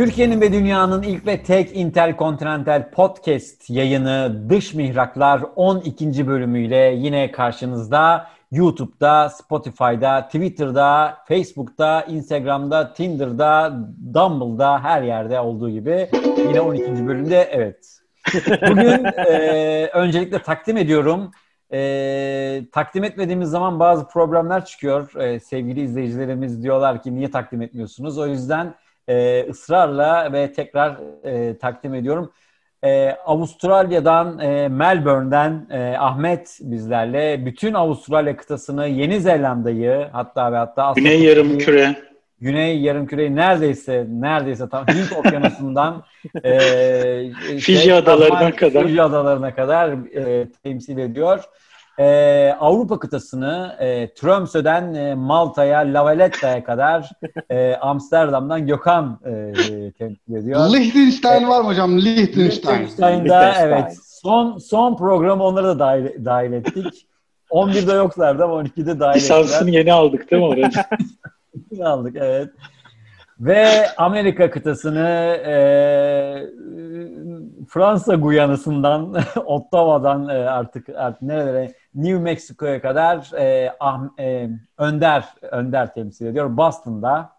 Türkiye'nin ve dünyanın ilk ve tek interkontinental podcast yayını Dış Mihraklar 12. bölümüyle yine karşınızda. YouTube'da, Spotify'da, Twitter'da, Facebook'ta, Instagram'da, Tinder'da, Dumble'da her yerde olduğu gibi yine 12. bölümde evet. Bugün e, öncelikle takdim ediyorum. E, takdim etmediğimiz zaman bazı problemler çıkıyor. E, sevgili izleyicilerimiz diyorlar ki niye takdim etmiyorsunuz? O yüzden e, ısrarla ve tekrar e, takdim ediyorum. E, Avustralya'dan, e, Melbourne'den e, Ahmet bizlerle. Bütün Avustralya kıtasını, Yeni Zelanda'yı hatta ve hatta... Güney yarım küre. Güney yarım küreyi neredeyse neredeyse tam Hint okyanusundan e, Fiji şey, adalarına kadar Fiji adalarına kadar e, temsil ediyor. Ee, Avrupa kıtasını e, Tromsø'den e, Malta'ya, La Valletta'ya kadar e, Amsterdam'dan Gökhan e, temsil ediyor. Liechtenstein var mı hocam? Liechtenstein. Liechtenstein'da evet. Son son programı onları da dahil, dahil ettik. 11'de yoklardı ama 12'de dahil ettiler. Lisansını yeni aldık değil mi oraya? yeni aldık evet. Ve Amerika kıtasını e, Fransa Guyana'sından, Ottawa'dan e, artık artık nerelere New Mexico'ya kadar e, ah, e, Önder Önder temsil ediyor. Boston'da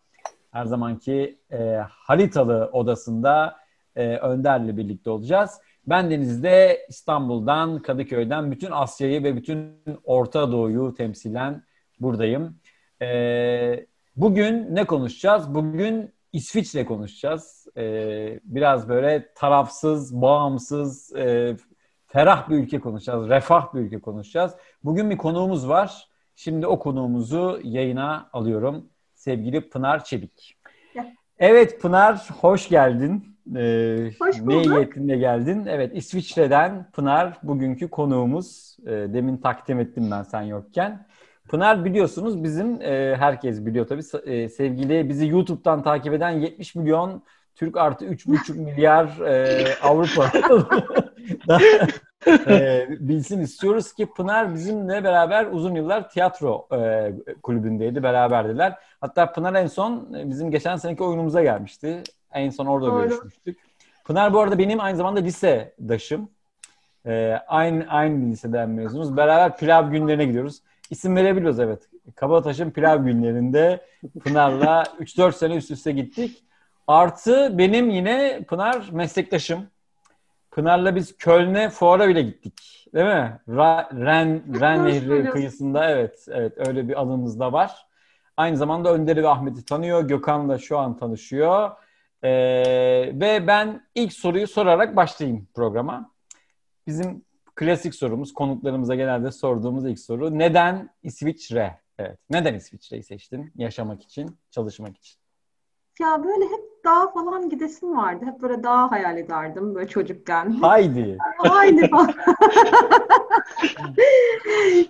her zamanki e, haritalı odasında e, Önder'le birlikte olacağız. Ben Deniz'de İstanbul'dan, Kadıköy'den bütün Asya'yı ve bütün Orta Doğu'yu temsilen buradayım. E, bugün ne konuşacağız? Bugün İsviçre konuşacağız. E, biraz böyle tarafsız, bağımsız, e, ferah bir ülke konuşacağız, refah bir ülke konuşacağız. Bugün bir konuğumuz var. Şimdi o konuğumuzu yayına alıyorum. Sevgili Pınar Çelik. Evet Pınar, hoş geldin. Ee, hoş bulduk. Ne niyetinle geldin? Evet, İsviçre'den Pınar bugünkü konuğumuz. E, demin takdim ettim ben sen yokken. Pınar biliyorsunuz bizim, e, herkes biliyor tabii, e, sevgili bizi YouTube'dan takip eden 70 milyon Türk artı 3,5 milyar e, Avrupa e, bilsin istiyoruz ki Pınar bizimle beraber uzun yıllar tiyatro e, kulübündeydi, beraberdiler. Hatta Pınar en son e, bizim geçen seneki oyunumuza gelmişti. En son orada Doğru. görüşmüştük. Pınar bu arada benim aynı zamanda lisedaşım. E, aynı aynı liseden mezunuz. Beraber pilav günlerine gidiyoruz. İsim verebiliyoruz evet. Kabataş'ın pilav günlerinde Pınar'la 3-4 sene üst üste gittik. Artı benim yine Pınar meslektaşım. Pınar'la biz Köln'e fuara bile gittik. Değil mi? Ra, Ren, Ren Nehri kıyısında evet, evet öyle bir anımız da var. Aynı zamanda Önder'i ve Ahmet'i tanıyor. Gökhan'la şu an tanışıyor. Ee, ve ben ilk soruyu sorarak başlayayım programa. Bizim klasik sorumuz, konuklarımıza genelde sorduğumuz ilk soru. Neden İsviçre? Evet. Neden İsviçre'yi seçtin? Yaşamak için, çalışmak için. Ya böyle hep dağ falan gidesim vardı. Hep böyle dağ hayal ederdim böyle çocukken. Haydi. Haydi falan.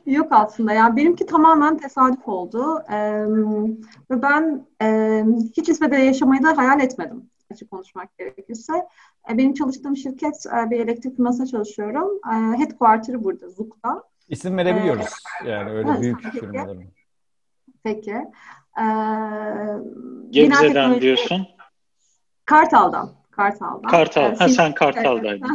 Yok aslında ya. Benimki tamamen tesadüf oldu. Ee, ve ben e, hiç İsveç'te yaşamayı da hayal etmedim. Açık konuşmak gerekirse. E, benim çalıştığım şirket e, bir elektrik firmasında çalışıyorum. E, headquarter'ı burada, Zuk'ta. İsim verebiliyoruz. Ee, yani öyle evet, büyük firmaların. Peki. Ee, Gebze'den diyorsun. Kartal'dan. Kartal'dan. Kartal. Yani, ha, sen Kartal'daydın.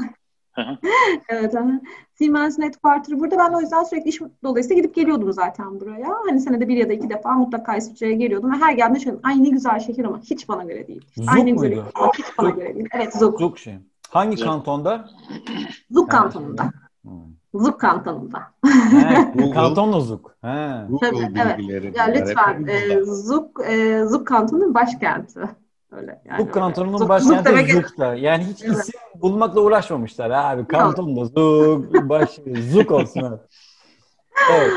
evet. Siemens Headquarter'ı burada. Ben o yüzden sürekli iş dolayısıyla gidip geliyordum zaten buraya. Hani senede bir ya da iki defa mutlaka İsviçre'ye geliyordum. Ve her geldiğimde şöyle ay ne güzel şehir ama hiç bana göre değil. Zug Aynı muydu? Hiç bana göre değil. Evet Zug. Zug şey. Hangi Zug. kantonda? Zug kantonunda. Hmm. Zug kantonunda. He, kantonla Zug. He. Tabii, evet. Ya lütfen. E, Zug, e, Zug kantonunun başkenti. Öyle. Yani Zug kantonunun Zug, başkenti Zug Zug'da. Yani hiç evet. isim bulmakla uğraşmamışlar abi. Kanton da Zug, baş, Zug olsun abi. Evet.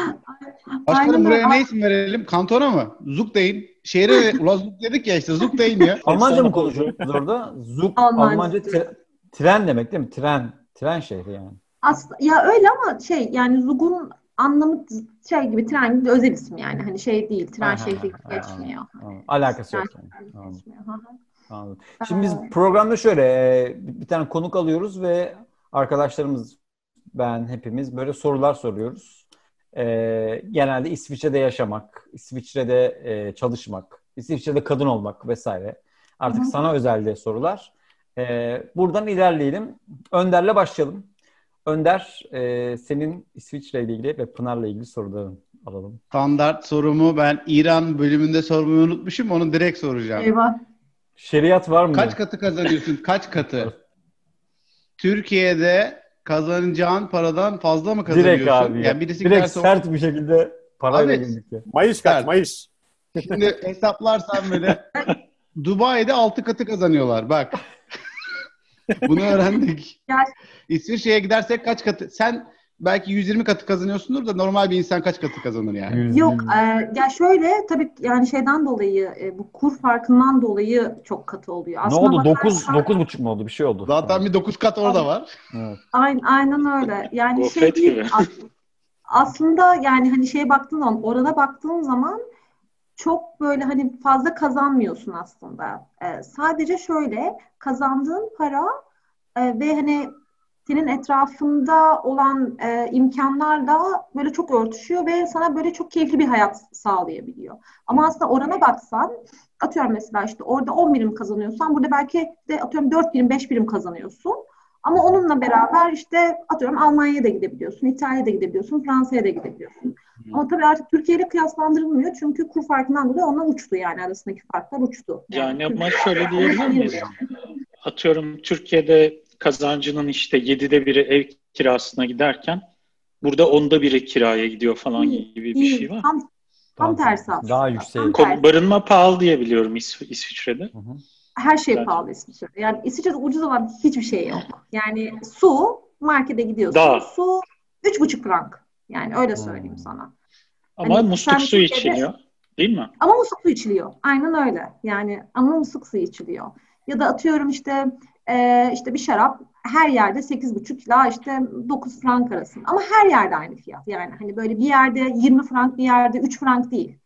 Başkanım buraya ne isim verelim? Kantona mı? Zug deyin. Şehre ula Zug dedik ya işte Zug deyin ya. Almanca mı konuşuyorsunuz orada? Zug Almanca, Almanca tre, tren demek değil mi? Tren. Tren şehri yani. Aslında ya öyle ama şey yani Zug'un anlamı şey gibi tren gibi özel isim yani. Hani şey değil. Tren şehri gibi geçmiyor. Alakası yok. Yani. Anladım. Şimdi biz programda şöyle e, bir tane konuk alıyoruz ve arkadaşlarımız ben hepimiz böyle sorular soruyoruz. Ee, genelde İsviçre'de yaşamak, İsviçre'de e, çalışmak, İsviçre'de kadın olmak vesaire. Artık Hı-hı. sana özelde sorular. Ee, buradan ilerleyelim. Önder'le başlayalım. Önder, e, senin İsviçre ile ilgili ve Pınar'la ilgili soruların alalım. Standart sorumu ben İran bölümünde sormayı unutmuşum. Onu direkt soracağım. Eyvah. Şeriat var mı? Kaç katı kazanıyorsun? Kaç katı? Türkiye'de kazanacağın paradan fazla mı kazanıyorsun? Direkt abi. Yani birisi Direkt sert bir şekilde parayla girdik ya. Mayıs kaç? Mayıs. Şimdi hesaplarsan böyle Dubai'de 6 katı kazanıyorlar. Bak. Bunu öğrendik. İsviçre'ye gidersek kaç katı? Sen belki 120 katı kazanıyorsundur da normal bir insan kaç katı kazanır yani? Yok, e, ya şöyle tabii yani şeyden dolayı e, bu kur farkından dolayı çok katı oluyor. Aslında ne oldu? 9 9 buçuk mu oldu? Bir şey oldu. Zaten bir 9 kat orada var. Evet. Aynen, aynen öyle. Yani şey değil, aslında yani hani şeye baktığın zaman orada baktığın zaman çok böyle hani fazla kazanmıyorsun aslında. Ee, sadece şöyle kazandığın para e, ve hani senin etrafında olan e, imkanlar da böyle çok örtüşüyor ve sana böyle çok keyifli bir hayat sağlayabiliyor. Ama aslında orana baksan atıyorum mesela işte orada 10 birim kazanıyorsan burada belki de atıyorum 4 birim 5 birim kazanıyorsun. Ama onunla beraber işte atıyorum Almanya'ya da gidebiliyorsun, İtalya'ya da gidebiliyorsun, Fransa'ya da gidebiliyorsun. Ama tabii artık Türkiye ile kıyaslandırılmıyor çünkü kur farkından dolayı ona uçtu yani arasındaki farklar uçtu. Yani, yani ama şöyle diyebilir miyiz? Atıyorum Türkiye'de kazancının işte yedide biri ev kirasına giderken burada onda biri kiraya gidiyor falan gibi bir şey var. Tam, tam tersi aslında. Daha yüksek. Barınma pahalı diye biliyorum İsv İsviçre'de. Hı hı. Her şey evet. pahalı İsviçre'de. Yani İsviçre'de ucuz olan hiçbir şey yok. Yani su, markete gidiyorsun. Daha. Su üç buçuk frank. Yani öyle söyleyeyim hmm. sana. Ama hani musluk su içiliyor. Değil mi? Ama musluk su içiliyor. Aynen öyle. Yani ama musluk su içiliyor. Ya da atıyorum işte e, işte bir şarap her yerde 8,5 ila işte 9 frank arasında. Ama her yerde aynı fiyat. Yani hani böyle bir yerde 20 frank bir yerde 3 frank değil.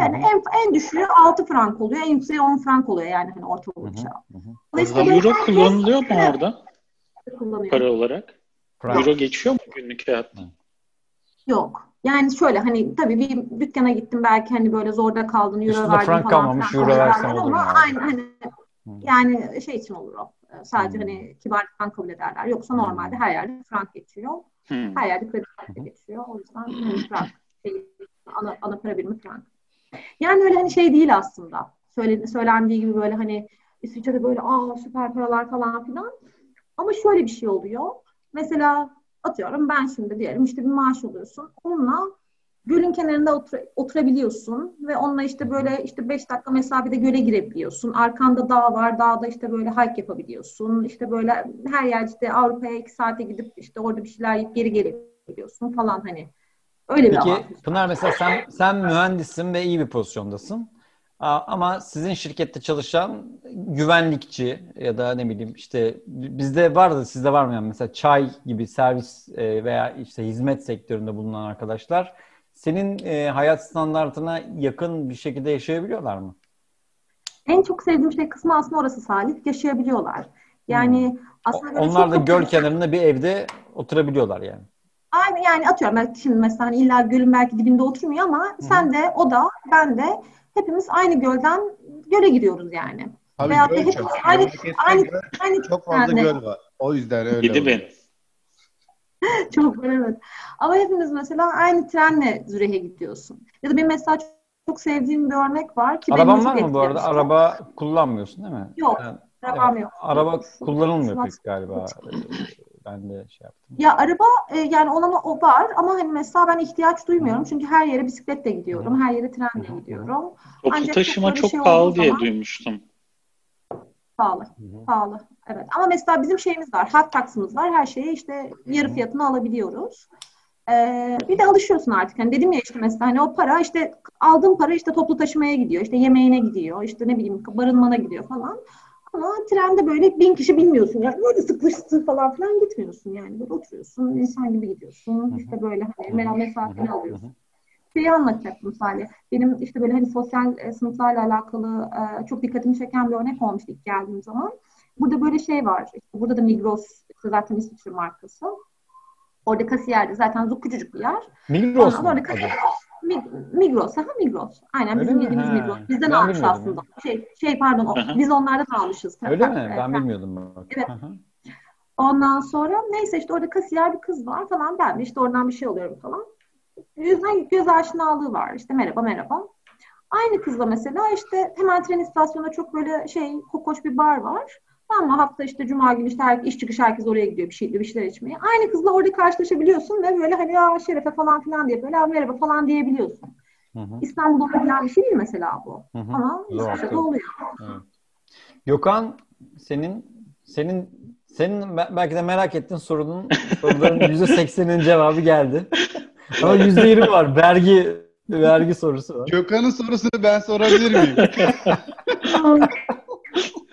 Yani en, en düşüğü 6 frank oluyor. En yükseği 10 frank oluyor yani hani ortalama bir şarap. Dolayısıyla Euro kullanılıyor mu orada? Kullanıyor. Para olarak. Frank. Euro geçiyor mu günlük hayatta? Yok. Yani şöyle hani tabii bir dükkana gittim belki hani böyle zorda kaldın euro Üstünde verdin frank falan. kalmamış euro versen olur ama yani. aynı hani yani şey için olur o. Sadece hmm. hani kibar frank kabul ederler. Yoksa normalde her yerde frank geçiyor. Hmm. Her yerde kredi kartı geçiyor. O yüzden hani frank şey, ana, ana para birimi frank. Yani öyle hani şey değil aslında. Söyle, söylendiği gibi böyle hani İsviçre'de böyle aa süper paralar falan filan. Ama şöyle bir şey oluyor. Mesela atıyorum ben şimdi diyelim işte bir maaş alıyorsun. Onunla gölün kenarında otur, oturabiliyorsun ve onunla işte böyle işte 5 dakika mesafede göle girebiliyorsun. Arkanda dağ var. Dağda işte böyle hike yapabiliyorsun. İşte böyle her yer işte Avrupa'ya 2 saate gidip işte orada bir şeyler yiyip geri gelebiliyorsun falan hani. Öyle Peki, bir. Pınar mesela sen sen mühendissin ve iyi bir pozisyondasın. Ama sizin şirkette çalışan güvenlikçi ya da ne bileyim işte bizde vardı sizde var mı yani mesela çay gibi servis e, veya işte hizmet sektöründe bulunan arkadaşlar senin e, hayat standartına yakın bir şekilde yaşayabiliyorlar mı? En çok sevdiğim şey kısmı aslında orası Salih. Yaşayabiliyorlar. Yani hmm. aslında Onlar da göl kenarında bir evde oturabiliyorlar yani. Aynı yani atıyorum ben şimdi mesela hani illa gölün belki dibinde oturmuyor ama Hı. sen de o da ben de hepimiz aynı gölden göle giriyoruz yani. Tabii Veyahut göl çok. Aynı, aynı, göl, aynı, çok fazla yani. göl var. O yüzden öyle. Gidi ben. çok var evet. Ama hepimiz mesela aynı trenle Zürih'e gidiyorsun. Ya da bir mesela çok sevdiğim bir örnek var ki Araban var mı bu arada? Araba kullanmıyorsun değil mi? Yok. Yani, arabam yok. Araba kullanılmıyor pek galiba ben de şey yaptım. Ya araba e, yani olan o var ama hani mesela ben ihtiyaç duymuyorum. Çünkü her yere bisikletle gidiyorum. Her yere trenle gidiyorum. Toplu Ancak taşıma çok şey pahalı diye zaman, duymuştum. Pahalı. Hı-hı. Pahalı. Evet. Ama mesela bizim şeyimiz var. Hak taksımız var. Her şeyi işte yarı fiyatını alabiliyoruz. Ee, bir de alışıyorsun artık. Hani dedim ya işte mesela hani o para işte aldığın para işte toplu taşımaya gidiyor. işte yemeğine gidiyor. işte ne bileyim barınmana gidiyor falan. Ama trende böyle bin kişi bilmiyorsun. Yani böyle sıkıştı falan filan gitmiyorsun yani. Böyle oturuyorsun, insan gibi gidiyorsun. İşte böyle hani meral mesafeni alıyorsun. Şeyi anlatacaktım Salih. Benim işte böyle hani sosyal e, sınıflarla alakalı e, çok dikkatimi çeken bir örnek olmuştu ilk geldiğim zaman. Burada böyle şey var. İşte burada da Migros işte zaten İsviçre markası. Orada kasiyerde zaten çok küçücük bir yer. Migros mu? Orada kasiyer, Migros, ha Migros. Aynen Öyle bizim mi? yediğimiz ha. Migros. Bizden ben almış aslında. Şey, şey pardon, o, biz onlardan almışız. Öyle ha, mi? Evet, ben bilmiyordum. Bak. Evet. Ondan sonra neyse işte orada kasiyer bir kız var falan. Ben de işte oradan bir şey alıyorum falan. Yüzden göz aşinalığı var. İşte merhaba merhaba. Aynı kızla mesela işte hemen tren istasyonunda çok böyle şey kokoş bir bar var. Ama hafta işte cuma günü işte her, iş çıkış herkes oraya gidiyor bir şey bir şeyler içmeye. Aynı kızla orada karşılaşabiliyorsun ve böyle hani ya Şerefe falan filan diye böyle merhaba falan diyebiliyorsun. Hı hı. İstanbul'da olabilen bir şey değil mesela bu. Hı hı. Ama İsviçre'de oluyor. Evet. Gökhan senin senin senin belki de merak ettiğin sorunun soruların yüzde seksenin cevabı geldi. Ama yüzde yirmi var. Vergi vergi sorusu var. Gökhan'ın sorusunu ben sorabilir miyim?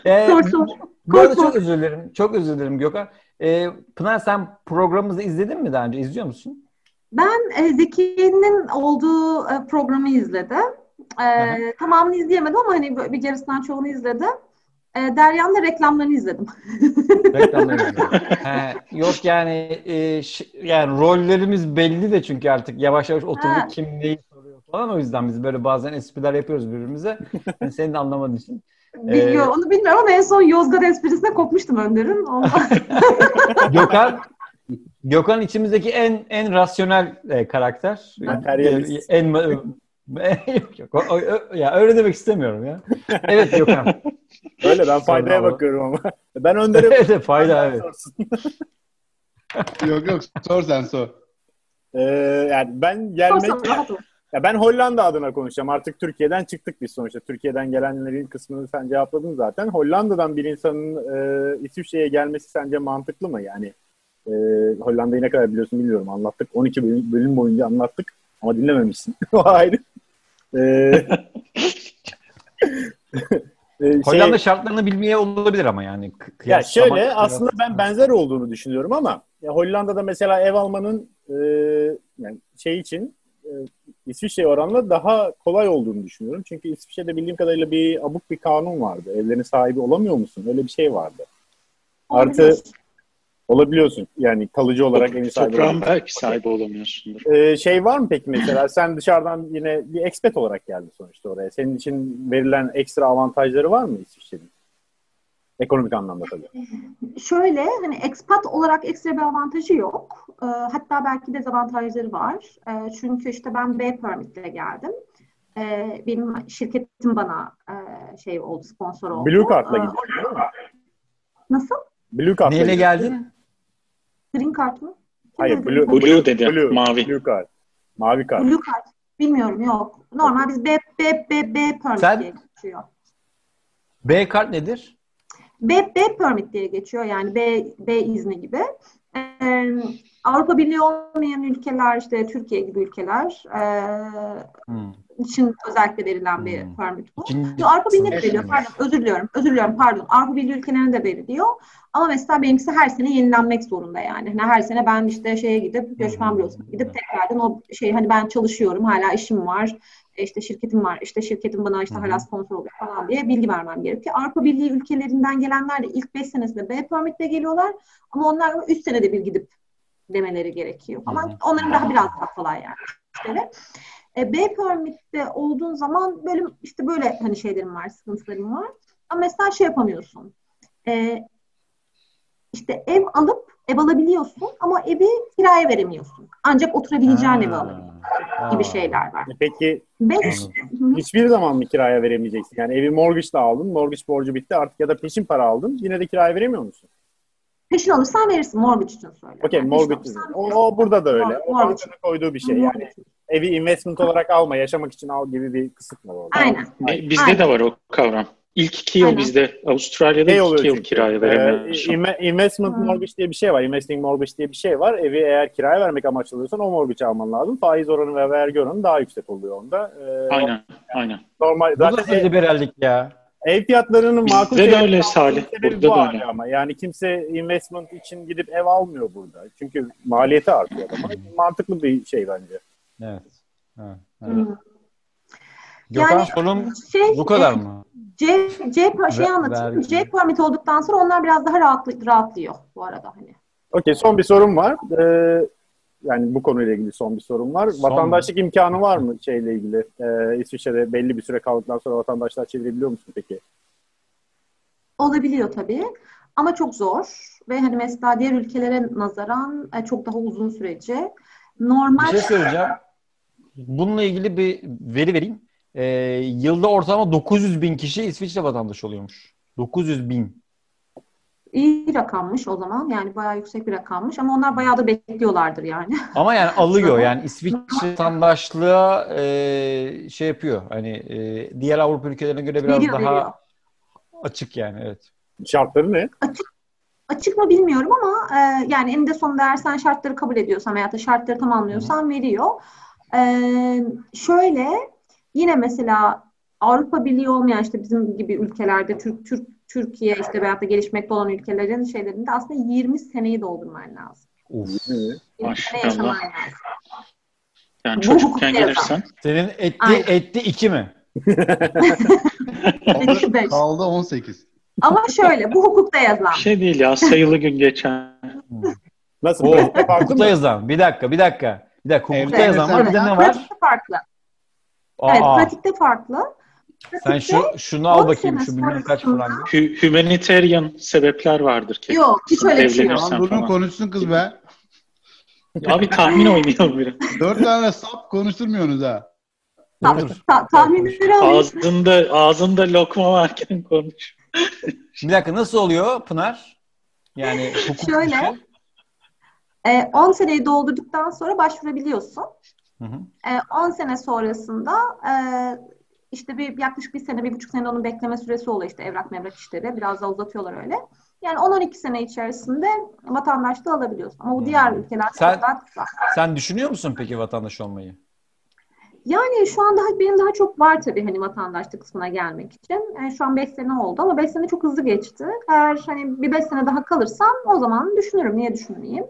ee, sor sor. Bu arada çok özür dilerim. Çok özür dilerim Gökhan. Ee, Pınar sen programımızı izledin mi daha önce? İzliyor musun? Ben e, Zekiye'nin olduğu e, programı izledim. E, tamamını izleyemedim ama hani bir yarısından çoğunu izledim. E, Derya'nın da reklamlarını izledim. reklamlarını izledim. He, yok yani e, yani rollerimiz belli de çünkü artık yavaş yavaş oturduk ha. kim neyi soruyor falan o yüzden biz böyle bazen espriler yapıyoruz birbirimize. Yani senin de anlamadığın için. Bilmiyorum, ee, onu bilmiyorum ama en son Yozgat esprisine kopmuştum Önder'in. Gökhan Gökhan içimizdeki en en rasyonel e, karakter. Materyalist. En, yok yok. O, o, ya öyle demek istemiyorum ya. Evet Gökhan. Öyle ben faydaya Sonra bakıyorum ama. Ben Önder'e evet, fayda evet. yok yok sor sen sor. Ee, yani ben gelmek ya ben Hollanda adına konuşacağım. Artık Türkiye'den çıktık biz sonuçta. Türkiye'den gelenlerin kısmını sen cevapladın zaten. Hollanda'dan bir insanın e, İsviçre'ye gelmesi sence mantıklı mı? Yani e, Hollanda'yı ne kadar biliyorsun bilmiyorum. Anlattık. 12 bölüm, bölüm boyunca anlattık. Ama dinlememişsin. o ayrı. E, e, şey, Hollanda şartlarını bilmeye olabilir ama yani. Ya şöyle aslında ben benzer olduğunu düşünüyorum ama ya Hollanda'da mesela ev almanın e, yani şey için İsviçre oranla daha kolay olduğunu düşünüyorum. Çünkü İsviçre'de bildiğim kadarıyla bir abuk bir kanun vardı. Evlerin sahibi olamıyor musun? Öyle bir şey vardı. Artı olabiliyorsun. Yani kalıcı olarak ev sahibi Toprağın belki sahibi olamıyorsundur. Ee, şey var mı peki mesela sen dışarıdan yine bir expat olarak geldin sonuçta oraya. Senin için verilen ekstra avantajları var mı İsviçre'nin? Ekonomik anlamda tabii. Şöyle hani expat olarak ekstra bir avantajı yok. E, hatta belki dezavantajları var. E, çünkü işte ben B permitle geldim. E, benim şirketim bana e, şey oldu, sponsor oldu. Blue Card'la gittin değil mi? Nasıl? Blue Card'la Neyle geldin? Green Card mı? Hayır, Blue, Blue dedi. Blue, mavi. Blue Card. Mavi kart. Blue Card. Bilmiyorum, yok. Normal biz B, B, B, B permit Sen... diye geçiyor. B kart nedir? B, B permit diye geçiyor yani B, B izni gibi. Ee, Avrupa Birliği olmayan ülkeler işte Türkiye gibi ülkeler e, hmm. için özellikle verilen bir hmm. permit bu. İkinci, Avrupa Birliği'ne de veriliyor. Pardon, özür diliyorum. Özür diliyorum. Pardon. Avrupa Birliği ülkelerine de veriliyor. Ama mesela benimkisi her sene yenilenmek zorunda yani. yani her sene ben işte şeye gidip göçmen hmm. bürosuna gidip tekrardan o şey hani ben çalışıyorum hala işim var işte şirketim var, işte şirketim bana işte hala sponsor oluyor falan diye bilgi vermem gerekiyor. Avrupa Birliği ülkelerinden gelenler de ilk 5 senesinde B permitle geliyorlar ama onlar 3 senede bir gidip demeleri gerekiyor falan. Onların daha biraz daha kolay yani. İşte e, B permitte olduğun zaman böyle işte böyle hani şeylerim var, sıkıntılarım var. Ama mesela şey yapamıyorsun. E, işte ev alıp ev alabiliyorsun ama evi kiraya veremiyorsun. Ancak oturabileceğin evi alabiliyorsun gibi şeyler var. Peki Beş, hiçbir zaman mı kiraya veremeyeceksin? Yani evi mortgage'la aldın, mortgage borcu bitti artık ya da peşin para aldın yine de kiraya veremiyor musun? Peşin alırsan verirsin. Mortgage için söyle. Okey yani mortgage için. O, o burada da öyle. O mortgage. koyduğu bir şey yani. Evi investment olarak alma, yaşamak için al gibi bir kısıt var orada. Aynen. Bizde Aynen. de var o kavram. İlk iki yıl Aynen. bizde Avustralya'da şey ilk iki yıl kiraya veremiyorsun. Ee, investment hmm. mortgage diye bir şey var. Investing mortgage diye bir şey var. Evi eğer kiraya vermek amaçlıyorsan o mortgage alman lazım. Faiz oranı ve vergi oranı daha yüksek oluyor onda. Ee, aynen. aynen. Normal. Bu zaten liberallik ya. Ev fiyatlarının makul Bizde de öyle Salih. Burada bu da öyle. ama. Yani kimse investment için gidip ev almıyor burada. Çünkü maliyeti artıyor ama mantıklı bir şey bence. Evet. evet, evet. Hmm. Gökhan Yani sorun Şey, bu kadar e, mı? C, C şeyi Ver- anlatayım. C permit olduktan sonra onlar biraz daha rahatlı, rahatlıyor bu arada hani. Okey son bir sorum var. Ee, yani bu konuyla ilgili son bir sorum var. Son Vatandaşlık imkanı var mı şeyle ilgili? Ee, İsviçre'de belli bir süre kaldıktan sonra vatandaşlığa çevirebiliyor musun peki? Olabiliyor tabii. Ama çok zor. Ve hani mesela diğer ülkelere nazaran e, çok daha uzun süreci. Normal Bir şey söyleyeceğim. Bununla ilgili bir veri vereyim. Ee, yılda ortalama 900 bin kişi İsviçre vatandaşı oluyormuş. 900 bin. iyi rakammış o zaman. Yani bayağı yüksek bir rakammış. Ama onlar bayağı da bekliyorlardır yani. Ama yani alıyor yani İsviçre vatandaşlığa e, şey yapıyor. Hani e, diğer Avrupa ülkelerine göre biraz Veriyor, daha veriyor. açık yani evet. Şartları ne? Açık mı bilmiyorum ama e, yani eninde sonunda eğer sen şartları kabul ediyorsan veya da şartları tamamlıyorsan veriyor. E, şöyle yine mesela Avrupa Birliği olmayan işte bizim gibi ülkelerde Türk Türk Türkiye işte veyahut da gelişmekte olan ülkelerin şeylerinde aslında 20 seneyi doldurman lazım. Uf. 20 sene Maşallah. yaşaman lazım. Yani çocukken gelirsen Senin etti Aynen. etti iki mi? Eksi beş. Kaldı 18. Ama şöyle bu hukukta yazılan. bir şey değil ya sayılı gün geçen. Nasıl? O hukukta yazan. Bir dakika, bir dakika. Bir dakika. Hukukta Evde yazan var. Bir de ne var? Farklı. Evet, Aa, pratikte farklı. sen şu şunu al bakayım şu bilmem kaç frank. Hü- Humanitarian sebepler vardır ki. Yok, hiç öyle bir şey yok. Durun falan. konuşsun kız be. Abi tahmin oynuyor biraz. Dört tane sap konuşturmuyorsunuz ha. Ta- ta- tahminleri alayım. Ağzında, ağzında lokma varken konuş. Bir dakika nasıl oluyor Pınar? Yani hukuk Şöyle. Ee, 10 seneyi doldurduktan sonra başvurabiliyorsun. Hı hı. Ee, 10 sene sonrasında e, işte bir yaklaşık bir sene, bir buçuk sene onun bekleme süresi oluyor işte evrak mevrak işleri. Biraz daha uzatıyorlar öyle. Yani 10-12 sene içerisinde vatandaşlığı alabiliyorsun. Ama bu diğer ülkelerde Sen- çok daha kısa. Sen düşünüyor musun peki vatandaş olmayı? Yani şu an daha benim daha çok var tabii hani vatandaşlık kısmına gelmek için. Yani şu an 5 sene oldu ama 5 sene çok hızlı geçti. Eğer hani bir 5 sene daha kalırsam o zaman düşünürüm. Niye düşünmeyeyim?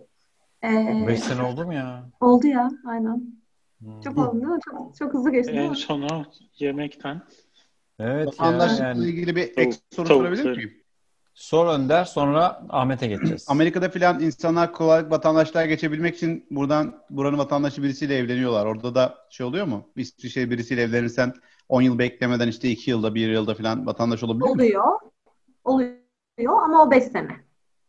Ee, 5 sene oldu mu ya? Oldu ya, aynen. Hmm. Çok mi? Çok, çok hızlı geçti En mi? sonu yemekten. Evet Vatandaşlıkla yani. ilgili bir ek soru tavuk sorabilir miyim? Sor Önder sonra Ahmet'e geçeceğiz. Amerika'da filan insanlar kolaylık vatandaşlığa geçebilmek için buradan buranın vatandaşı birisiyle evleniyorlar. Orada da şey oluyor mu? İsviçre birisiyle evlenirsen 10 yıl beklemeden işte 2 yılda 1 yılda filan vatandaş olabilir mi? Oluyor. Oluyor ama o 5 sene.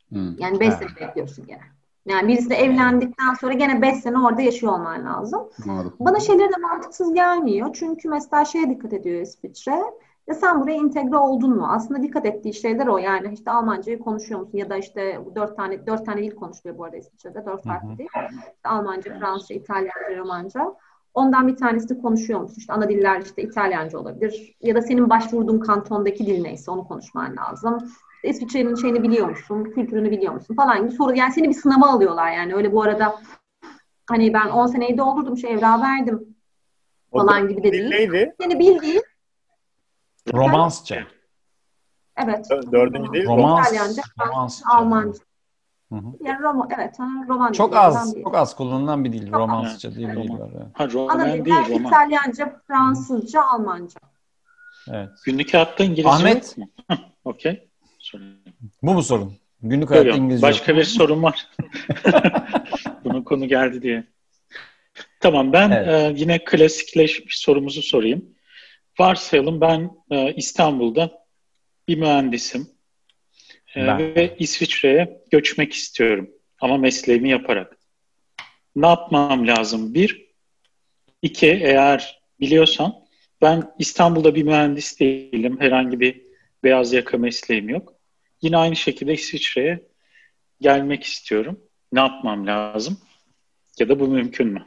Hmm. Yani 5 Ha. sene bekliyorsun gene. Yani birisi evlendikten sonra gene 5 sene orada yaşıyor olman lazım. Anladım. Bana şeyleri de mantıksız gelmiyor. Çünkü mesela şeye dikkat ediyor İsviçre. Ya sen buraya entegre oldun mu? Aslında dikkat ettiği şeyler o. Yani işte Almancayı konuşuyor musun? Ya da işte dört tane dört tane dil konuşuluyor bu arada İsviçre'de. Dört farklı dil. İşte Almanca, Fransızca, İtalyanca, Romanca. Ondan bir tanesini konuşuyor musun? İşte ana diller işte İtalyanca olabilir. Ya da senin başvurduğun kantondaki dil neyse onu konuşman lazım. İsviçre'nin şeyini biliyor musun? Kültürünü biliyor musun? Falan gibi soru. Yani seni bir sınava alıyorlar yani. Öyle bu arada hani ben 10 seneyi doldurdum, şey evrağı verdim O falan gibi de değil. neydi? Seni bildiğin Romansça. evet. Dö- Dördüncü dil. Romans. İtalyanca, Romansça. Almanca. Hı hı. Yani Roma, evet, ha, roman Çok az, çok az kullanılan bir dil. Çok. Romansça diye bir dil var. Evet. Ha Ana roman diller değil roman. İtalyanca, Fransızca, Almanca. evet. Günlük hayatta İngilizce Ahmet. Okey. Sorun. Bu mu sorun? Günlük hayatta yok. İngilizce Başka yok. bir sorun var. Bunun konu geldi diye. Tamam ben Evet. e, yine klasikleşmiş sorumuzu sorayım. Varsayalım ben e, İstanbul'da bir mühendisim E, Ben. ve İsviçre'ye göçmek istiyorum ama mesleğimi yaparak. Ne yapmam lazım? Bir, iki eğer biliyorsan ben İstanbul'da bir mühendis değilim. Herhangi bir beyaz yaka mesleğim yok. Yine aynı şekilde İsviçre'ye gelmek istiyorum. Ne yapmam lazım? Ya da bu mümkün mü?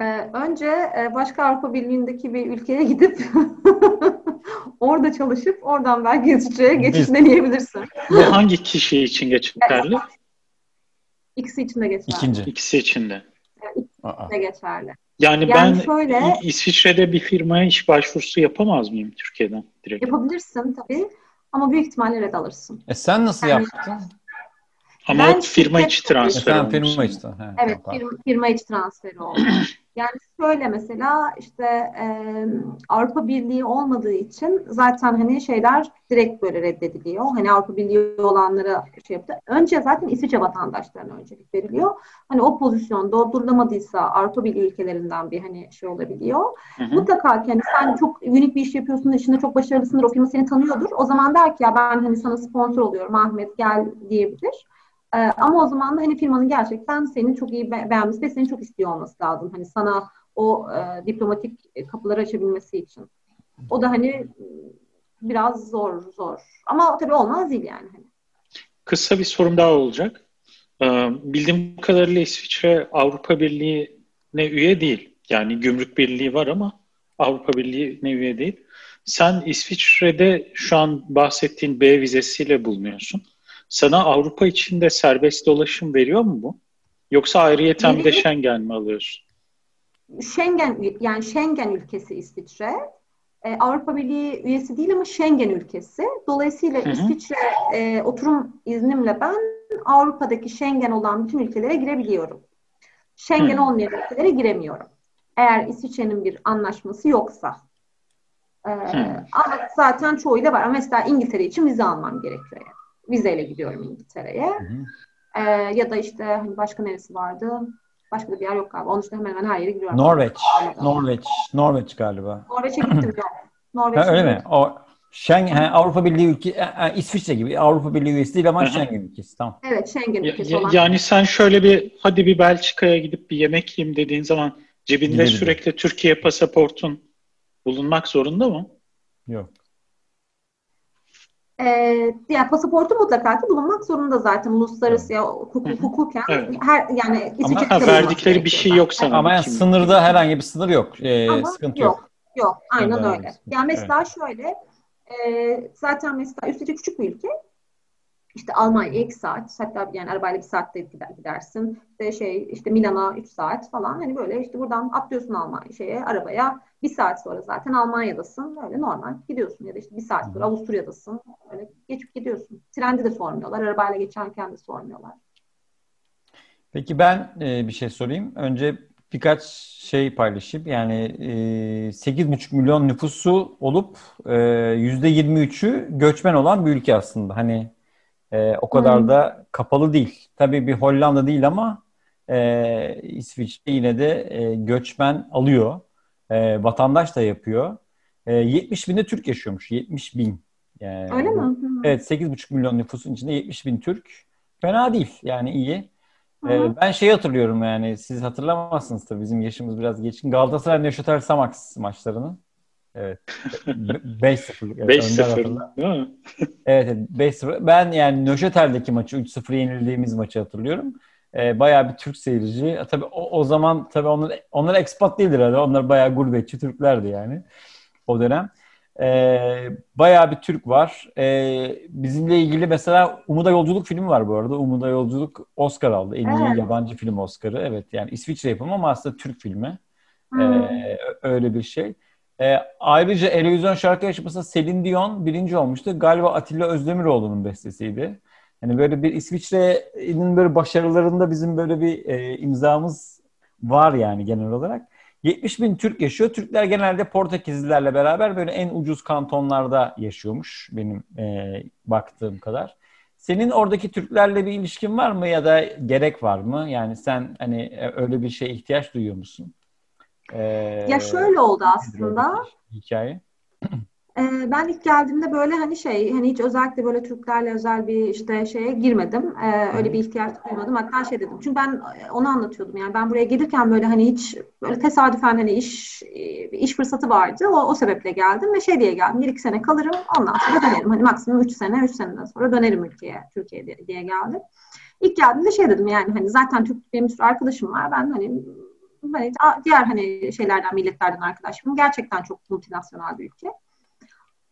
Ee, önce e, başka Avrupa Birliği'ndeki bir ülkeye gidip orada çalışıp oradan belki İsviçre'ye geçiş deneyebilirsin. Bu hangi kişi için geçerli? İkisi için de geçerli. İkinci. İkisi için de. Aa. de geçerli. Yani, yani ben şöyle, İsviçre'de bir firmaya iş başvurusu yapamaz mıyım Türkiye'den direkt? Yapabilirsin tabii ama büyük ihtimalle red alırsın. E sen nasıl yani, yaptın? Ama ben firma içi transfer olmuş. Firma içi. Evet, firma, firma içi transferi oldu. yani şöyle mesela işte e, Avrupa Birliği olmadığı için zaten hani şeyler direkt böyle reddediliyor. Hani Avrupa Birliği olanlara şey yaptı. Önce zaten İsviçre vatandaşlarına öncelik veriliyor. Hani o pozisyon doldurulamadıysa Avrupa Birliği ülkelerinden bir hani şey olabiliyor. Hı hı. Mutlaka hani sen çok unik bir iş yapıyorsun, işinde çok başarılısındır, o firma seni tanıyordur. O zaman der ki ya ben hani sana sponsor oluyorum Ahmet gel diyebilir. Ee, ama o zaman da hani firmanın gerçekten seni çok iyi be- beğenmesi ve seni çok istiyor olması lazım. Hani sana o e, diplomatik kapıları açabilmesi için. O da hani biraz zor zor. Ama tabii olmaz değil yani. Hani. Kısa bir sorum daha olacak. Ee, bildiğim kadarıyla İsviçre Avrupa Birliği'ne üye değil. Yani gümrük birliği var ama Avrupa Birliği'ne üye değil. Sen İsviçre'de şu an bahsettiğin B vizesiyle bulunuyorsun. Sana Avrupa içinde serbest dolaşım veriyor mu bu? Yoksa ayrıyeten bir de Schengen mi alıyorsun? Schengen yani Schengen ülkesi İsviçre. Ee, Avrupa Birliği üyesi değil ama Schengen ülkesi. Dolayısıyla hı hı. İsviçre e, oturum iznimle ben Avrupa'daki Schengen olan bütün ülkelere girebiliyorum. Schengen hı. olmayan ülkelere giremiyorum. Eğer İsviçre'nin bir anlaşması yoksa. Ee, ama zaten çoğuyla var. Mesela İngiltere için vize almam gerekiyor. Yani vizeyle gidiyorum İngiltere'ye. Ee, ya da işte hani başka neresi vardı? Başka da bir yer yok galiba. Onun dışında hemen hemen her yere gidiyorum. Norveç. Norveç. Norveç galiba. Norveç'e gittim yok. Norveç'e öyle mi? O Schengen, he, Avrupa Birliği ülke, e, e, İsviçre gibi Avrupa Birliği üyesi değil ama Schengen ülkesi. Tamam. Evet, Schengen ülkesi ya, olan. Yani sen şöyle bir hadi bir Belçika'ya gidip bir yemek yiyeyim dediğin zaman cebinde Gidebilir. sürekli Türkiye pasaportun bulunmak zorunda mı? Yok. E, yani pasaportu mutlaka ki bulunmak zorunda zaten uluslararası ya hukuk, hukuken evet. her yani ama verdikleri bir şey yok sana. Ama yani sınırda herhangi bir sınır yok. Ee, ama sıkıntı yok. Yok. Yok. Aynen öyle. Yani mesela evet. şöyle e, zaten mesela üstelik küçük bir ülke işte Almanya ilk saat hatta yani arabayla bir saatte gidersin. İşte şey işte Milana 3 saat falan hani böyle işte buradan atlıyorsun Almanya şeye arabaya bir saat sonra zaten Almanya'dasın. Böyle normal gidiyorsun ya da işte bir saat sonra Avusturya'dasın. Öyle geçip gidiyorsun. Trende de sormuyorlar. Arabayla geçerken de sormuyorlar. Peki ben e, bir şey sorayım. Önce birkaç şey paylaşayım. Yani e, 8,5 milyon nüfusu olup e, %23'ü göçmen olan bir ülke aslında. Hani e, o kadar hmm. da kapalı değil. Tabii bir Hollanda değil ama e, İsviçre yine de e, göçmen alıyor. E, vatandaş da yapıyor. E, 70 binde Türk yaşıyormuş. 70 bin. Yani, Öyle mi? Evet 8,5 milyon nüfusun içinde 70 bin Türk. Fena değil yani iyi. Ee, ben şey hatırlıyorum yani siz hatırlamazsınız tabii bizim yaşımız biraz geçkin. Galatasaray Neşeter Samax maçlarını. Evet. 5-0. Evet, 5-0 değil mi? evet, 5-0. Ben yani Nöşetel'deki maçı 3-0 yenildiğimiz maçı hatırlıyorum. Ee, bayağı bir Türk seyirci. Tabii o, o zaman tabii onlar, onlar expat değildir herhalde. Onlar bayağı gurbetçi Türklerdi yani o dönem. Ee, bayağı bir Türk var. Ee, bizimle ilgili mesela Umuda Yolculuk filmi var bu arada. Umuda Yolculuk Oscar aldı. En iyi evet. yabancı film Oscar'ı. Evet yani İsviçre yapımı ama aslında Türk filmi. Ee, öyle bir şey. E, ayrıca Eurovision şarkı yarışmasında Selin Dion birinci olmuştu. Galiba Atilla Özdemiroğlu'nun bestesiydi. Yani böyle bir İsviçre'nin böyle başarılarında bizim böyle bir e, imzamız var yani genel olarak. 70 bin Türk yaşıyor. Türkler genelde Portekizlilerle beraber böyle en ucuz kantonlarda yaşıyormuş benim e, baktığım kadar. Senin oradaki Türklerle bir ilişkin var mı ya da gerek var mı? Yani sen hani e, öyle bir şeye ihtiyaç duyuyor musun? Ee, ya şöyle oldu aslında. Hikaye. Ee, ben ilk geldiğimde böyle hani şey hani hiç özellikle böyle Türklerle özel bir işte şeye girmedim. Ee, öyle bir ihtiyaç duymadım. Hatta şey dedim. Çünkü ben onu anlatıyordum. Yani ben buraya gelirken böyle hani hiç böyle tesadüfen hani iş iş fırsatı vardı. O, o sebeple geldim ve şey diye geldim. Bir iki sene kalırım ondan sonra dönerim. Hani maksimum üç sene, üç seneden sonra dönerim ülkeye, Türkiye'ye diye geldim. İlk geldiğimde şey dedim yani hani zaten Türk bir sürü arkadaşım var. Ben hani hani diğer hani şeylerden, milletlerden arkadaşım gerçekten çok multinasyonel bir ülke.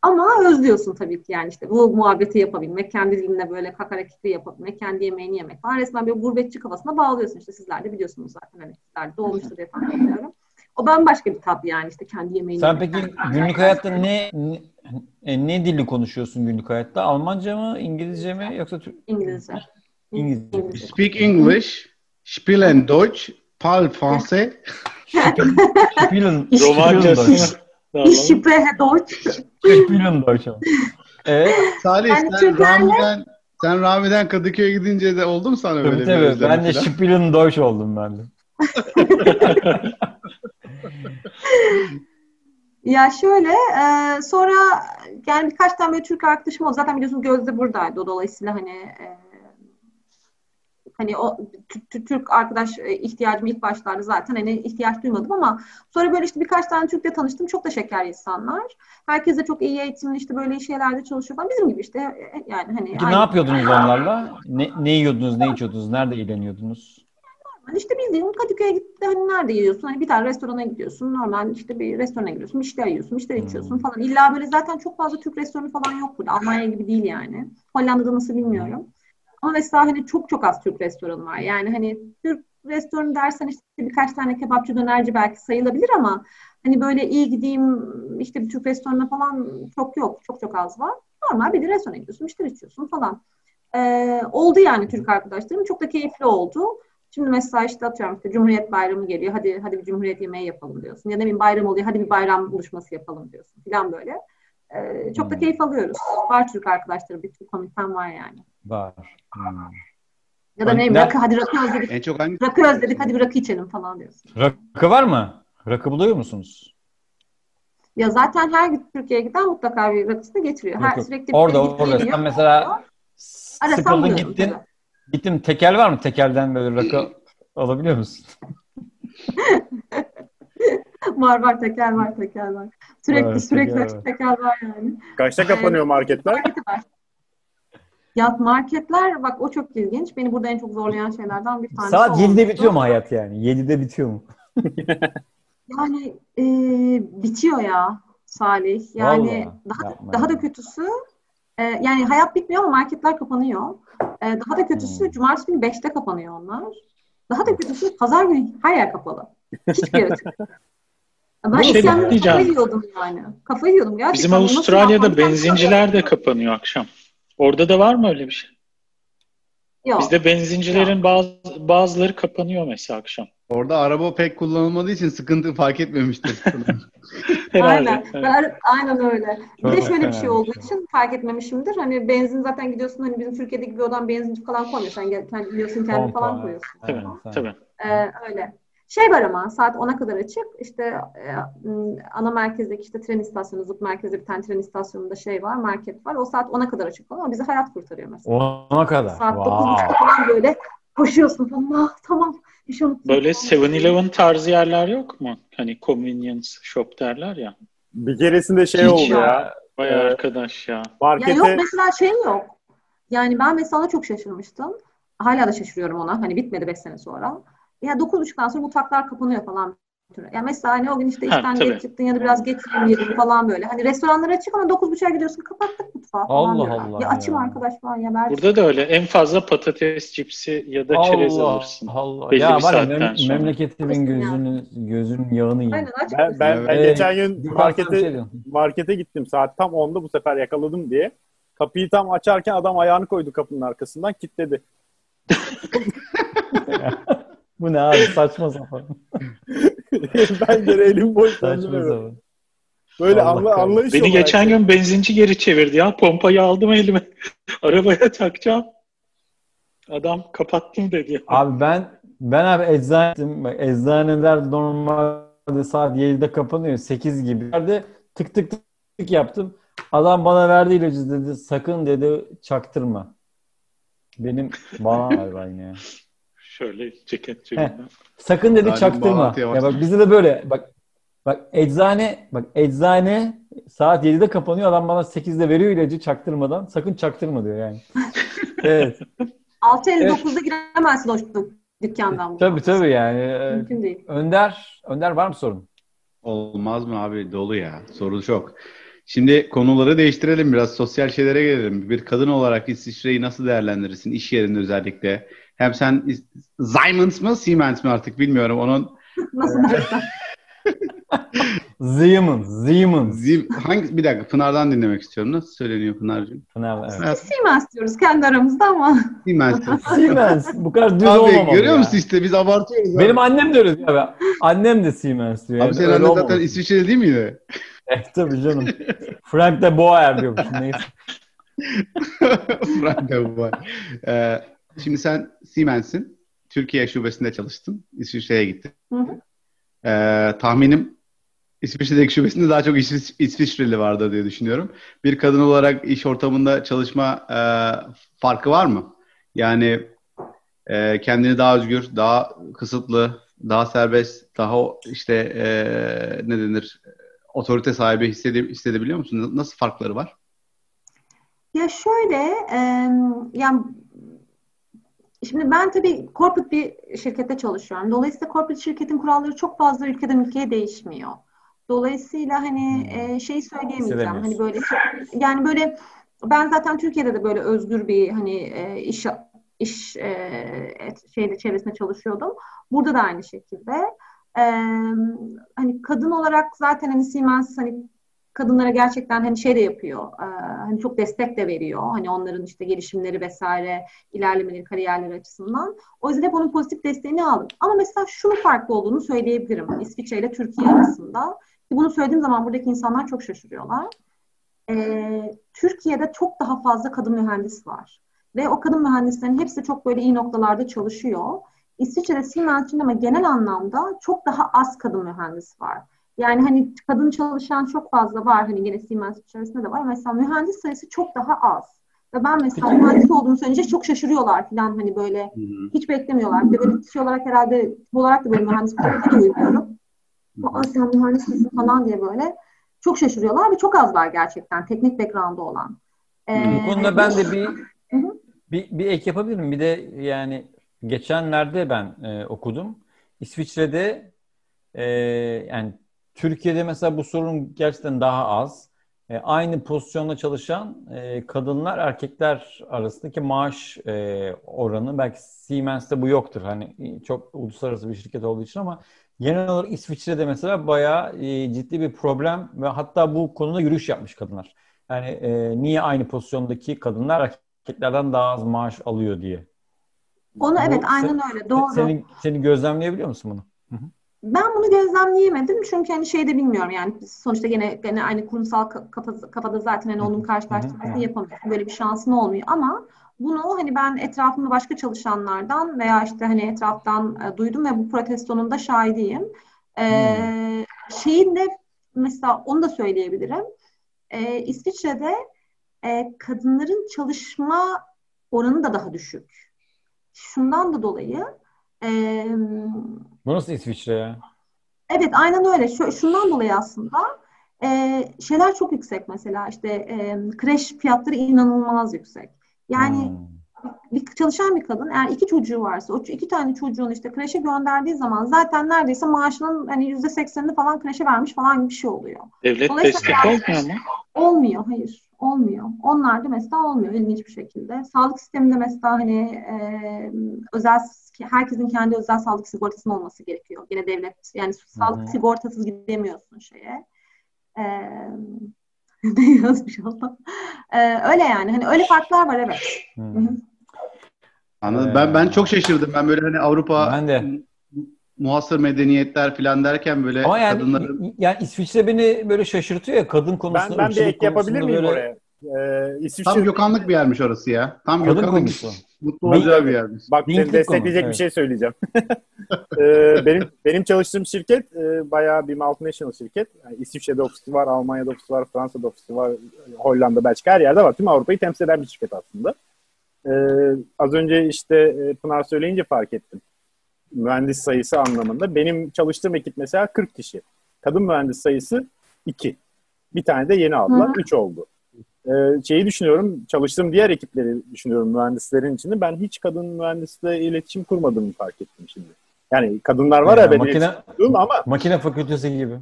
Ama özlüyorsun tabii ki yani işte bu muhabbeti yapabilmek, kendi dilinle böyle kakarakikli yapabilmek, kendi yemeğini yemek falan. Resmen bir gurbetçi kafasına bağlıyorsun işte sizler de biliyorsunuz zaten hani sizler de olmuştur diye tahmin ediyorum. O bambaşka bir tat yani işte kendi yemeğini. Sen peki günlük hayatta ne, ne e, ne dili konuşuyorsun günlük hayatta? Almanca mı, İngilizce mi yoksa Türk? İngilizce. İngilizce. İngilizce. Speak English, spielen Deutsch, parle français. Spielen, Romancası. Ich spreche Deutsch. Spielen Deutsch. Evet. Salih Yani sen Türklerle- Rami'den, sen Rami'den Kadıköy'e gidince de oldu mu sana böyle Tabii bir tabii. özlem Ben de? Spielen Deutsch oldum ben de. Ya şöyle, e, sonra yani birkaç tane böyle Türk arkadaşım oldu. Zaten biliyorsunuz Gözde buradaydı. O dolayısıyla hani e, hani o Tü- Tü- Türk arkadaş e, ihtiyacım ilk başlarda zaten hani ihtiyaç duymadım ama sonra böyle işte birkaç tane Türk'le tanıştım. Çok da şeker insanlar. Herkes de çok iyi eğitimli işte böyle şeylerde çalışıyor falan. Bizim gibi işte e, yani hani Peki ne yapıyordunuz onlarla? Ne, ne yiyordunuz, ne içiyordunuz, nerede eğleniyordunuz? Hani işte bildiğin Kadıköy'e gitti hani nerede yiyorsun? Hani bir tane restorana gidiyorsun. Normal işte bir restorana gidiyorsun. Bir şeyler yiyorsun, bir şeyler içiyorsun Hmm. falan. İlla böyle zaten çok fazla Türk restoranı falan yok burada. Almanya gibi değil yani. Hollanda'da nasıl bilmiyorum. Ama mesela hani çok çok az Türk restoranı var. Yani hani Türk restoranı dersen işte birkaç tane kebapçı dönerci belki sayılabilir ama hani böyle iyi gideyim işte bir Türk restoranına falan çok yok. Çok çok az var. Normal bir restorana gidiyorsun, şeyler içiyorsun falan. Ee, oldu yani Türk arkadaşlarım. Çok da keyifli oldu. Şimdi mesela işte atıyorum işte Cumhuriyet Bayramı geliyor. Hadi hadi bir Cumhuriyet yemeği yapalım diyorsun. Ya da bir bayram oluyor. Hadi bir bayram buluşması yapalım diyorsun. Falan böyle. Ee, çok da Hmm. keyif alıyoruz. Var Türk arkadaşlarım. Bir Türk komitem var yani. Var. Hmm. Ya da ne rakı hadi rakı özledik. En çok hangi? Rakı özledik hadi bir rakı içelim falan diyorsun. Rakı var mı? Rakı buluyor musunuz? Ya zaten her gün Türkiye'ye giden mutlaka bir rakısını getiriyor. Her Rakı. sürekli bir Orada orada. geliyor. Sen mesela Arasam sıkıldın gittin. tabii. Gittin tekel var mı? Tekelden böyle rakı alabiliyor musun? Var var teker var teker var. Sürekli Var, sürekli açık var. teker var yani. Kaçta kapanıyor marketler? Marketi var. Ya marketler bak o çok ilginç. Beni burada en çok zorlayan şeylerden bir tanesi Saat 7'de olmuştu. bitiyor mu hayat yani? 7'de bitiyor mu? Yani e, bitiyor ya Salih. Yani Vallahi, daha yapma daha da kötüsü e, yani hayat bitmiyor ama marketler kapanıyor. E, daha da kötüsü Hmm. cumartesi günü 5'te kapanıyor onlar. Daha da kötüsü pazar günü her yer kapalı. Hiçbir yer açık. Ben şey isyanla kafayı yiyordum yani. Kafayı yiyordum gerçekten. Bizim Avustralya'da benzinciler de kapanıyor akşam. Orada da var mı öyle bir şey? Yok. Bizde benzincilerin bazı, bazıları kapanıyor mesela akşam. Orada araba pek kullanılmadığı için sıkıntı fark etmemiştir. Herhalde. Aynen. Evet. Ben aynen öyle. Bir Çok de şöyle bir şey bir olduğu şey. için fark etmemişimdir. Hani benzin zaten gidiyorsun hani bizim Türkiye'deki bir odan benzinci falan koymuyor. Sen gel- kendi biliyorsun kendi falan koyuyorsun. Tabii, tabii. Ee, öyle. Şey var ama saat 10'a kadar açık. İşte e, ana merkezdeki işte tren istasyonu, Zıp merkezde bir tane tren istasyonunda şey var, market var. O saat 10'a kadar açık falan ama bize hayat kurtarıyor mesela. Ona kadar. Saat Wow. 9.30'da falan böyle koşuyorsun falan. Ah, tamam. Bir şey unuttum. Böyle falan. 7-Eleven tarzı yerler yok mu? Hani convenience shop derler ya. Bir keresinde şey Hiç oldu yok. ya. Vay Ee, arkadaş ya. Ya Markete yok mesela şey yok. Yani ben mesela çok şaşırmıştım. Hala da şaşırıyorum ona. Hani bitmedi 5 sene sonra. Ya 9.30'dan sonra mutfaklar kapanıyor falan. Ya mesela hani o gün işte işten geç çıktın ya da biraz geç yedim falan böyle. Hani restoranlar açık ama 9.30'a gidiyorsun kapattık mutfağı falan Allah diyorlar. Allah Ya açım ya. arkadaş falan ya ver. Burada da öyle. En fazla patates cipsi ya da çerez Allah alırsın. Allah. Belli ya bir var ya mem- sonra. memleketimin gözünü, gözünün yağını yiyin. Aynen aç. ben, ben, ben Evet. geçen gün markete şey markete gittim. Saat tam 10'da bu sefer yakaladım diye. Kapıyı tam açarken adam ayağını koydu kapının arkasından kilitledi. Bu ne abi saçma sapan. ben de elim boş saçma sapan. Böyle Allah anla, anlayış Beni geçen gün benzinci geri çevirdi ya. Pompayı aldım elime. Arabaya takacağım. Adam kapattım dedi. ya. Abi ben ben abi eczanedim. Bak, eczaneler normalde saat 7'de kapanıyor. 8 gibi. Nerede tık tık tık yaptım. Adam bana verdi ilacı dedi. Sakın dedi çaktırma. Benim bana galiba yine. Şöyle ceket cebimden. Sakın dedi Salim çaktırma. Ya bak bizde de böyle. Bak bak eczane bak eczane saat 7'de kapanıyor. Adam bana 8'de veriyor ilacı çaktırmadan. Sakın çaktırma diyor yani. evet. 6.59'da giremezsin o dük- dükkandan. Tabii tabii yani. Ee, Mümkün değil. Önder, Önder var mı sorun? Olmaz mı abi? Dolu ya. Soru çok. Şimdi konuları değiştirelim biraz. Sosyal şeylere gelelim. Bir kadın olarak İsviçre'yi nasıl değerlendirirsin? iş yerinde özellikle. Hem sen Siemens mı Siemens mi artık bilmiyorum. Onun Nasıl dersen. Siemens, Siemens. Zim, hangi, bir dakika Pınar'dan dinlemek istiyorum. Nasıl söyleniyor Pınar'cığım? Pınar, evet. Siemens diyoruz kendi aramızda ama. Siemens. Siemens. Bu kadar düz Abi olmamalı görüyor ya. musun işte biz abartıyoruz. Benim abi. annem de öyle diyor abi. Annem de Siemens diyor. Abi Yani senin annen zaten olmaması. İsviçreli değil miydi? Evet tabii canım. Frank de Boer diyormuş. Neyse. Frank de Boer. Ee, şimdi sen Siemens'in Türkiye şubesinde çalıştın. İsviçre'ye gittin. Hı hı. Ee, tahminim İsviçre'deki şubesinde daha çok İsviç- İsviçreli vardır diye düşünüyorum. Bir kadın olarak iş ortamında çalışma e, farkı var mı? Yani e, kendini daha özgür, daha kısıtlı, daha serbest, daha işte e, ne denir otorite sahibi hissede, hissedebiliyor musun? Nasıl farkları var? Ya şöyle, e, yani şimdi ben tabii corporate bir şirkette çalışıyorum. Dolayısıyla corporate şirketin kuralları çok fazla ülkeden ülkeye değişmiyor. Dolayısıyla hani e, şeyi söyleyemeyeceğim. Hani böyle yani böyle ben zaten Türkiye'de de böyle özgür bir hani e, iş iş e, şeyde çevresinde çalışıyordum. Burada da aynı şekilde. E, hani kadın olarak zaten hani Siemens hani kadınlara gerçekten hani şey de yapıyor. e, hani çok destek de veriyor. Hani onların işte gelişimleri vesaire, ilerlemeleri, kariyerleri açısından. O yüzden hep onun pozitif desteğini aldım. Ama mesela şunu farklı olduğunu söyleyebilirim İsviçre ile Türkiye arasında. Bunu söylediğim zaman buradaki insanlar çok şaşırıyorlar. E, Türkiye'de çok daha fazla kadın mühendis var. Ve o kadın mühendislerin hepsi çok böyle iyi noktalarda çalışıyor. İsviçre'de Siemens için ama genel anlamda çok daha az kadın mühendis var. Yani hani kadın çalışan çok fazla var. Hani gene Siemens içerisinde de var. Mesela mühendis sayısı çok daha az. Ve ben mesela mühendis olduğumu söyleyince çok şaşırıyorlar falan hani böyle hiç beklemiyorlar. Bir de böyle şey olarak herhalde tip olarak da böyle mühendis profili uymuyorum. Aa sen mühendis misin falan diye böyle çok şaşırıyorlar ve çok az var gerçekten teknik background'ı olan. Ee, Bu konuda ben de bir bir, bir ek yapabilirim. Bir de yani geçenlerde ben e, okudum. İsviçre'de e, yani Türkiye'de mesela bu sorun gerçekten daha az. E, aynı pozisyonda çalışan e, kadınlar erkekler arasındaki maaş e, oranı belki Siemens'te bu yoktur. Hani çok uluslararası bir şirket olduğu için ama genel olarak İsviçre'de mesela bayağı e, ciddi bir problem ve hatta bu konuda yürüyüş yapmış kadınlar. Yani e, niye aynı pozisyondaki kadınlar erkeklerden daha az maaş alıyor diye. Onu Bu evet aynen öyle doğru. Seni, seni gözlemleyebiliyor musun bunu? Ben bunu gözlemleyemedim çünkü hani şeyde bilmiyorum yani sonuçta gene gene aynı kurumsal ka- kafa- kafada zaten hani onun karşılaştırmasını yapamıyorsun. Böyle bir şansın olmuyor ama bunu hani ben etrafımda başka çalışanlardan veya işte hani etraftan e, duydum ve bu protestonun da şahidiyim. Ee, şeyin de mesela onu da söyleyebilirim. Ee, İsviçre'de e, kadınların çalışma oranı da daha düşük. Şundan da dolayı e, Bu nasıl İsviçre ya? Evet, aynen öyle. Şu, şundan dolayı aslında e, şeyler çok yüksek mesela işte e, kreş fiyatları inanılmaz yüksek. Yani Hmm. bir çalışan bir kadın eğer iki çocuğu varsa o iki tane çocuğunu işte kreşe gönderdiği zaman zaten neredeyse maaşının hani yüzde seksenini falan kreşe vermiş falan gibi bir şey oluyor. Devlet destek olmuyor mu? Olmuyor, hayır. Olmuyor. Onlar da mesela olmuyor ilginç bir şekilde. Sağlık sisteminde mesela hani e, özel herkesin kendi özel sağlık sigortasının olması gerekiyor. Yine devlet yani sağlık sigortasız gidemiyorsun şeye. E, ne yazmış Allah. E, öyle yani. Hani öyle farklar var evet. Hmm. Hı hı. Anladım. Ee, Ben ben çok şaşırdım. Ben böyle hani Avrupa Ben de. muhasır medeniyetler falan derken böyle Ama yani, kadınların yani İsviçre beni böyle şaşırtıyor ya kadın konusunda. Ben, ben bir ek yapabilir miyim böyle- oraya? Ee, İsviçre, tam gökhanlık bir yermiş orası ya. Tam Kadın gökhanlık konusu. Mutlu olacağı bir yermiş. Bak seni destekleyecek konu, bir şey söyleyeceğim. Ee, benim benim çalıştığım şirket e, bayağı bir multinational şirket. Yani İsviçre'de ofisi var, Almanya'da ofisi var, Fransa'da ofisi var, Hollanda, Belçika her yerde var. Tüm Avrupa'yı temsil eden bir şirket aslında. Ee, az önce işte e, Pınar söyleyince fark ettim. Mühendis sayısı anlamında. Benim çalıştığım ekip mesela 40 kişi. Kadın mühendis sayısı 2. Bir tane de yeni aldılar. Hı. 3 oldu. Ee, şeyi düşünüyorum, çalıştığım diğer ekipleri düşünüyorum mühendislerin içinde. Ben hiç kadın mühendisle iletişim kurmadığımı fark ettim şimdi. Yani kadınlar var Yani ya benim makine, ama makine fakültesi gibi.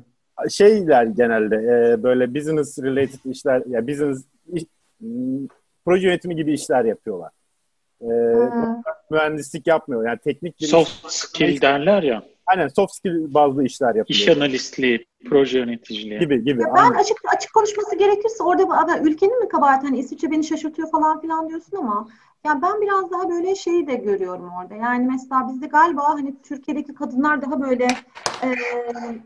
şeyler genelde e, böyle business related işler, ya business iş- proje yönetimi gibi işler yapıyorlar. E, mühendislik yapmıyor. Yani teknik bir iş- Soft skill derler ya. Aynen soft skill bazlı işler yapılıyor. İş analistliği, proje yöneticiliği. Gibi gibi. Ya ben açık açık konuşması gerekirse orada ülkenin mi kabahati hani İsviçre beni şaşırtıyor falan filan diyorsun ama ya ben biraz daha böyle şeyi de görüyorum orada. Yani mesela bizde galiba hani Türkiye'deki kadınlar daha böyle e,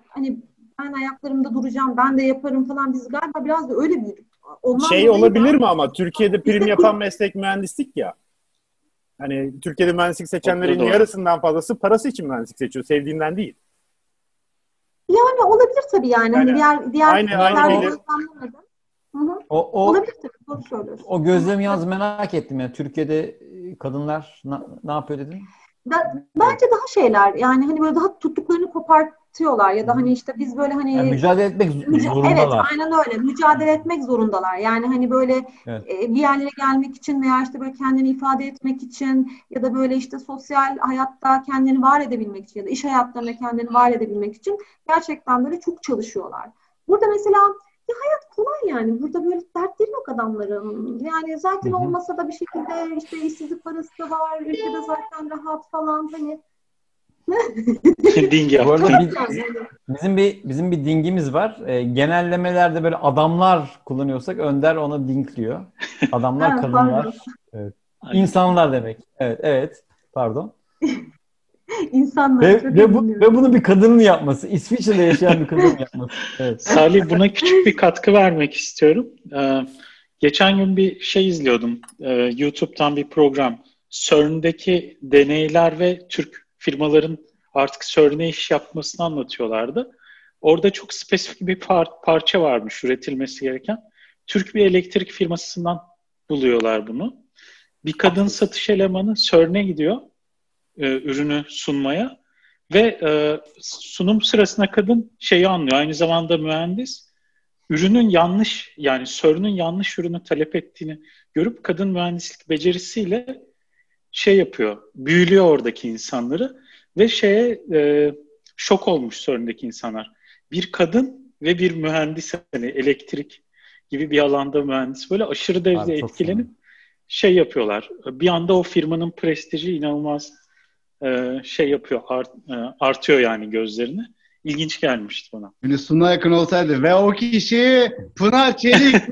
hani ben ayaklarımda duracağım, ben de yaparım falan. Biz galiba biraz da öyle büyüdük. Ondan şey olabilir mi ama Türkiye'de prim yapan meslek mühendislik ya. Hani Türkiye'de mühendislik seçenlerin yarısından fazlası parası için mühendislik seçiyor, sevdiğinden değil. Yani olabilir tabii yani. Hani diğer diğer aynı aynı O, o, olabilir tabii. Doğru söylüyorsun. O gözlemi yaz merak ettim ya. Türkiye'de kadınlar ne, ne yapıyor dedin? Ben, bence daha şeyler yani hani böyle daha tuttuklarını kopartıyorlar ya da hani işte biz böyle hani yani mücadele etmek zorundalar. Evet aynen öyle mücadele etmek zorundalar. Yani hani böyle evet. e, bir yerlere gelmek için veya işte böyle kendini ifade etmek için ya da böyle işte sosyal hayatta kendini var edebilmek için ya da iş hayatlarında kendini var edebilmek için gerçekten böyle çok çalışıyorlar. Burada mesela ya hayat kolay yani. Burada böyle dertleri yok adamların. Yani zaten olmasa da bir şekilde işte işsizlik parası da var. Ülkede zaten rahat falan. Hani Ding Bu arada biz, bizim bir bizim bir dingimiz var. E, genellemelerde böyle adamlar kullanıyorsak Önder ona dinkliyor. Adamlar, kadınlar. Evet. İnsanlar demek. Evet, evet. Pardon. İnsanlar. Ve, ve, bu, ve bunu bir kadının yapması. İsviçre'de yaşayan bir kadının yapması. Evet. Salih buna küçük bir katkı vermek istiyorum. Ee, geçen gün bir şey izliyordum. Ee, YouTube'dan bir program. CERN'deki deneyler ve Türk firmaların artık CERN'e iş yapmasını anlatıyorlardı. Orada çok spesifik bir par- parça varmış üretilmesi gereken. Türk bir elektrik firmasından buluyorlar bunu. Bir kadın satış elemanı CERN'e gidiyor e, ürünü sunmaya ve e, sunum sırasında kadın şeyi anlıyor. Aynı zamanda mühendis ürünün yanlış yani sorunun yanlış ürünü talep ettiğini görüp kadın mühendislik becerisiyle şey yapıyor. Büyülüyor oradaki insanları ve şeye e, şok olmuş sorundaki insanlar. Bir kadın ve bir mühendis hani elektrik gibi bir alanda mühendis böyle aşırı derecede etkilenip şey yapıyorlar. Bir anda o firmanın prestiji inanılmaz e, şey yapıyor, art, e, artıyor yani gözlerini. İlginç gelmişti bana. Suna yakın olsaydı ve o kişi Pınar Çelik.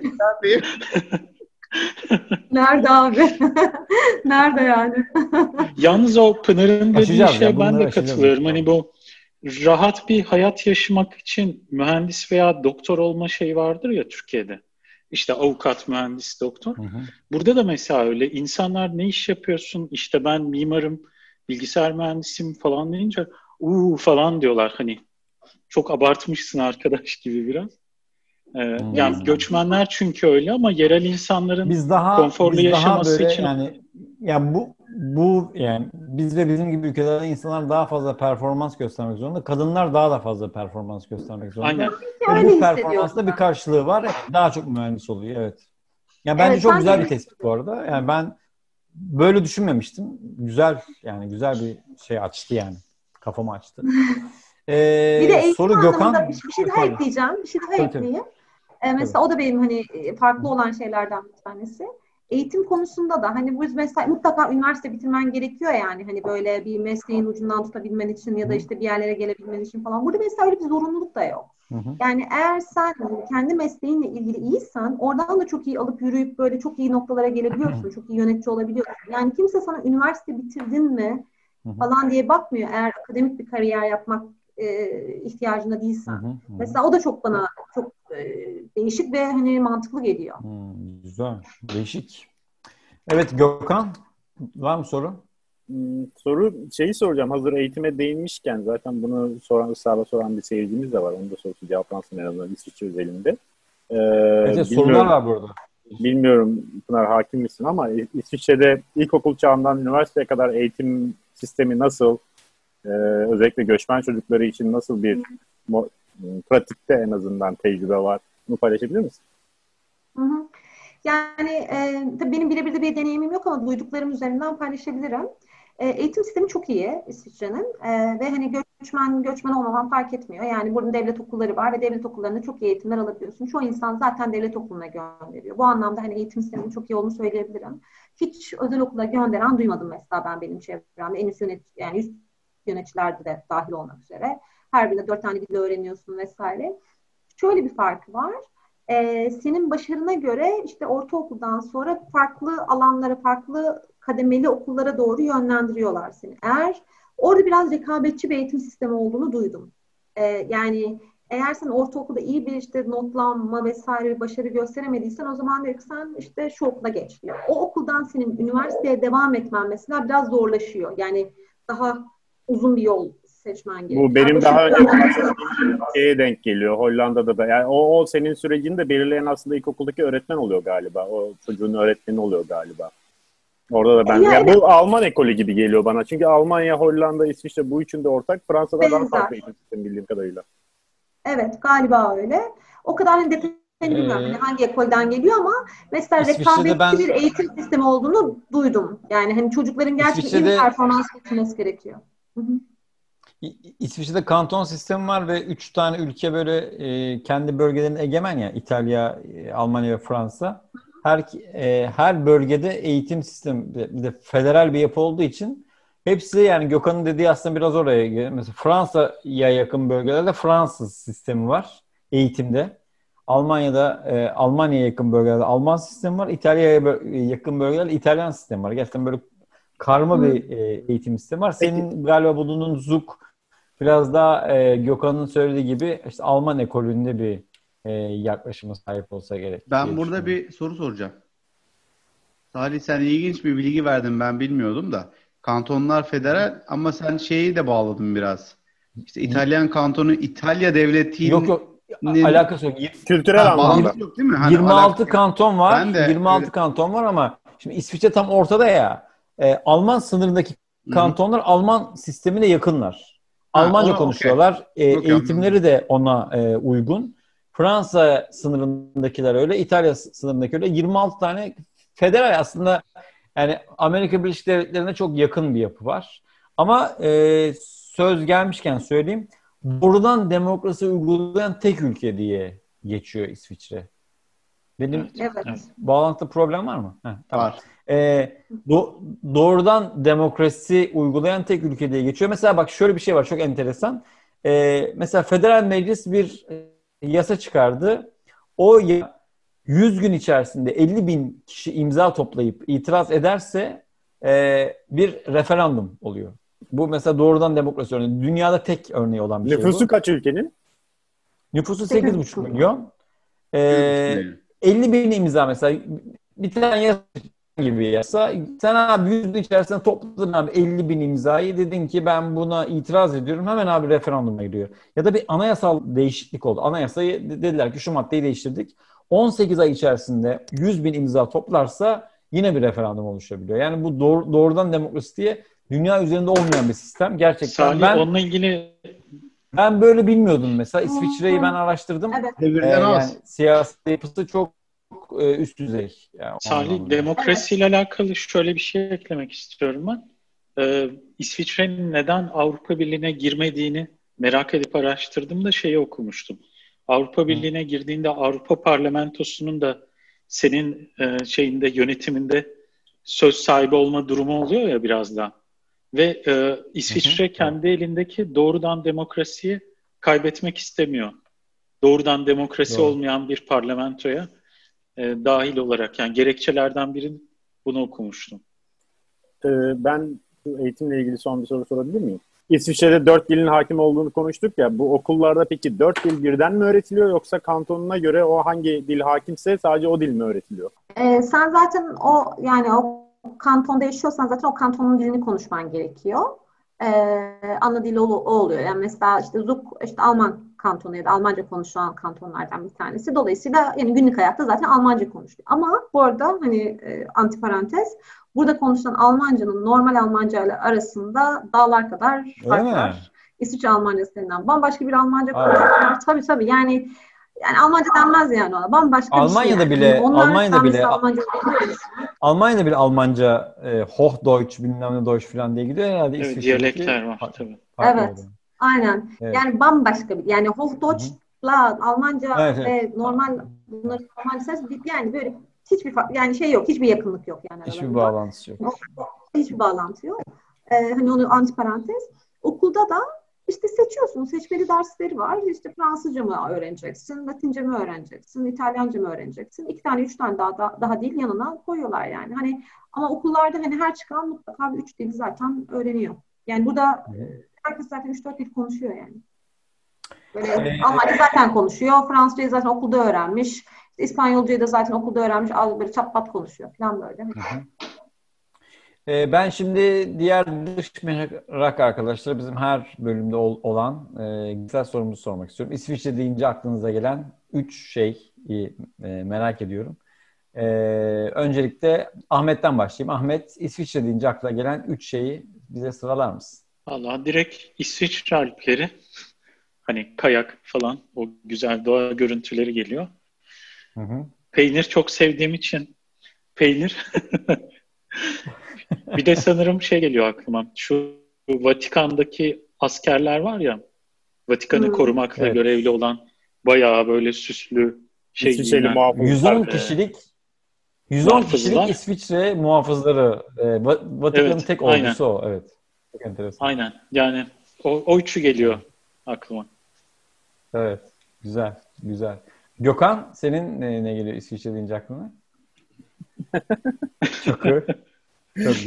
Nerede abi? Nerede yani? Yalnız o Pınar'ın dediği şeye ben de katılıyorum. Hani bu rahat bir hayat yaşamak için mühendis veya doktor olma şey vardır ya Türkiye'de. İşte avukat, mühendis, doktor. Hı hı. Burada da mesela öyle. İnsanlar ne iş yapıyorsun? İşte ben mimarım, bilgisayar mühendisim falan deyince uuu falan diyorlar hani çok abartmışsın arkadaş gibi biraz. Ee, hmm. Yani göçmenler çünkü öyle ama yerel insanların biz daha, konforlu biz yaşaması daha böyle, için yani yani bu bu yani biz ve bizim gibi ülkelerde insanlar daha fazla performans göstermek zorunda. Kadınlar daha da fazla performans göstermek zorunda. Aynen. Ve bu performansta bir karşılığı var. Daha çok mühendis oluyor. Evet. Ya bence evet, çok güzel bir tespit bu arada. Yani ben böyle düşünmemiştim. Güzel yani güzel bir şey açtı yani. Kafamı açtı. Ee, bir de soru Gökhan. Bir, bir şey daha ekleyeceğim. Bir şey daha tabii, ekleyeyim. Ee, mesela o da benim hani e, farklı olan şeylerden bir tanesi. Eğitim konusunda da hani bu mesela mutlaka üniversite bitirmen gerekiyor yani hani böyle bir mesleğin ucundan tutabilmen için ya da işte bir yerlere gelebilmen için falan. Burada mesela öyle bir zorunluluk da yok. Hı hı. Yani eğer sen kendi mesleğinle ilgili iyiysen oradan da çok iyi alıp yürüyüp böyle çok iyi noktalara gelebiliyorsun. çok iyi yönetici olabiliyorsun. Yani kimse sana üniversite bitirdin mi falan diye bakmıyor. Eğer akademik bir kariyer yapmak e, ihtiyacında değilsen. Hı hı hı. Mesela o da çok bana çok e, değişik ve hani mantıklı geliyor. Hmm, güzel. Değişik. Evet Gökhan var mı soru? Hmm, soru şeyi soracağım. Hazır eğitime değinmişken zaten bunu soran ısrarla soran bir seyircimiz de var. Onu da sorusu cevaplansın en azından İsviçre özelinde. Ee, evet, sorular var burada. Bilmiyorum Pınar hakim misin ama İsviçre'de ilkokul çağından üniversiteye kadar eğitim sistemi nasıl? Ee, özellikle göçmen çocukları için nasıl bir mo- pratikte en azından tecrübe var? Bunu paylaşabilir misin? Hı hı. Yani e, tabii benim birebir de bir deneyimim yok ama duyduklarım üzerinden paylaşabilirim. E, eğitim sistemi çok iyi İsviçre'nin e, ve hani göçmen göçmen olmaman fark etmiyor. Yani burada devlet okulları var ve devlet okullarında çok iyi eğitimler alabiliyorsun. Çoğu insan zaten devlet okuluna gönderiyor. Bu anlamda hani eğitim sisteminin çok iyi olduğunu söyleyebilirim. Hiç özel okula gönderen duymadım mesela ben benim çevremde. En üst yönet yani üst yöneticilerde de dahil olmak üzere. Her birinde dört tane dil öğreniyorsun vesaire. Şöyle bir farkı var. Ee, senin başarına göre işte ortaokuldan sonra farklı alanlara, farklı kademeli okullara doğru yönlendiriyorlar seni. Eğer orada biraz rekabetçi bir eğitim sistemi olduğunu duydum. Ee, yani eğer sen ortaokulda iyi bir işte notlanma vesaire bir başarı gösteremediysen o zaman der sen işte şu okula geç. Yani o okuldan senin üniversiteye devam etmen mesela biraz zorlaşıyor. Yani daha uzun bir yol seçmen gerekiyor. Bu benim yani daha önce şeye denk geliyor Hollanda'da da. Yani o, o senin sürecini de belirleyen aslında ilkokuldaki öğretmen oluyor galiba. O çocuğun öğretmeni oluyor galiba. Orada da ben. Yani, yani bu Alman ekolü gibi geliyor bana. Çünkü Almanya, Hollanda, İsviçre bu üçünde ortak. Fransa'da daha farklı eğitim sistemi bildiğim kadarıyla. Evet galiba öyle. O kadar hani detayını ee, bilmiyorum hani hangi ekolden geliyor ama mesela rekabetçi ben... bir eğitim sistemi olduğunu duydum. Yani hani çocukların gerçekten iyi performans getirmesi gerekiyor. İsviçre'de kanton sistemi var ve üç tane ülke böyle e, kendi bölgelerinin egemen ya İtalya, e, Almanya ve Fransa. Her e, her bölgede eğitim sistemi bir de federal bir yapı olduğu için hepsi yani Gökhan'ın dediği aslında biraz oraya geliyor. Mesela Fransa'ya yakın bölgelerde Fransız sistemi var eğitimde. Almanya'da e, Almanya'ya yakın bölgelerde Alman sistemi var. İtalya'ya yakın bölgelerde İtalyan sistemi var. Gerçekten böyle karma bir e, eğitim sistemi var. Senin Peki. galiba bulunduğun ZUK biraz daha e, Gökhan'ın söylediği gibi işte Alman ekolünde bir e, yaklaşıma sahip olsa gerek. Ben burada bir soru soracağım. Salih sen ilginç bir bilgi verdin ben bilmiyordum da. Kantonlar federal ama sen şeyi de bağladın biraz. İşte İtalyan kantonu İtalya devletinin Yok yok alakası yok. Kültürel ha, anlamda. Yok değil mi? Hani 26 alakası... kanton var. Ben de, 26 öyle... kanton var ama şimdi İsviçre tam ortada ya. E, Alman sınırındaki kantonlar Hı-hı. Alman sistemine yakınlar. Almanca ha, konuşuyorlar. Okay. E, eğitimleri de ona e, uygun. Fransa sınırındakiler öyle, İtalya sınırındakiler öyle. 26 tane federal aslında yani Amerika Birleşik Devletleri'ne çok yakın bir yapı var. Ama e, söz gelmişken söyleyeyim. Doğrudan demokrasi uygulayan tek ülke diye geçiyor İsviçre. Benim evet. bağlantıda problem var mı? Heh, tamam. Var. Ee, do- doğrudan demokrasi uygulayan tek ülke diye geçiyor. Mesela bak şöyle bir şey var çok enteresan. Ee, mesela federal meclis bir e, yasa çıkardı. O ya 100 gün içerisinde 50 bin kişi imza toplayıp itiraz ederse e, bir referandum oluyor. Bu mesela doğrudan demokrasi örneği. Dünyada tek örneği olan bir Nüfusu şey Nüfusu kaç ülkenin? Nüfusu 8,5 milyon. Ee, 50 bin imza mesela. Bir tane yasa gibi yasa. Sen abi 100 içerisinde topladın abi 50 bin imzayı. Dedin ki ben buna itiraz ediyorum. Hemen abi referanduma giriyor. Ya da bir anayasal değişiklik oldu. Anayasayı dediler ki şu maddeyi değiştirdik. 18 ay içerisinde 100 bin imza toplarsa yine bir referandum oluşabiliyor. Yani bu doğru, doğrudan demokrasi diye dünya üzerinde olmayan bir sistem. Gerçekten Salih, ben onunla ilgili ben böyle bilmiyordum mesela. İsviçre'yi ben araştırdım. Evet. Ee, yani siyasi yapısı çok e, üst düzey. Yani Salih, demokrasiyle evet. alakalı şöyle bir şey eklemek istiyorum ben. Ee, İsviçre'nin neden Avrupa Birliği'ne girmediğini merak edip araştırdım da şeyi okumuştum. Avrupa Birliği'ne girdiğinde Avrupa Parlamentosu'nun da senin e, şeyinde yönetiminde söz sahibi olma durumu oluyor ya biraz da. Ve e, İsviçre hı hı. kendi elindeki doğrudan demokrasiyi kaybetmek istemiyor. Doğrudan demokrasi Doğru. olmayan bir parlamentoya e, dahil olarak yani gerekçelerden biri bunu okumuştum. Ee, ben eğitimle ilgili son bir soru sorabilir miyim? İsviçre'de dört dilin hakim olduğunu konuştuk ya. Bu okullarda peki dört dil birden mi öğretiliyor yoksa kantonuna göre o hangi dil hakimse sadece o dil mi öğretiliyor? Ee, sen zaten o yani o kantonda yaşıyorsan zaten o kantonun dilini konuşman gerekiyor. Ee, ana dili o, o oluyor. Yani mesela işte Zuk işte Alman kantonu ya da Almanca konuşulan kantonlardan bir tanesi. Dolayısıyla yani günlük hayatta zaten Almanca konuşuyor. Ama bu arada hani e, antiparantez burada konuşulan Almancanın normal Almanca ile arasında dağlar kadar fark var. İsviçre Almancasından bambaşka bir Almanca konuşuyorlar. Tabii tabii yani yani Almanca denmez yani ona. Bambaşka Almanya'da bir şey. Yani. Bile, Onlar Almanya'da bile Almanca Almanya'da bile Almanca e, Hochdeutsch bilmem ne Deutsch falan diye gidiyor herhalde. Evet, diyalekler var tabii. Evet. Oluyor. Aynen. Evet. Yani bambaşka bir yani Hochdeutsch'la Almanca evet, evet. ve normal bunları Almanca ses yani böyle hiçbir yani şey yok, hiçbir yakınlık yok yani. Hiçbir bağlantısı yok. Hiçbir bağlantı yok. Ee, hani onu antiparantez. Okulda da işte seçiyorsun. Seçmeli dersleri var. İşte Fransızca mı öğreneceksin, Latince mi öğreneceksin, İtalyanca mı öğreneceksin? İki tane, üç tane daha, daha, daha değil yanına koyuyorlar yani. Hani ama okullarda hani her çıkan mutlaka bir üç dil zaten öğreniyor. Yani burada herkes zaten üç dört dil konuşuyor yani. Böyle ee, Almanca zaten konuşuyor. Fransızcayı zaten okulda öğrenmiş. İspanyolcayı da zaten okulda öğrenmiş. Az böyle çat pat konuşuyor falan böyle. Ee, ben şimdi diğer dış merak arkadaşlar bizim her bölümde ol, olan e, güzel sorumuzu sormak istiyorum. İsviçre deyince aklınıza gelen üç şey e, merak ediyorum. E, öncelikle Ahmet'ten başlayayım. Ahmet İsviçre deyince aklına gelen üç şeyi bize sıralar mısın? Allah direkt İsviçre Alpleri hani kayak falan o güzel doğa görüntüleri geliyor. Hı hı. Peynir çok sevdiğim için peynir. bir de sanırım şey geliyor aklıma. Şu Vatikan'daki askerler var ya Vatikan'ı hmm. korumakla evet. görevli olan bayağı böyle süslü şey İsviçreli 110 kişilik 110 kişilik İsviçre muhafızları. E, Vatikan'ın evet, tek ordusu o. Evet. Çok enteresan. Aynen. Yani o, o üçü geliyor aklıma. Evet. Güzel. Güzel. Gökhan senin ne, ne geliyor İsviçre deyince aklına? Çok iyi. Çok güzel.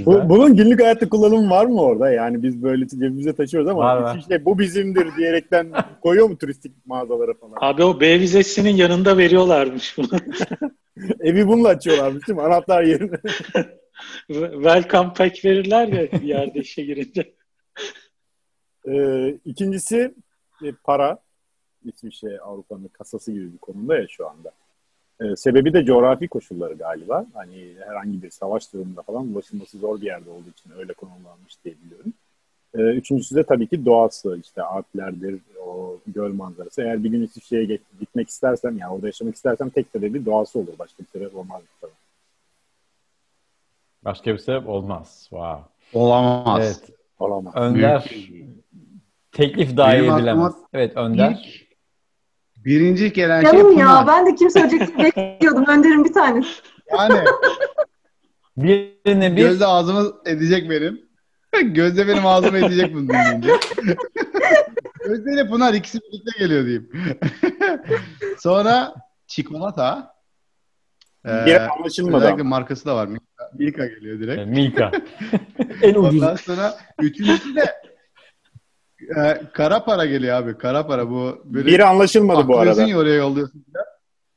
Bu, bunun günlük hayatta kullanımı var mı orada? Yani biz böyle cebimize taşıyoruz ama var, var. işte bu bizimdir diyerekten koyuyor mu turistik mağazalara falan? Abi o B vizesinin yanında veriyorlarmış bunu. Evi bununla açıyorlarmış değil mi? Anahtar yerine. Welcome pack verirler ya bir yerde işe girince. Ee, ikincisi e, para. İsviçre Avrupa'nın kasası gibi bir konumda ya şu anda. Ee, sebebi de coğrafi koşulları galiba. Hani herhangi bir savaş durumunda falan ulaşılması zor bir yerde olduğu için öyle konumlanmış diye biliyorum. Ee, üçüncüsü de tabii ki doğası. işte Alplerdir, o göl manzarası. Eğer bir gün İsviçre'ye gitmek istersem, yani orada yaşamak istersem tek sebebi doğası olur. Başka bir sebep olmaz. Tabii. Başka bir sebep olmaz. Wow. Olamaz. Evet. Olamaz. Önder Büyük. teklif dahi edilemez. Evet Önder. İlk, birinci gelen Canım şey Pınar. ya ben de kim söyleyecek bekliyordum. Önder'in bir tanesi. Yani birine bir... Gözde ağzımı edecek benim. Gözde benim ağzımı edecek bunu dinleyince. Gözde ile Pınar ikisi birlikte geliyor diyeyim. Sonra çikolata. Ee, anlaşılmadı. Özellikle markası da var. Milka, Milka geliyor direkt. Milka. en ucuz. Ondan sonra üçüncüsü de e, kara para geliyor abi. Kara para bu. Böyle Biri anlaşılmadı bu arada. ya oraya yolluyorsun.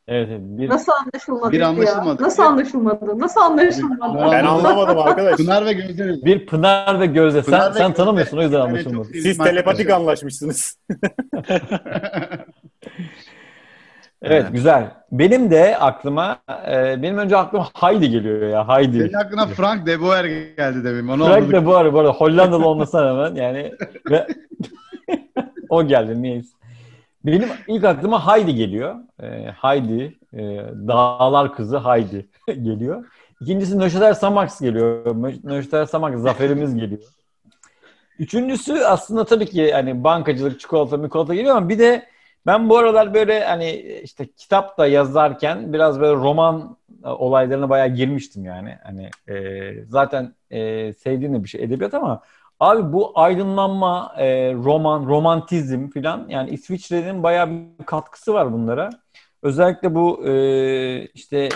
Evet, bir... Nasıl anlaşılmadı? Bir anlaşılmadı. Ya? Nasıl anlaşılmadı? Nasıl anlaşılmadı? Ben anlamadım arkadaş. Pınar ve Gözde. Bir Pınar ve Gözde. Pınar sen, ve sen Gözde. tanımıyorsun o yüzden anlaşılmadı. Siz telepatik anlaşmışsınız. Evet, evet güzel. Benim de aklıma e, benim önce aklıma Heidi geliyor ya Heidi. Senin aklına Frank de Boer geldi demin. Onu Frank de Boer bu arada Hollandalı olmasına rağmen yani ve o geldi neyse. Benim ilk aklıma Heidi geliyor. E, Heidi, e, Dağlar Kızı Heidi geliyor. İkincisi Nöşeter Samax geliyor. Nöşeter Samax zaferimiz geliyor. Üçüncüsü aslında tabii ki hani bankacılık, çikolata, mikolata geliyor ama bir de ben bu aralar böyle hani işte kitap da yazarken biraz böyle roman e, olaylarına bayağı girmiştim yani. Hani e, zaten e, sevdiğim de bir şey edebiyat ama abi bu aydınlanma, e, roman, romantizm filan yani İsviçre'nin bayağı bir katkısı var bunlara. Özellikle bu e, işte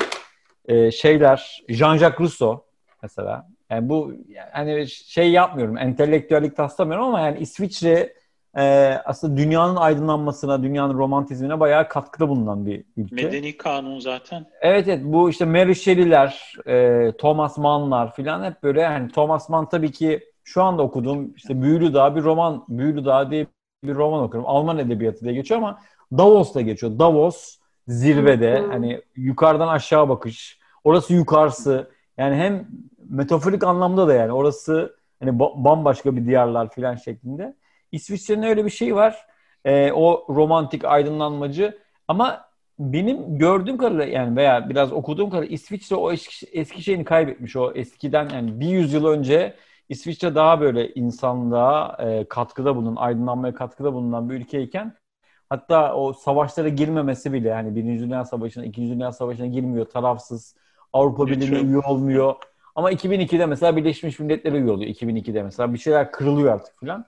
e, şeyler Jean-Jacques Rousseau mesela. Yani bu hani şey yapmıyorum, entelektüellik taslamıyorum ama yani İsviçre e, aslında dünyanın aydınlanmasına, dünyanın romantizmine bayağı katkıda bulunan bir ülke. Medeni kanun zaten. Evet evet bu işte Mary Shelley'ler, e, Thomas Mann'lar filan hep böyle yani Thomas Mann tabii ki şu anda okuduğum işte Büyülü Dağ bir roman, Büyülü Dağ diye bir roman okuyorum. Alman edebiyatı diye geçiyor ama Davos'ta geçiyor. Davos zirvede hani yukarıdan aşağı bakış. Orası yukarısı. Yani hem metaforik anlamda da yani orası hani bambaşka bir diyarlar filan şeklinde. İsviçre'nin öyle bir şey var. E, o romantik aydınlanmacı ama benim gördüğüm kadarıyla yani veya biraz okuduğum kadarıyla İsviçre o eski, eski şeyini kaybetmiş. O eskiden yani bir yüzyıl önce İsviçre daha böyle insanlığa e, katkıda bulunan, aydınlanmaya katkıda bulunan bir ülkeyken hatta o savaşlara girmemesi bile yani Birinci Dünya Savaşı'na, İkinci Dünya Savaşı'na girmiyor, tarafsız. Avrupa Birliği'ne üye olmuyor. Ama 2002'de mesela Birleşmiş Milletler'e üye oluyor. 2002'de mesela bir şeyler kırılıyor artık filan.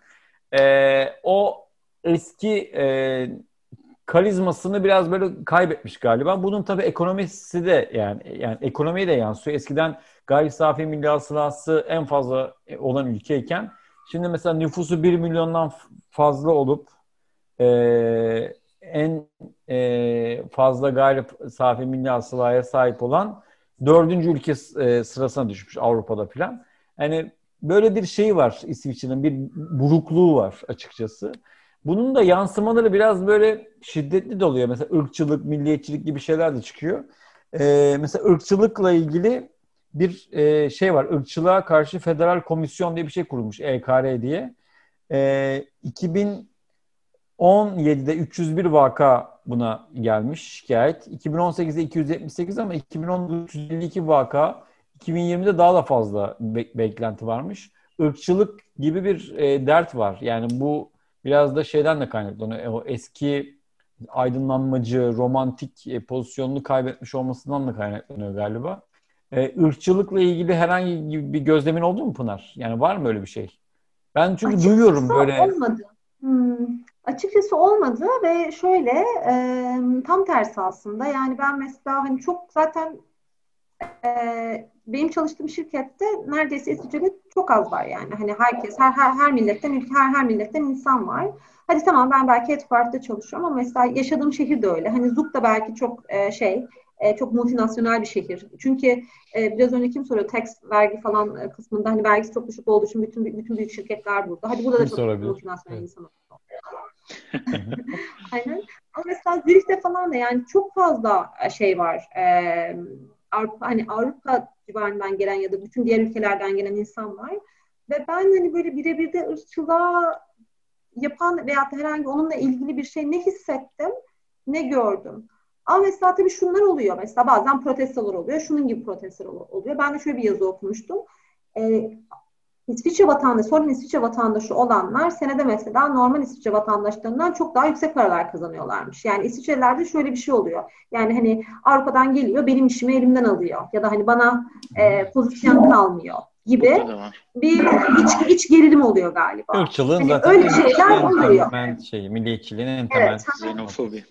E, o eski e, karizmasını biraz böyle kaybetmiş galiba. Bunun tabii ekonomisi de yani yani ekonomiye de yansıyor. Eskiden gayri safi milli hasılası en fazla olan ülkeyken şimdi mesela nüfusu 1 milyondan fazla olup e, en e, fazla gayri safi milli hasılaya sahip olan dördüncü ülke e, sırasına düşmüş Avrupa'da filan. Yani böyle bir şey var İsviçre'nin bir burukluğu var açıkçası. Bunun da yansımaları biraz böyle şiddetli de oluyor. Mesela ırkçılık, milliyetçilik gibi şeyler de çıkıyor. Ee, mesela ırkçılıkla ilgili bir e, şey var. Irkçılığa karşı Federal Komisyon diye bir şey kurulmuş. EKR diye. Ee, 2017'de 301 vaka buna gelmiş şikayet. 2018'de 278 ama 2010'da 352 vaka. 2020'de daha da fazla be- beklenti varmış. Irkçılık gibi bir e, dert var. Yani bu biraz da şeyden de kaynaklanıyor. O eski aydınlanmacı, romantik e, pozisyonunu kaybetmiş olmasından da kaynaklanıyor galiba. E, ırkçılıkla ilgili herhangi bir gözlemin oldu mu Pınar? Yani var mı öyle bir şey? Ben çünkü Açıkçası duyuyorum böyle. Olmadı. Hmm. Açıkçası olmadı ve şöyle e, tam tersi aslında. Yani ben mesela hani çok zaten e, benim çalıştığım şirkette neredeyse İsviçre'de çok az var yani. Hani herkes, her her her milletten, her her milletten insan var. Hadi tamam ben belki Headquarter'da çalışıyorum ama mesela yaşadığım şehir de öyle. Hani Zug da belki çok e, şey, e, çok multinasyonel bir şehir. Çünkü e, biraz önce kim soruyor tax vergi falan e, kısmında hani vergisi çok düşük olduğu için bütün bütün büyük şirketler burada. Hadi burada da çok multinasyonel evet. insan Aynen. Ama mesela Zürich'te falan da yani çok fazla e, şey var. E, Avrupa hani Avrupa civarından gelen ya da bütün diğer ülkelerden gelen insan var. Ve ben hani böyle birebir de ırkçılığa yapan veya herhangi onunla ilgili bir şey ne hissettim ne gördüm. Ama mesela tabii şunlar oluyor. Mesela bazen protestolar oluyor. Şunun gibi protestolar oluyor. Ben de şöyle bir yazı okumuştum. Ee, İsviçre vatandaşı, sorun İsviçre vatandaşı olanlar senede mesela normal İsviçre vatandaşlarından çok daha yüksek paralar kazanıyorlarmış. Yani İsviçrelilerde şöyle bir şey oluyor. Yani hani Avrupa'dan geliyor, benim işimi elimden alıyor. Ya da hani bana e, pozisyon kalmıyor gibi bir iç, iç gerilim oluyor galiba. Irkçılığın hani zaten öyle şeyler oluyor. Ben şey, milliyetçiliğin en temel evet, xenofobi.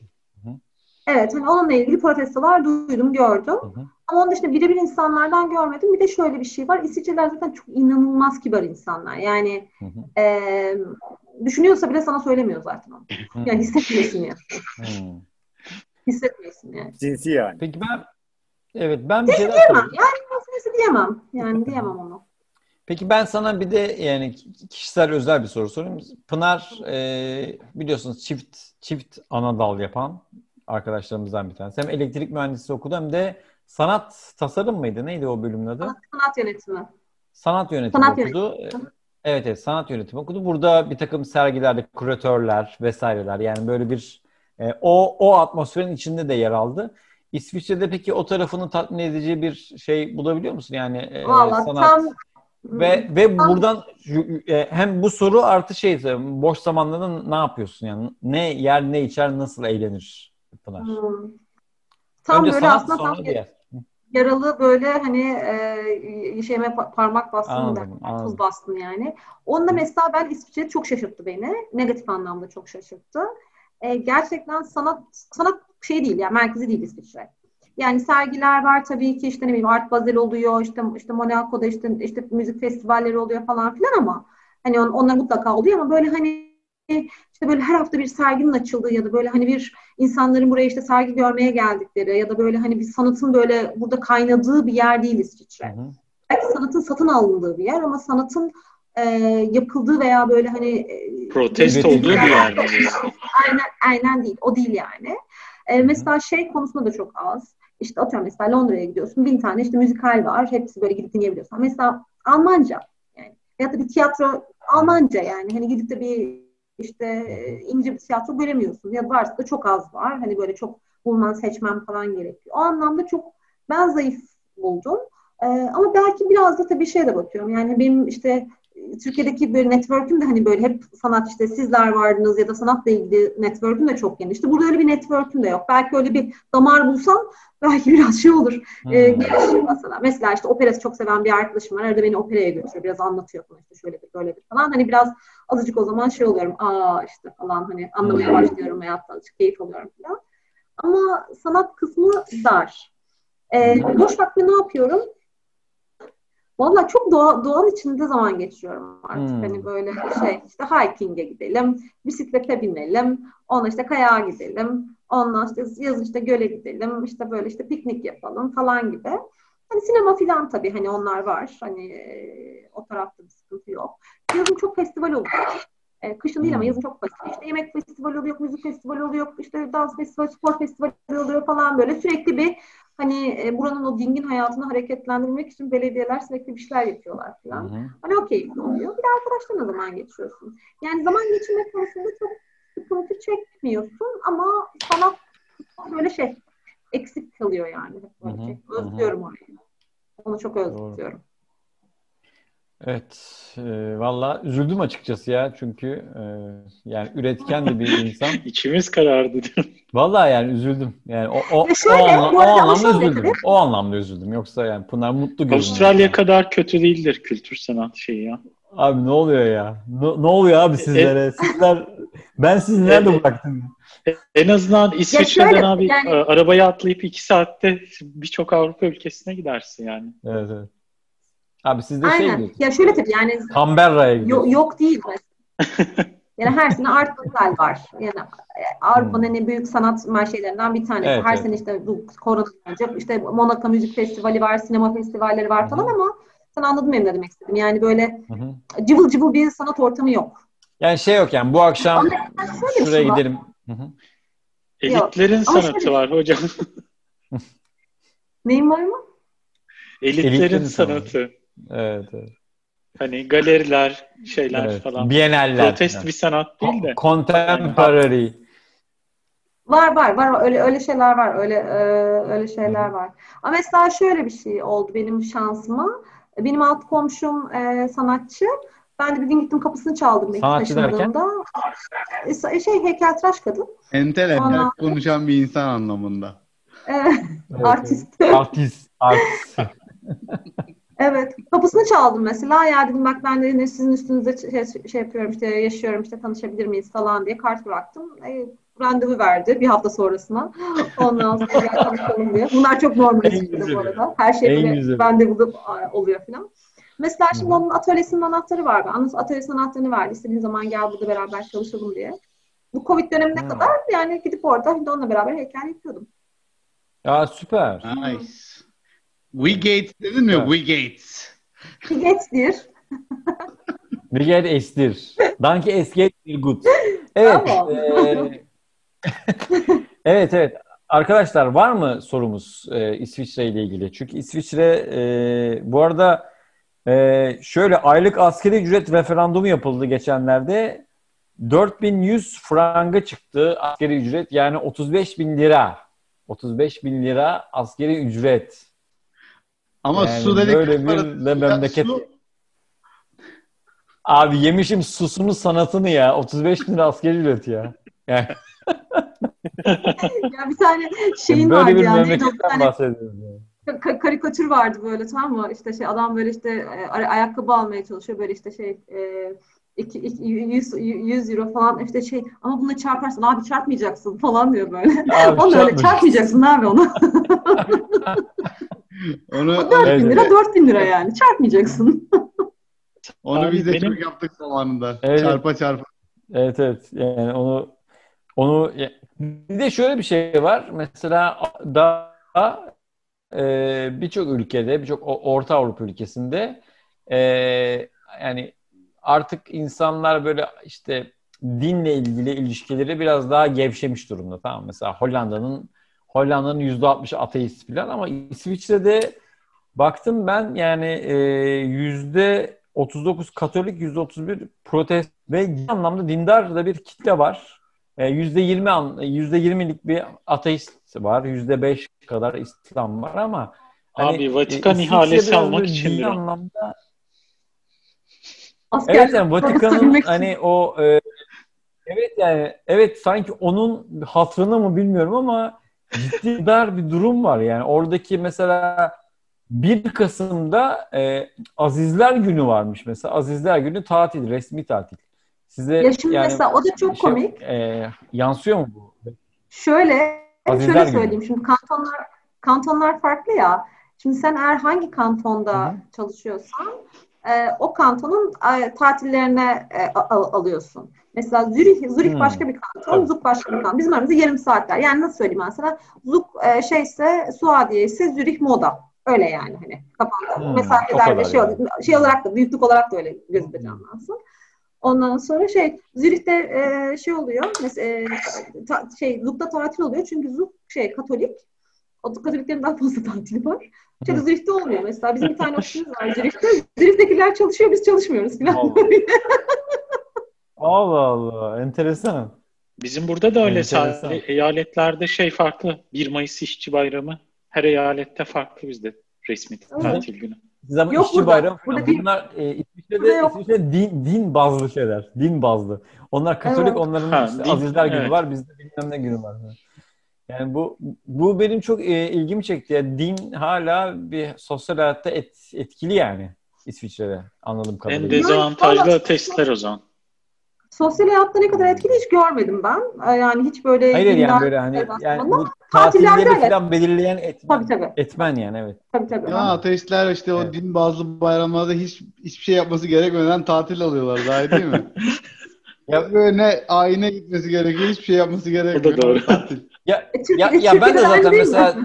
Evet, hani onunla ilgili protestolar duydum, gördüm. Hı hı. Ama onun dışında birebir insanlardan görmedim. Bir de şöyle bir şey var. İsviçreler zaten çok inanılmaz kibar insanlar. Yani hı hı. E, düşünüyorsa bile sana söylemiyor zaten onu. Yani hissetmiyorsun yani. hissetmiyorsun yani. Cinsi yani. Peki ben evet ben bir şey diyemem. Yani nasıl diyemem. Yani diyemem onu. Peki ben sana bir de yani kişisel özel bir soru sorayım. Pınar e, biliyorsunuz çift çift ana dal yapan arkadaşlarımızdan bir tanesi. Hem elektrik mühendisliği okudu hem de sanat tasarım mıydı? Neydi o bölümün adı? Sanat, sanat yönetimi. Sanat yönetimi sanat okudu. Yönetimi. Evet evet sanat yönetimi okudu. Burada bir takım sergilerde kuratörler vesaireler yani böyle bir e, o o atmosferin içinde de yer aldı. İsviçre'de peki o tarafını tatmin edici bir şey bulabiliyor musun? Yani e, Vallahi sanat tam ve ve tam... buradan e, hem bu soru artı şey boş zamanlarda ne yapıyorsun yani ne yer ne içer nasıl eğlenir? Pınar. Hmm. Tam Önce böyle sanat, aslında tam yaralı böyle hani e, şeyime parmak bastın anladım, da, tuz bastın yani. Onda mesela ben İsviçre çok şaşırttı beni. Negatif anlamda çok şaşırttı. E, gerçekten sanat sanat şey değil yani merkezi değil İsviçre. Yani sergiler var tabii ki işte ne bileyim Art Basel oluyor işte işte Monaco'da işte işte müzik festivalleri oluyor falan filan ama hani on, onlar mutlaka oluyor ama böyle hani işte böyle her hafta bir serginin açıldığı ya da böyle hani bir insanların buraya işte sergi görmeye geldikleri ya da böyle hani bir sanatın böyle burada kaynadığı bir yer değil İsviçre. Belki sanatın satın alındığı bir yer ama sanatın e, yapıldığı veya böyle hani e, protesto olduğu bir yer. aynen, aynen değil. O değil yani. E, mesela şey konusunda da çok az. İşte atıyorum mesela Londra'ya gidiyorsun. Bin tane işte müzikal var. Hepsi böyle gidip dinleyebiliyorsun. Mesela Almanca yani. Ya da bir tiyatro Almanca yani. Hani gidip de bir işte ince bir tiyatro göremiyorsun. Ya varsa da çok az var. Hani böyle çok bulman, seçmen falan gerekiyor. O anlamda çok ben zayıf buldum. Ee, ama belki biraz da tabii şeye de bakıyorum. Yani benim işte Türkiye'deki böyle network'üm de hani böyle hep sanat işte sizler vardınız ya da sanatla ilgili network'üm de çok genişti. Burada öyle bir network'üm de yok. Belki öyle bir damar bulsam belki biraz şey olur. Hmm. E, gelişir mesela. Mesela işte operası çok seven bir arkadaşım var. Arada beni operaya götürüyor. Biraz anlatıyor falan işte şöyledir böyledir falan. Hani biraz azıcık o zaman şey oluyorum. Aa işte falan hani anlamaya hmm. başlıyorum hayatta azıcık keyif alıyorum falan. Ama sanat kısmı dar. E, boş vakti ne yapıyorum? Valla çok doğa, doğal içinde zaman geçiriyorum artık. Hmm. Hani böyle şey işte hiking'e gidelim, bisiklete binelim, ona işte kayağa gidelim, ondan işte yazın işte göle gidelim, işte böyle işte piknik yapalım falan gibi. Hani sinema filan tabii hani onlar var. Hani e, o tarafta bir sıkıntı yok. Yazın çok festival oluyor. E, kışın değil ama hmm. yazın çok basit. İşte yemek festivali oluyor, müzik festivali oluyor, işte dans festivali, spor festivali oluyor falan böyle. Sürekli bir hani e, buranın o dingin hayatını hareketlendirmek için belediyeler sürekli bir şeyler yapıyorlar falan. Hı hı. Hani o keyifli oluyor. Bir de arkadaşlarla zaman geçiriyorsun. Yani zaman geçirmek konusunda çok sıkıntı çekmiyorsun ama sanat böyle şey eksik kalıyor yani. Böyle hı hı. Şey. Özlüyorum hı hı. orayı. Onu çok özlüyorum. Doğru. Evet, e, valla üzüldüm açıkçası ya çünkü e, yani üretken de bir insan. İçimiz karardı. Valla yani üzüldüm. Yani o, o, şöyle, o, anla, o anlamda üzüldüm. Tabii. O anlamda üzüldüm. Yoksa yani Pınar mutlu görünüyor. Avustralya yani. kadar kötü değildir kültür sanat şeyi ya. Abi ne oluyor ya? Ne, ne oluyor abi sizlere? E, Sizler ben sizi nerede e, bıraktım? En azından İsviçre'den abi yani... arabaya atlayıp iki saatte birçok Avrupa ülkesine gidersin yani. Evet evet. Abi siz de şey Aynen. şey Ya şöyle tabii yani Canberra'ya Yok, yok değil yani her sene Art Basel var. Yani e, Avrupa'nın hmm. en büyük sanat şeylerinden bir tanesi. Evet, her evet. sene işte bu korona olacak. İşte Monaco Müzik Festivali var, sinema festivalleri var falan Hı-hı. ama sen anladın benim ne demek istedim. Yani böyle Hı-hı. cıvıl cıvıl bir sanat ortamı yok. Yani şey yok yani bu akşam şuraya şey gidelim. Hı-hı. Elitlerin yok. sanatı şöyle... var hocam. Neyin var mı? Elitlerin, Elitlerin sanatı. sanatı. Evet, evet. Hani galeriler, şeyler evet. falan. Bienaller. Protest yani. bir sanat değil de. Contemporary. Var var var öyle öyle şeyler var öyle e, öyle şeyler var. Ama mesela şöyle bir şey oldu benim şansıma. Benim alt komşum e, sanatçı. Ben de bir gün gittim kapısını çaldım Sanatçı taşındığımda. E, şey heykeltıraş kadın. Entel entel konuşan bir insan anlamında. evet, artist. Artist. Artist. Evet. Kapısını çaldım mesela. Ya dedim bak ben de sizin üstünüzde şey, şey yapıyorum işte yaşıyorum işte tanışabilir miyiz falan diye kart bıraktım. E, randevu verdi bir hafta sonrasına. Ondan sonra gel tanışalım diye. Bunlar çok normal çıktı bu arada. Her şey böyle randevuda oluyor falan. Mesela şimdi onun atölyesinin anahtarı var. Ben atölyesinin anahtarını verdi. İstediğin zaman gel burada beraber çalışalım diye. Bu Covid dönemine Hı. kadar yani gidip orada onunla beraber heykel yapıyordum. Ya süper. Nice. We Gates dedin mi? We Gates. We Gates'dir. We get estir. Danke es geht gut. Evet. e, evet evet. Arkadaşlar var mı sorumuz e, İsviçre ile ilgili? Çünkü İsviçre e, bu arada e, şöyle aylık askeri ücret referandumu yapıldı geçenlerde. 4100 franga çıktı askeri ücret yani 35 bin lira. 35 bin lira askeri ücret. Ama yani su dedik böyle bir de memleket. Su... Abi yemişim susunu sanatını ya. 35 bin lira askeri ücret ya. Yani. ya bir tane şeyin böyle vardı bir yani. memleketten bahsediyoruz yani. Ka- karikatür vardı böyle tamam mı? İşte şey adam böyle işte e, ayakkabı almaya çalışıyor böyle işte şey e, 2, 2, 100, 100 euro falan işte şey ama bunu çarparsın abi çarpmayacaksın falan diyor böyle. Abi, onu öyle çarpmayacaksın abi onu. Onu 4 bin lira 4 bin lira yani. Çarpmayacaksın. Onu Abi biz de benim... çok yaptık zamanında. Evet. Çarpa çarpa. Evet evet. Yani onu onu bir de şöyle bir şey var. Mesela daha e, birçok ülkede, birçok Orta Avrupa ülkesinde e, yani artık insanlar böyle işte dinle ilgili ilişkileri biraz daha gevşemiş durumda. Tamam mesela Hollanda'nın Hollanda'nın %60'ı ateist falan ama İsviçre'de baktım ben yani e, %39 Katolik, %31 protest ve anlamda dindar da bir kitle var. E, %20 %20'lik bir ateist var. %5 kadar İslam var ama hani, Abi Vatikan e, ihalesi almak için anlamda Asker, evet yani Vatikan'ın hani o e, evet yani evet sanki onun hatırını mı bilmiyorum ama ciddi dar bir durum var. Yani oradaki mesela 1 Kasım'da e, Azizler Günü varmış mesela. Azizler Günü tatil, resmi tatil. Size ya şimdi yani, mesela o da çok şey, komik. E, yansıyor mu bu? Şöyle, Azizler şöyle söyleyeyim. Günü. Şimdi kantonlar kantonlar farklı ya. Şimdi sen eğer hangi kantonda Hı-hı. çalışıyorsan e, o kantonun e, tatillerine e, al, alıyorsun. Mesela Zürih, Zürih hmm. başka bir kanton, Tabii. Zug başka bir kanton. Bizim aramızda yarım saatler. Yani nasıl söyleyeyim ben sana? Zug e, şeyse, Suadiye ise Zürih Moda. Öyle yani hani kafanda. Hmm, Mesafelerde şey, yani. şey olarak da, büyüklük olarak da öyle gözünde hmm. canlansın. Ondan sonra şey Zürih'te e, şey oluyor. Mesela e, ta, şey Zug'da tatil oluyor. Çünkü Zug şey Katolik. O Katoliklerin daha fazla tatili var. Şeyde Zürih'te olmuyor mesela. Bizim bir tane ofisimiz var Zürih'te. Zürih'tekiler çalışıyor, biz çalışmıyoruz falan. Allah Allah, Allah. enteresan. Bizim burada da öyle sadece eyaletlerde şey farklı. 1 Mayıs İşçi Bayramı her eyalette farklı bizde resmi tatil günü. Zaman Yok işçi burada, bayramı burada Bunlar e, İsviçre'de, İsviçre'de din, din bazlı şeyler. Din bazlı. Onlar Katolik, evet. onların ha, işte din, Azizler günü evet. var. Bizde bilmem ne günü var. Yani bu bu benim çok e, ilgimi çekti. Yani din hala bir sosyal hayatta et, etkili yani İsviçre'de anladığım kadarıyla. En dezavantajlı testler o zaman. Sosyal hayatta ne kadar etkili hiç görmedim ben. Ee, yani hiç böyle... Hayır yani böyle hani yani bu tatilleri evet. falan belirleyen etmen, tabii, tabii. etmen yani evet. Tabii tabii. Ya ateistler işte o evet. din bazlı bayramlarda hiç hiçbir şey yapması gerekmeden tatil alıyorlar daha değil mi? ya böyle ne ayine gitmesi gerekiyor, hiçbir şey yapması gerekmiyor. O da doğru. Tatil. Ya, e, ya, ya ben de zaten mesela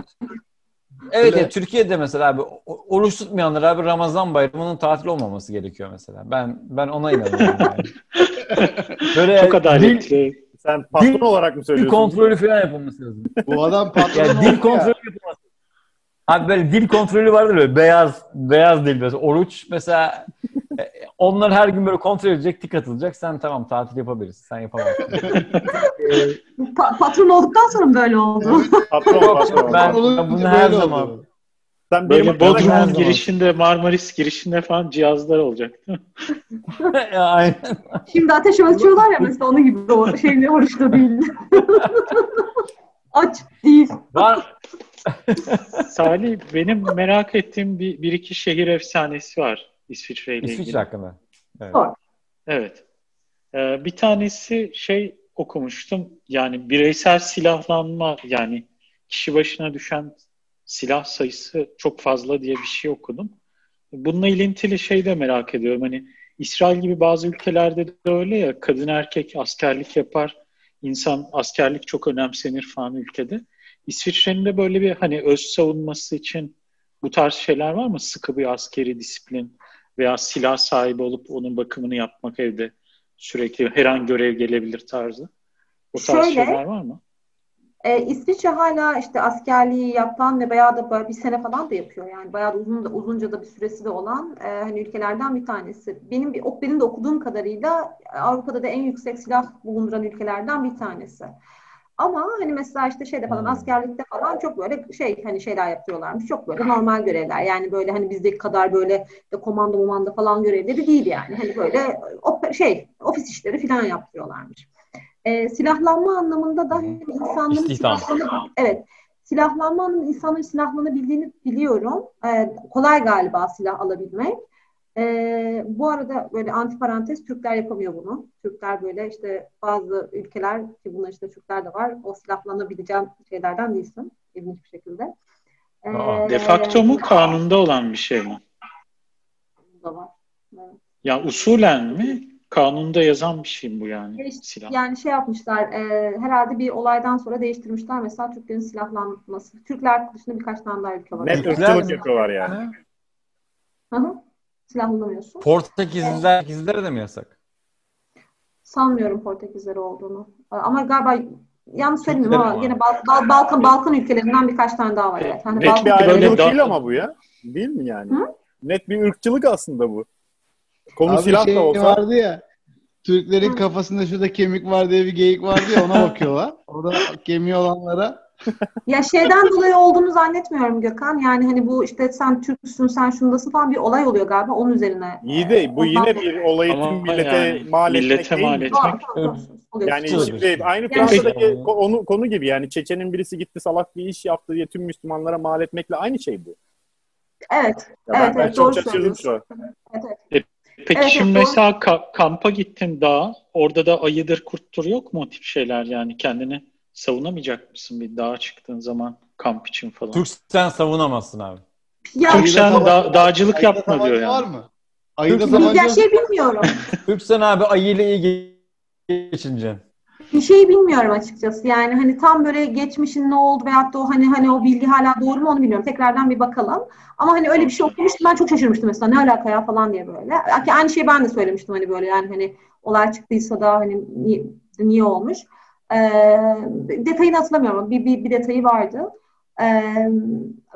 Evet, ya, Türkiye'de mesela abi oruç tutmayanlar abi Ramazan bayramının tatil olmaması gerekiyor mesela. Ben ben ona inanıyorum yani. Böyle Çok adaletli. Dil, Sen patron dil, olarak mı söylüyorsun? Dil kontrolü falan yapılması lazım. Bu adam patron yani dil kontrolü ya. yapılması. Abi böyle dil kontrolü vardır böyle beyaz beyaz dil mesela. Oruç mesela e, onlar her gün böyle kontrol edecek, tik atılacak. Sen tamam tatil yapabilirsin. Sen yapamazsın. pa- patron olduktan sonra böyle oldu. patron, patron. Ben, ben bunu her zaman oldu. Sen Böyle Bodrum'un girişinde, Marmaris girişinde falan cihazlar olacak Aynen. Şimdi ateş ölçüyorlar ya mesela onun gibi o şeyle oruçta değil. Aç değil. Var. Salih benim merak ettiğim bir, bir iki şehir efsanesi var İsviçre ile ilgili. İsviçre hakkında. Evet. evet. Ee, bir tanesi şey okumuştum. Yani bireysel silahlanma yani kişi başına düşen silah sayısı çok fazla diye bir şey okudum. Bununla ilintili şey de merak ediyorum. Hani İsrail gibi bazı ülkelerde de öyle ya kadın erkek askerlik yapar. İnsan askerlik çok önemsenir falan ülkede. İsviçre'nin de böyle bir hani öz savunması için bu tarz şeyler var mı? Sıkı bir askeri disiplin veya silah sahibi olup onun bakımını yapmak evde sürekli her an görev gelebilir tarzı. O tarz Şöyle, şeyler var mı? E, İsviçre hala işte askerliği yapan ve bayağı da bir sene falan da yapıyor. Yani bayağı da uzun da uzunca da bir süresi de olan e, hani ülkelerden bir tanesi. Benim bir benim de okuduğum kadarıyla Avrupa'da da en yüksek silah bulunduran ülkelerden bir tanesi. Ama hani mesela işte şeyde falan hmm. askerlikte falan çok böyle şey hani şeyler yapıyorlarmış. Çok böyle normal görevler. Yani böyle hani bizdeki kadar böyle de komando momanda falan görevleri değil yani. Hani böyle şey ofis işleri falan yapıyorlarmış. E, silahlanma anlamında da insanların silahlanı, evet silahlanma anlamında insanların silahlanabildiğini biliyorum. E, kolay galiba silah alabilmek. E, bu arada böyle antiparantez Türkler yapamıyor bunu. Türkler böyle işte bazı ülkeler ki bunlar işte Türkler de var. O silahlanabileceğim şeylerden değilsin. ilginç bir şekilde. E, De facto mu kanunda olan bir şey mi? Da var. Evet. Ya usulen mi? Kanunda yazan bir şey bu yani Değiş, silah? Yani şey yapmışlar e, herhalde bir olaydan sonra değiştirmişler mesela Türklerin silahlanması. Türkler dışında birkaç tane daha ülke var. Net ırkçılık yapıyorlar yani. Hı hı. Silahlanamıyorsun. Portekizliler, Portekizlere de mi yasak? Sanmıyorum Portekizler olduğunu. Ama galiba yanlış söylemiyorum ama yine Bal- Bal- Balkan Balkan ülkelerinden birkaç tane daha var. Evet. Yani Net Balkan bir ayrımcılık değil ama bu ya. Değil mi yani? Hı? Net bir ırkçılık aslında bu. Konu Abi silah şey da olsa. vardı ya. Türklerin kafasında şurada kemik var diye bir geyik vardı ya ona bakıyorlar. Orada kemiği olanlara ya şeyden dolayı olduğunu zannetmiyorum Gökhan. Yani hani bu işte sen Türksün, sen şundasın falan bir olay oluyor galiba onun üzerine. İyi de bu yine dolayı. bir olayı Ama tüm millete yani mal etmek millete değil mal etmek. Yani şimdi aynı Yani- Fransa'daki ko- konu, konu gibi yani Çeçen'in birisi gitti salak bir iş yaptı diye tüm Müslümanlara mal etmekle aynı şey bu. Evet. Ya ben, Evet, ben evet, çok doğru şaşırdım şu an. Evet, evet. Peki Evet, şimdi doğru. mesela ka- kampa gittin dağa. Orada da ayıdır kurttur yok mu o tip şeyler yani kendini savunamayacak mısın bir dağa çıktığın zaman kamp için falan? Türk sen savunamazsın abi. Ya, Türk sen Ayıda da- dağcılık ayıda yapma diyor yani. Var mı? Ayıda tabanca ya şey bilmiyorum. Türk sen abi ayıyla iyi geçince. Bir şey bilmiyorum açıkçası. Yani hani tam böyle geçmişin ne oldu veyahut da o hani hani o bilgi hala doğru mu onu bilmiyorum. Tekrardan bir bakalım. Ama hani öyle bir şey okumuştum. Ben çok şaşırmıştım mesela. Ne alaka ya falan diye böyle. Ki Aynı şeyi ben de söylemiştim hani böyle yani hani olay çıktıysa da hani niye, niye olmuş. Ee, detayını hatırlamıyorum bir, bir, bir detayı vardı. Ee,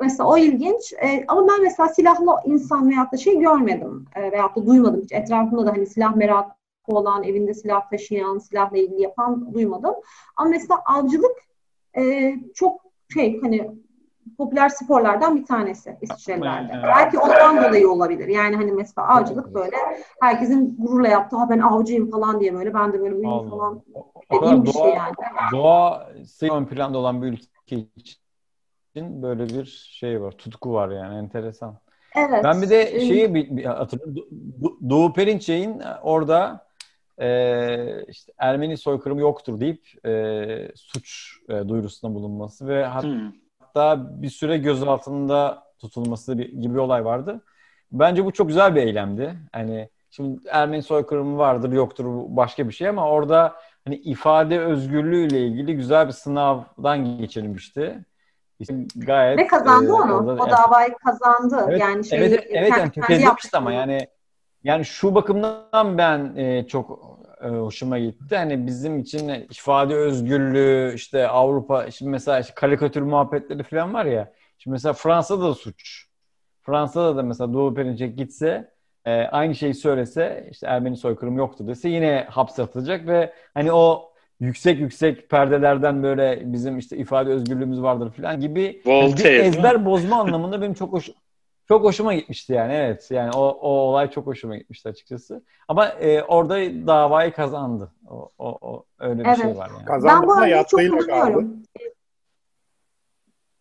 mesela o ilginç. Ee, ama ben mesela silahlı insan veyahut da şey görmedim. Ee, veyahut da duymadım. Hiç etrafımda da hani silah merakı olan, evinde silah taşıyan, silahla ilgili yapan duymadım. Ama mesela avcılık e, çok şey hani popüler sporlardan bir tanesi İsviçrelilerde. Evet. Belki ondan dolayı olabilir. Yani hani mesela avcılık böyle herkesin gururla yaptığı ha ben avcıyım falan diye böyle ben de böyle uyum falan dediğim bir doğa, şey yani. doğa ön planda olan bir ülke için böyle bir şey var, tutku var yani enteresan. Evet. Ben bir de Ee, şeyi bir, bir hatırlıyorum. Do- Do- Doğu Perinçek'in orada e, işte Ermeni soykırımı yoktur deyip e, suç e, duyurusunda bulunması ve hat- Hmm. Hatta bir süre gözaltında tutulması gibi bir olay vardı. Bence bu çok güzel bir eylemdi. Hani şimdi Ermeni soykırımı vardır yoktur başka bir şey ama orada hani ifade özgürlüğüyle ilgili güzel bir sınavdan geçirilmişti. İşte gayet Ve kazandı e, onu. orada- O davayı kazandı. Evet, yani şey evet, evet yani tökezlemişti ama yaptı. yani yani şu bakımdan ben e, çok e, hoşuma gitti. Hani bizim için ifade özgürlüğü işte Avrupa şimdi mesela işte karikatür muhabbetleri falan var ya. Şimdi mesela Fransa'da da suç. Fransa'da da mesela Doğu Perinçek gitse e, aynı şeyi söylese işte Ermeni soykırımı yoktu dese yine hapse atılacak ve hani o yüksek yüksek perdelerden böyle bizim işte ifade özgürlüğümüz vardır falan gibi yani bir Voltaire, ezber bozma anlamında benim çok hoş çok hoşuma gitmişti yani evet yani o, o olay çok hoşuma gitmişti açıkçası ama e, orada davayı kazandı o, o, o öyle bir Evet. şey var yani. Ben bu Kazandı da örneği çok kullanıyorum.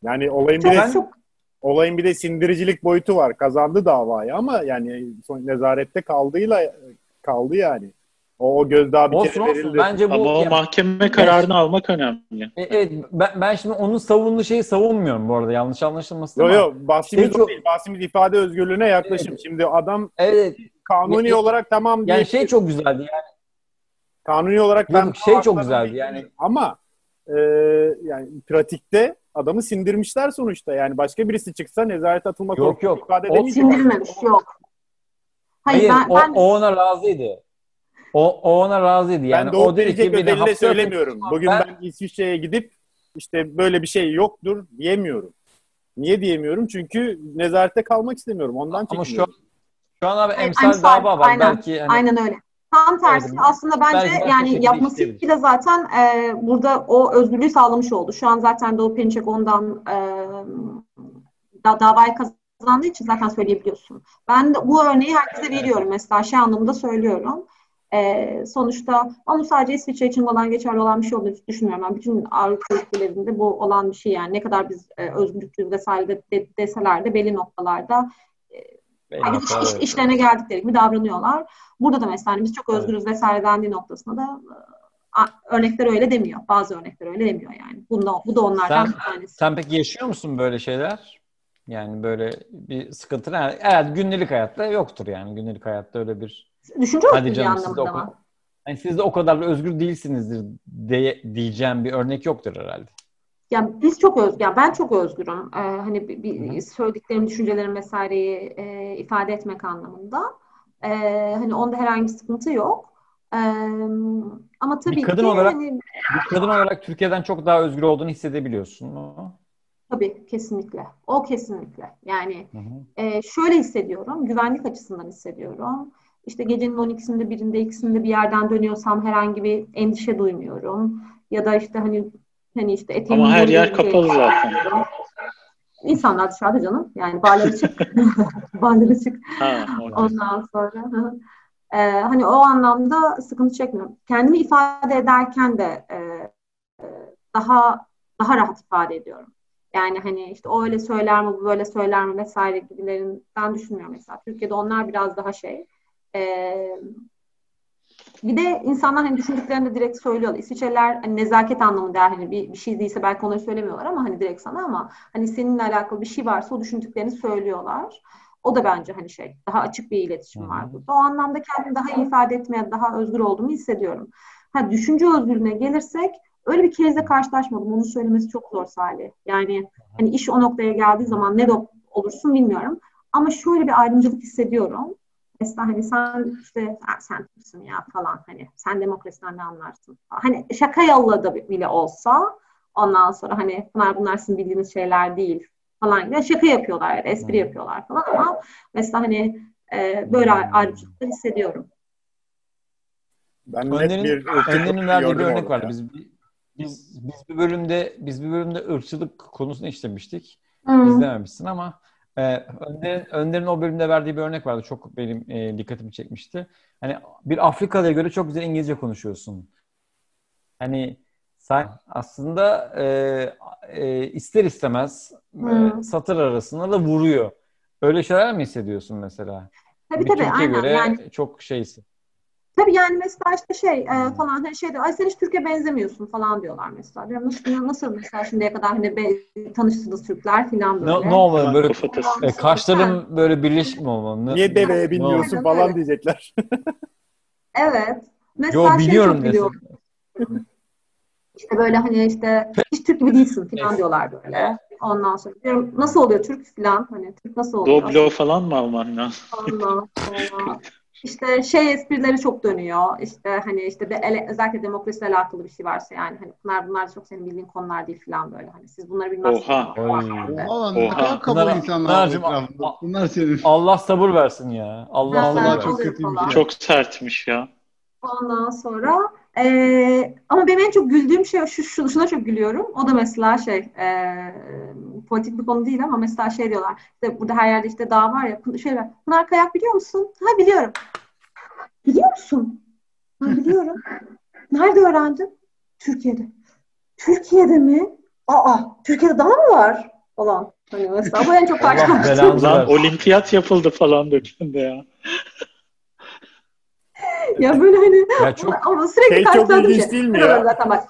Yani olayın bir Çok de çok olayın bir de sindiricilik boyutu var. Kazandı davayı ama yani son nezarette kaldığıyla kaldı yani. O, gözdağı bir Olsun kere olsun verildi. bence bu Ama o yani- mahkeme kararını almak önemli. E, Evet, ben, ben şimdi onun savunduğu şeyi savunmuyorum bu arada. Yanlış anlaşılmasın Yok ama. yok bahsimiz Şey o çok- değil. Bahsimiz ifade özgürlüğüne yaklaşım. Şimdi adam Evet, kanuni Ya- olarak tamam diye yani şey çok güzeldi yani. kanuni olarak Yok, ben şey çok güzeldi bilmiyorum. yani. ama e, yani pratikte adamı sindirmişler sonuçta. Yani başka birisi çıksa nezarete atılma Yok, yok. ifade O edemeyecek. sindirilmemiş. Yok. Hayır, Hayır, ben, o, ben o ona razıydı. O, o ona razıydı. Yani ben Doğu ki beni özelinde söylemiyorum. Bugün ben, İsviçre'ye gidip işte böyle bir şey yoktur diyemiyorum. Niye diyemiyorum? Çünkü nezarette kalmak istemiyorum. Ondan Ama şu an, çekiniyorum. şu an abi emsal emsal, dava var. aynen, Belki hani, Aynen öyle. Tam tersi Evet, aslında bence belki yani yapması işleyebilir. bile zaten e, burada o özgürlüğü sağlamış oldu. Şu an zaten Doğu Perinçek ondan e, da, davayı kazandığı için zaten söyleyebiliyorsun. Ben de bu örneği herkese veriyorum mesela şey anlamında söylüyorum. E, sonuçta ama sadece İsviçre için olan geçerli olan bir şey olduğunu düşünmüyorum. Ben bütün Avrupa ülkelerinde bu olan bir şey yani ne kadar biz e, özgürlükçüyüz vesaire de, de, deseler de belli noktalarda yani iş, noktalar, iş- evet. işlerine geldikleri gibi davranıyorlar. Burada da mesela hani biz çok özgürüz vesaire dendiği noktasında da e, örnekler öyle demiyor. Bazı örnekler öyle demiyor yani. Bunda, bu da onlardan Sen- bir tanesi. Sen peki yaşıyor musun böyle şeyler? Yani böyle bir sıkıntı. Evet günlük hayatta yoktur yani. Günlük hayatta öyle bir Düşünce Hadi canım siz de o kadar, yani siz de o kadar da özgür değilsinizdir diye, diyeceğim bir örnek yoktur herhalde. Ya biz çok özgür, yani ben çok özgürüm. Ee, hani bir, bir söylediklerim, düşüncelerim vesaireyi e, ifade etmek anlamında. Ee, hani onda herhangi bir sıkıntı yok. Ee, ama tabii kadın ki olarak- hani Bir kadın olarak Türkiye'den çok daha özgür olduğunu hissedebiliyorsun mu? tabii kesinlikle. O kesinlikle. Yani Hı hı. Ee, şöyle hissediyorum, güvenlik açısından hissediyorum. İşte gecenin 12'sinde, birinde, ikisinde bir yerden dönüyorsam herhangi bir endişe duymuyorum. Ya da işte hani Hani işte etiğim Ama her yer kapalı zaten. İnsanlar dışarıda canım. Yani barlara çık. barlara çık. Ha, Ondan sonra e, hani o anlamda sıkıntı çekmiyorum. Kendimi ifade ederken de e, daha daha rahat ifade ediyorum. Yani hani işte o öyle söyler mi, bu böyle söyler mi vesaire gibilerinden düşünmüyorum mesela. Türkiye'de onlar biraz daha şey. E, bir de insanlar hani düşündüklerini de direkt söylüyorlar. İsviçreliler hani nezaket anlamı der hani bir, bir şey değilse belki onları söylemiyorlar ama hani direkt sana ama hani seninle alakalı bir şey varsa o düşündüklerini söylüyorlar. O da bence hani şey daha açık bir iletişim var burada. O anlamda kendimi daha iyi ifade etmeye, daha özgür olduğumu hissediyorum. Ha düşünce özgürlüğüne gelirsek öyle bir kezde karşılaşmadım. Onu söylemesi çok zor Salih. Yani hani iş o noktaya geldiği zaman ne olursun bilmiyorum. Ama şöyle bir ayrımcılık hissediyorum. Mesela hani sen işte sen kimsin ya falan hani sen demokrasiden ne anlarsın? Hani şaka yolladı bile olsa ondan sonra hani bunlar bunlar sizin bildiğiniz şeyler değil falan gibi şaka yapıyorlar yani espri hmm. yapıyorlar falan ama mesela hani e, böyle hmm. ayrıcalıklar hissediyorum. Ben Önder'in, bir Önder'in verdiği bir örnek vardı. Biz, biz, biz bir bölümde biz bir bölümde ırkçılık konusunu işlemiştik. Hmm. İzlememişsin ama e, Önder'in, Önder'in o bölümde verdiği bir örnek vardı. Çok benim e, dikkatimi çekmişti. Hani bir Afrikalı'ya göre çok güzel İngilizce konuşuyorsun. Hani sen aslında e, e, ister istemez hmm. satır arasında da vuruyor. Öyle şeyler mi hissediyorsun mesela? Tabii bir tabii. Türkiye aynen. göre yani, çok şeysin. Tabii yani mesela işte şey e, hmm. falan hani şey diyor, ay sen hiç Türkiye benzemiyorsun falan diyorlar mesela. Diyorum, nasıl, nasıl mesela şimdiye kadar hani be, tanıştınız Türkler falan böyle. Ne, ne olmalı böyle e, kaşların böyle birleşik mi olmalı? Niye deveye biniyorsun no. falan diyecekler. evet. Mesela Yo, şey biliyorum şey çok İşte böyle hani işte hiç Türk gibi değilsin falan diyorlar böyle. Ondan sonra diyorum nasıl oluyor Türk falan hani Türk nasıl oluyor? Doblo falan mı alman lazım? Ondan sonra işte şey esprileri çok dönüyor. İşte hani işte de ele, özellikle demokrasiyle alakalı bir şey varsa yani hani bunlar bunlar çok senin bildiğin konular değil falan böyle. Hani siz bunları bilmezsiniz. Oha. Oha. Ne kadar insanlar Bunlar senin. Allah sabır versin ya. Allah Allah, Allah çok kötü. Çok sertmiş ya. Ondan sonra ee, ama benim en çok güldüğüm şey şu, şu şuna çok gülüyorum. O da mesela şey e, politik bir konu değil ama mesela şey diyorlar. İşte burada her yerde işte dağ var ya. Şey var. Pınar Kayak biliyor musun? Ha biliyorum. Biliyor musun? Ha biliyorum. Nerede öğrendin? Türkiye'de. Türkiye'de mi? Aa, Türkiye'de dağ mı var? Falan. Hani mesela bu en çok karşılaştığım. Olimpiyat yapıldı falan dökümde ya ya böyle hani ya çok, ama sürekli şey çok ilginç şey. değil mi ya? Zaten bak.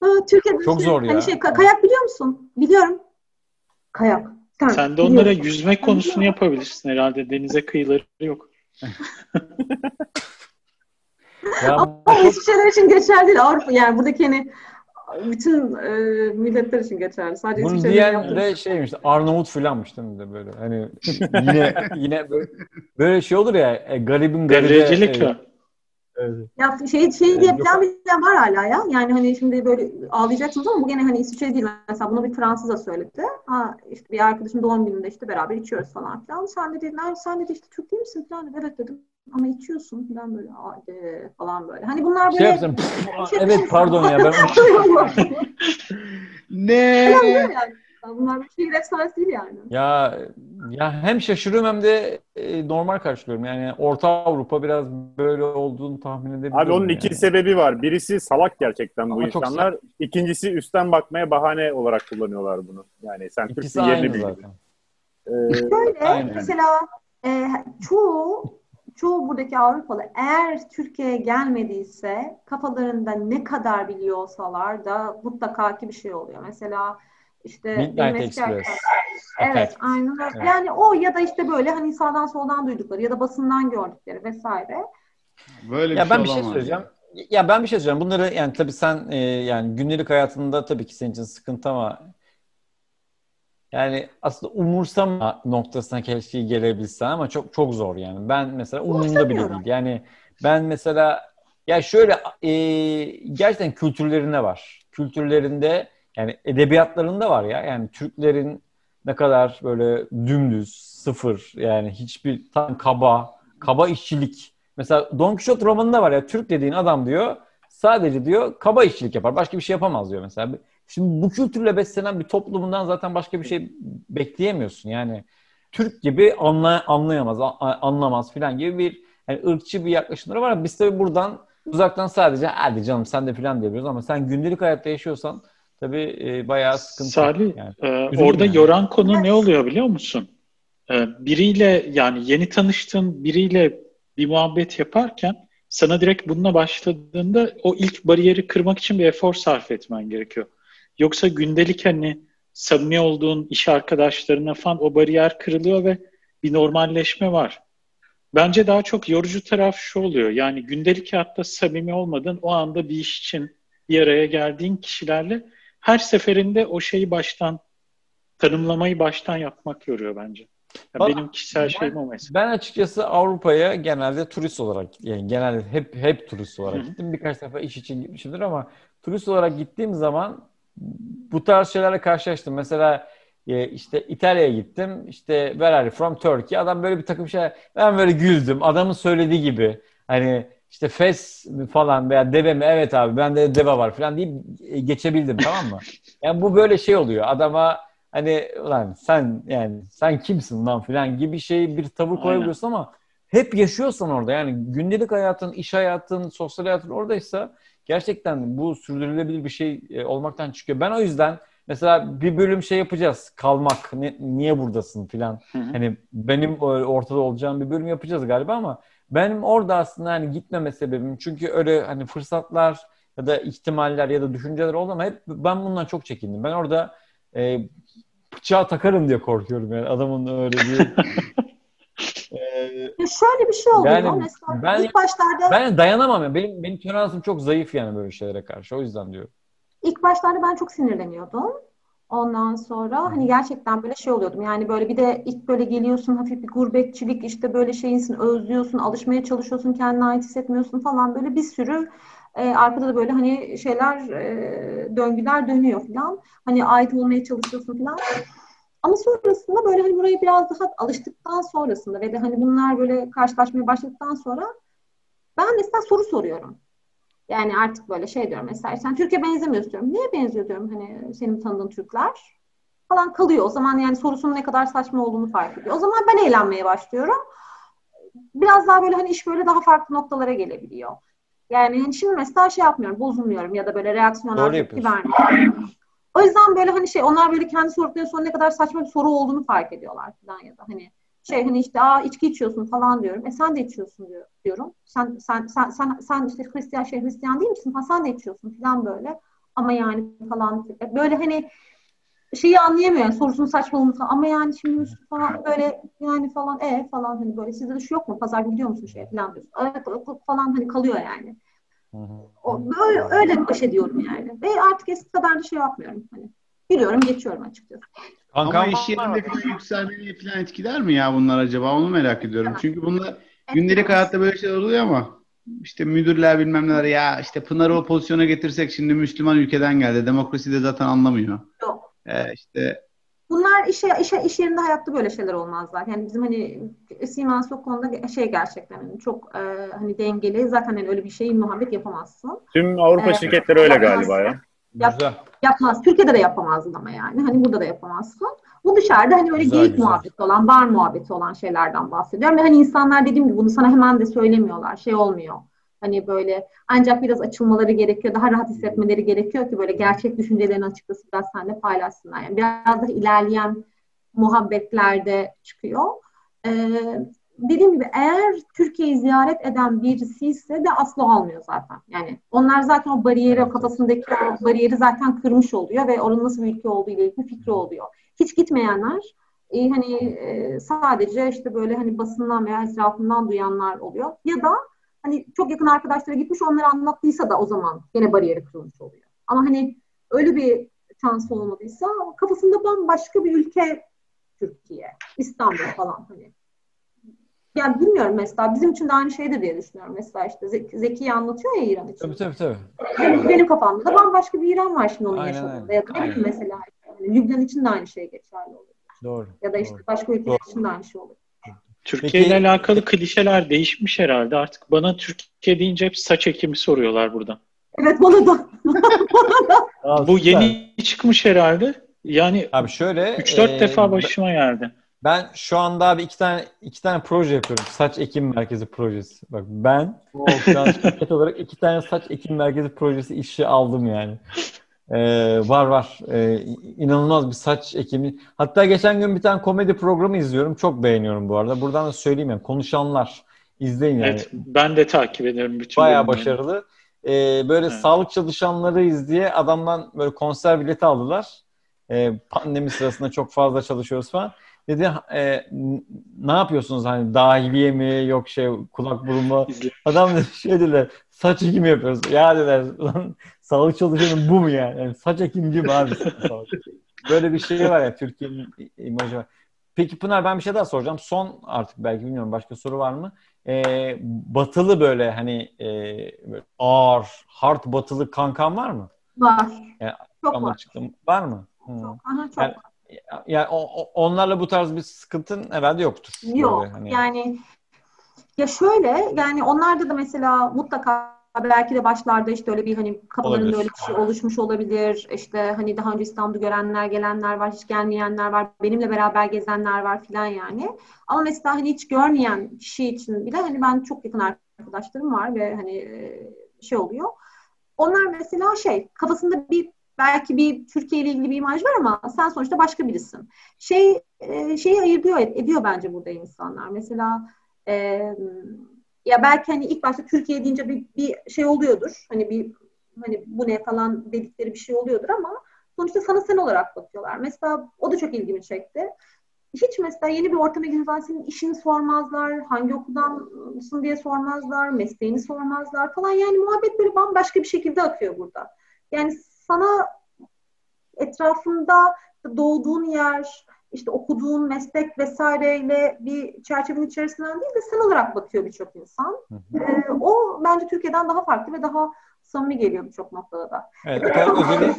Ha, Türkiye'de çok şey, zor ya. Hani şey, kayak biliyor musun? Biliyorum. Kayak. Sen, Sen de onlara yüzme konusunu yapabilirsin herhalde. Denize kıyıları yok. ya, Ama hiçbir şeyler için geçerli değil. Avrupa yani buradaki hani bütün e, milletler için geçerli. Sadece Bunu diyen de şeymiş, Arnavut filanmış değil mi de böyle. Hani yine yine böyle, böyle şey olur ya, e, garibin garibe. Devrecilik e, Evet. Ya şey şey diye plan bilen var hala ya. Yani hani şimdi böyle ağlayacaksınız ama bu gene hani İsviçre değil. Mesela bunu bir Fransız da söyledi. Ha işte bir arkadaşım doğum gününde işte beraber içiyoruz falan filan. Sen de dedin, sen de işte Türk değil misin falan dedi. Evet dedim. Ama içiyorsun falan böyle hadi falan böyle. Hani bunlar şey böyle... Şey yapsam, şey, evet pardon ya ben... ne? Yani. Bunlar bir şey efsanesi değil yani. Ya ya hem şaşırıyorum hem de e, normal karşılıyorum. Yani Orta Avrupa biraz böyle olduğunu tahmin edebiliyorum. Abi onun yani. iki sebebi var. Birisi salak gerçekten bu Ama insanlar. İkincisi üstten bakmaya bahane olarak kullanıyorlar bunu. Yani sen İkisi Türk'ün yerini biliyorsun. Ee, Şöyle aynen. mesela e, çoğu çoğu buradaki Avrupalı eğer Türkiye'ye gelmediyse kafalarında ne kadar biliyor olsalar da mutlaka ki bir şey oluyor. Mesela işte Midnight Express. Evet, Effect. aynen öyle. Evet. Yani o ya da işte böyle hani sağdan soldan duydukları ya da basından gördükleri vesaire. Böyle ya bir ben şey bir şey söyleyeceğim. Ya ben bir şey söyleyeceğim. Bunları yani tabii sen e, yani günlük hayatında tabii ki senin için sıkıntı ama yani aslında umursama noktasına keşke gelebilsen ama çok çok zor yani. Ben mesela umurumda bile değil. Yani ben mesela ya şöyle e, gerçekten kültürlerinde var. Kültürlerinde yani edebiyatlarında var ya. Yani Türklerin ne kadar böyle dümdüz, sıfır yani hiçbir tam kaba, kaba işçilik. Mesela Don Quixote romanında var ya Türk dediğin adam diyor sadece diyor kaba işçilik yapar. Başka bir şey yapamaz diyor mesela. Şimdi bu kültürle beslenen bir toplumundan zaten başka bir şey bekleyemiyorsun. Yani Türk gibi anla, anlayamaz, anlamaz filan gibi bir yani ırkçı bir yaklaşımları var. Biz tabii buradan uzaktan sadece hadi canım sen de filan diyoruz ama sen gündelik hayatta yaşıyorsan tabii e, bayağı sıkıntı. Salih, yani. e, orada yani. yoran konu ne oluyor biliyor musun? E, biriyle yani yeni tanıştığın biriyle bir muhabbet yaparken sana direkt bununla başladığında o ilk bariyeri kırmak için bir efor sarf etmen gerekiyor. Yoksa gündelik hani samimi olduğun iş arkadaşlarına falan o bariyer kırılıyor ve bir normalleşme var. Bence daha çok yorucu taraf şu oluyor. Yani gündelik hayatta samimi olmadığın o anda bir iş için bir araya geldiğin kişilerle her seferinde o şeyi baştan tanımlamayı baştan yapmak yoruyor bence. Yani benim kişisel ben, şeyim o mesela. Ben açıkçası Avrupa'ya genelde turist olarak yani genelde hep hep turist olarak Hı-hı. gittim. Birkaç defa iş için gitmişimdir ama turist olarak gittiğim zaman bu tarz şeylerle karşılaştım. Mesela e, işte İtalya'ya gittim. İşte where are you from Turkey? Adam böyle bir takım şey ben böyle güldüm. Adamın söylediği gibi hani işte Fes falan veya deve mi? Evet abi ben de deve var falan deyip e, geçebildim tamam mı? Yani bu böyle şey oluyor. Adama hani ulan sen yani sen kimsin lan falan gibi şey bir tavır koyabiliyorsun ama hep yaşıyorsan orada yani gündelik hayatın, iş hayatın, sosyal hayatın oradaysa gerçekten bu sürdürülebilir bir şey e, olmaktan çıkıyor. Ben o yüzden mesela bir bölüm şey yapacağız. Kalmak, ne, niye buradasın filan. Hani benim ortada olacağım bir bölüm yapacağız galiba ama benim orada aslında hani gitmeme sebebim çünkü öyle hani fırsatlar ya da ihtimaller ya da düşünceler oldu ama hep ben bundan çok çekindim. Ben orada e, bıçağı takarım diye korkuyorum yani adamın öyle bir ee, şöyle bir şey oluyor. Yani mesela ben, ilk başlarda ben dayanamam ya. Benim benim toleransım çok zayıf yani böyle şeylere karşı. O yüzden diyorum. İlk başlarda ben çok sinirleniyordum. Ondan sonra hani gerçekten böyle şey oluyordum. Yani böyle bir de ilk böyle geliyorsun hafif bir gurbetçilik işte böyle şeyinsin özlüyorsun, alışmaya çalışıyorsun, kendine ait hissetmiyorsun falan böyle bir sürü e, arkada da böyle hani şeyler e, döngüler dönüyor falan. Hani ait olmaya çalışıyorsun falan. Ama sonrasında böyle hani buraya biraz daha alıştıktan sonrasında ve de hani bunlar böyle karşılaşmaya başladıktan sonra ben mesela soru soruyorum. Yani artık böyle şey diyorum mesela sen Türkiye benzemiyorsun diyorum. Niye benziyor diyorum hani senin tanıdığın Türkler falan kalıyor. O zaman yani sorusunun ne kadar saçma olduğunu fark ediyor. O zaman ben eğlenmeye başlıyorum. Biraz daha böyle hani iş böyle daha farklı noktalara gelebiliyor. Yani şimdi mesela şey yapmıyorum, bozulmuyorum ya da böyle reaksiyonel tepki vermiyorum. O yüzden böyle hani şey onlar böyle kendi sordukları soru ne kadar saçma bir soru olduğunu fark ediyorlar falan ya da hani şey hani işte aa içki içiyorsun falan diyorum. E sen de içiyorsun diyor, diyorum. Sen sen sen sen sen işte Hristiyan şey Hristiyan değil misin? Ha sen de içiyorsun falan böyle. Ama yani falan böyle hani şeyi anlayamıyor yani sorusunun saçmalığını falan. Ama yani şimdi falan böyle yani falan e falan hani böyle sizde de şu yok mu? Pazar gidiyor musun şeye falan diyorsun. Falan hani kalıyor yani. O, böyle, öyle baş ediyorum yani. Ve artık eski kadar da şey yapmıyorum. Hani gülüyorum, geçiyorum açıkçası. Kankam Ama iş yerinde falan yükselmeni falan etkiler mi ya bunlar acaba? Onu merak ediyorum. Evet. Çünkü bunlar gündelik hayatta böyle şeyler oluyor ama işte müdürler bilmem neler ya işte Pınar'ı o pozisyona getirsek şimdi Müslüman ülkeden geldi. Demokrasi de zaten anlamıyor. Yok. Ee, işte Bunlar işe, işe, iş yerinde hayatta böyle şeyler olmazlar. Yani bizim hani Siemens o konuda şey gerçekten hani çok e, hani dengeli. Zaten hani öyle bir şey muhabbet yapamazsın. Tüm Avrupa ee, şirketleri öyle galiba ya. Yap, yapmaz. Türkiye'de de yapamazdın ama yani. Hani burada da yapamazsın. Bu dışarıda hani öyle güzel, geyik güzel. muhabbeti olan, bar muhabbeti olan şeylerden bahsediyorum. Ve hani insanlar dediğim gibi bunu sana hemen de söylemiyorlar. Şey olmuyor. Hani böyle ancak biraz açılmaları gerekiyor. Daha rahat hissetmeleri gerekiyor ki böyle gerçek düşüncelerini açıkçası biraz seninle paylaşsınlar. Yani biraz daha ilerleyen muhabbetlerde çıkıyor. Ee, dediğim gibi eğer Türkiye'yi ziyaret eden birisi ise de asla olmuyor zaten. Yani onlar zaten o bariyeri, o kafasındaki o bariyeri zaten kırmış oluyor ve oranın nasıl bir ülke olduğu ile ilgili fikri oluyor. Hiç gitmeyenler e, hani e, sadece işte böyle hani basından veya etrafından duyanlar oluyor. Ya da hani çok yakın arkadaşlara gitmiş onları anlattıysa da o zaman yine bariyeri kırılmış oluyor. Ama hani öyle bir şans olmadıysa kafasında bambaşka bir ülke Türkiye, İstanbul falan hani. Yani bilmiyorum mesela bizim için de aynı şeydir diye düşünüyorum. Mesela işte Zeki, Zeki'yi anlatıyor ya İran için. Tabii tabii tabii. Benim, benim kafamda da bambaşka bir İran var şimdi onun aynen, yaşadığında. Ya da mesela yani Lübnan için de aynı şey geçerli olur. Doğru. Ya da işte doğru. başka ülkeler için de aynı şey olur. Türkiye ile alakalı klişeler değişmiş herhalde. Artık bana Türkiye deyince hep saç ekimi soruyorlar buradan. Evet bana da. Bu yeni çıkmış herhalde. Yani abi şöyle 3-4 e, defa başıma geldi. Ben şu anda abi iki tane iki tane proje yapıyorum. Saç ekim merkezi projesi. Bak ben şu an şirket olarak iki tane saç ekim merkezi projesi işi aldım yani. Ee, var var. Ee, inanılmaz bir saç ekimi. Hatta geçen gün bir tane komedi programı izliyorum. Çok beğeniyorum bu arada. Buradan da söyleyeyim yani. Konuşanlar. izleyin yani. Evet, ben de takip ediyorum bütün Bayağı başarılı. Ee, böyle evet. sağlık çalışanlarıyız diye adamdan böyle konser bileti aldılar. Ee, pandemi sırasında çok fazla çalışıyoruz falan. Dedi e, ne yapıyorsunuz hani dahiliye mi yok şey kulak burun mu? Adam dedi şey dediler saç ekimi yapıyoruz. Ya dediler sağlık çalışanı bu mu yani? yani saç ekimci mi abi? Böyle bir şey var ya Türkiye'nin imajı var. Peki Pınar ben bir şey daha soracağım. Son artık belki bilmiyorum başka soru var mı? Ee, batılı böyle hani e, böyle ağır, hard batılı kankan var mı? Var. Yani, çok var. Çıktım. Var mı? Çok. Aha, çok yani, yani onlarla bu tarz bir sıkıntın herhalde yoktur. Yok. Böyle, hani... Yani ya şöyle yani onlarda da mesela mutlaka belki de başlarda işte öyle bir hani kafalarında öyle bir şey oluşmuş olabilir. İşte hani daha önce İstanbul'da görenler, gelenler var, hiç gelmeyenler var, benimle beraber gezenler var filan yani. Ama mesela hani hiç görmeyen kişi için bile hani ben çok yakın arkadaşlarım var ve hani şey oluyor. Onlar mesela şey kafasında bir belki bir Türkiye ile ilgili bir imaj var ama sen sonuçta başka birisin. Şey e, şeyi ayırıyor ediyor bence burada insanlar. Mesela e, ya belki hani ilk başta Türkiye deyince bir, bir şey oluyordur. Hani bir hani bu ne falan dedikleri bir şey oluyordur ama sonuçta sana sen olarak bakıyorlar. Mesela o da çok ilgimi çekti. Hiç mesela yeni bir ortama girdiğinde senin işini sormazlar, hangi okuldansın diye sormazlar, mesleğini sormazlar falan. Yani muhabbet böyle bambaşka bir şekilde akıyor burada. Yani sana etrafında doğduğun yer, işte okuduğun meslek vesaireyle bir çerçevenin içerisinden değil de sen olarak bakıyor birçok insan. Ee, o bence Türkiye'den daha farklı ve daha samimi geliyor birçok noktada da. Evet, özele,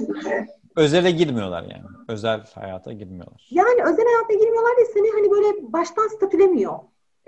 özele girmiyorlar yani. Özel hayata girmiyorlar. Yani özel hayata girmiyorlar ve seni hani böyle baştan statülemiyor.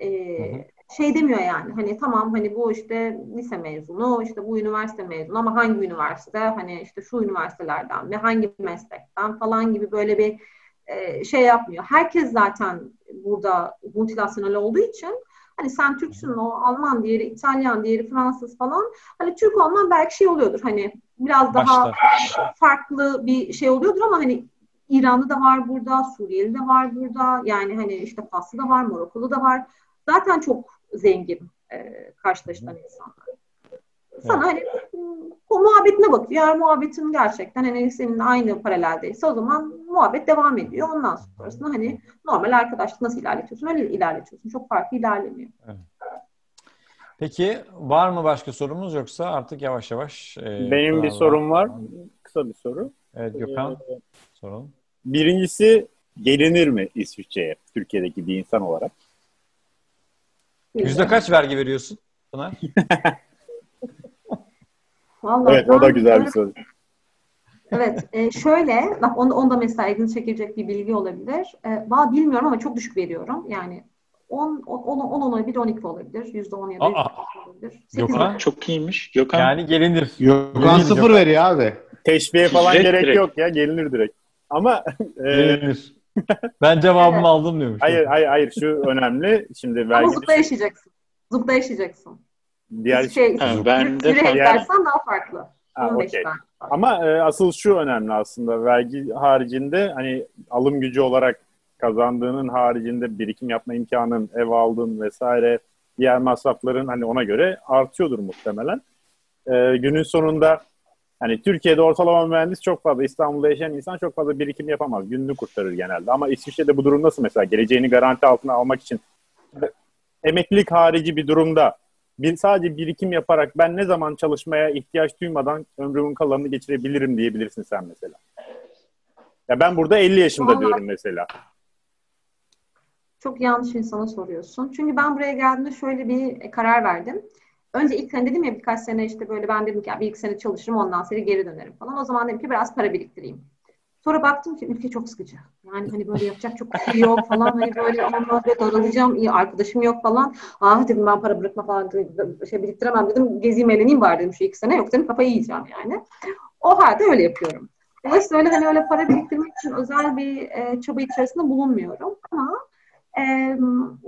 Ee, şey demiyor yani hani tamam hani bu işte lise mezunu işte bu üniversite mezunu ama hangi üniversite hani işte şu üniversitelerden ve hangi meslekten falan gibi böyle bir e, şey yapmıyor. Herkes zaten burada multinasyonel olduğu için hani sen Türksün o Alman diğeri İtalyan diğeri Fransız falan hani Türk olman belki şey oluyordur hani biraz daha Başlar. farklı bir şey oluyordur ama hani İranlı da var burada, Suriyeli de var burada. Yani hani işte Faslı da var, Morokolu da var. Zaten çok zengin e, karşılaşılan insanlar. Sana evet. hani o muhabbetine bakıyor. Eğer muhabbetin gerçekten hani senin aynı paraleldeyse o zaman muhabbet devam ediyor. Ondan sonrasında hani normal arkadaşlık nasıl ilerletiyorsun öyle ilerletiyorsun. Çok farklı ilerlemiyor. Evet. Peki var mı başka sorumuz yoksa artık yavaş yavaş e, Benim bir sorum var. Kısa bir soru. Evet Gökhan ee, soralım. Birincisi gelinir mi İsviçre'ye Türkiye'deki bir insan olarak? Yüzde kaç vergi veriyorsun Pınar? Vallahi evet o da güzel bir soru. Evet, e, şöyle, bak onda, onda mesela ilgini çekecek bir bilgi olabilir. E, valla bilmiyorum ama çok düşük veriyorum. Yani 10, 10, 10 olabilir, 12 olabilir. Yüzde 10 ya da olabilir. Gökhan çok iyiymiş. Gökhan. Yani gelinir. Gökhan sıfır veriyor abi. Teşbihe falan Direkt gerek direkt. yok ya, gelinir direkt. Ama e, gelinir. ben cevabımı evet. aldım diyormuş. Hayır hayır hayır şu önemli. Şimdi vergi Ama Zup'ta yaşayacaksın. Zup'ta yaşayacaksın. Diğer şey, ha, ben de direkt versen daha farklı. Ha, okay. Ama e, asıl şu önemli aslında vergi haricinde hani alım gücü olarak kazandığının haricinde birikim yapma imkanın, ev aldın vesaire diğer masrafların hani ona göre artıyordur muhtemelen. E, günün sonunda Hani Türkiye'de ortalama mühendis çok fazla, İstanbul'da yaşayan insan çok fazla birikim yapamaz. Gününü kurtarır genelde. Ama İsviçre'de bu durum nasıl mesela? Geleceğini garanti altına almak için emeklilik harici bir durumda bir, sadece birikim yaparak ben ne zaman çalışmaya ihtiyaç duymadan ömrümün kalanını geçirebilirim diyebilirsin sen mesela. Ya ben burada 50 yaşında Vallahi, diyorum mesela. Çok yanlış insana soruyorsun. Çünkü ben buraya geldiğimde şöyle bir karar verdim. Önce ilk sene dedim ya birkaç sene işte böyle ben dedim ki bir iki sene çalışırım ondan sonra geri dönerim falan. O zaman dedim ki biraz para biriktireyim. Sonra baktım ki ülke çok sıkıcı. Yani hani böyle yapacak çok şey yok falan. Hani böyle aman böyle daralacağım. iyi arkadaşım yok falan. Ah dedim ben para bırakma falan şey biriktiremem dedim. Gezeyim eğleneyim var dedim şu iki sene. Yok dedim kafayı yiyeceğim yani. O halde öyle yapıyorum. Dolayısıyla öyle hani öyle para biriktirmek için özel bir e, çaba içerisinde bulunmuyorum. Ama e,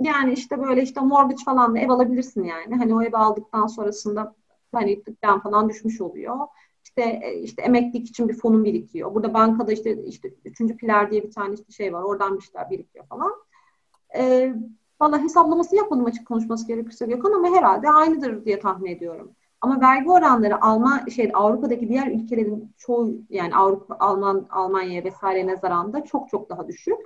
yani işte böyle işte mortgage falan da ev alabilirsin yani. Hani o evi aldıktan sonrasında hani tıklan falan düşmüş oluyor. İşte e, işte emeklilik için bir fonun birikiyor. Burada bankada işte işte üçüncü pilar diye bir tane işte şey var. Oradan bir şeyler birikiyor falan. E, Valla hesaplaması yapmadım açık konuşması gerekirse Gökhan ama herhalde aynıdır diye tahmin ediyorum. Ama vergi oranları Alman şey Avrupa'daki diğer ülkelerin çoğu yani Avrupa, Alman, Almanya vesaire nazaranda çok çok daha düşük.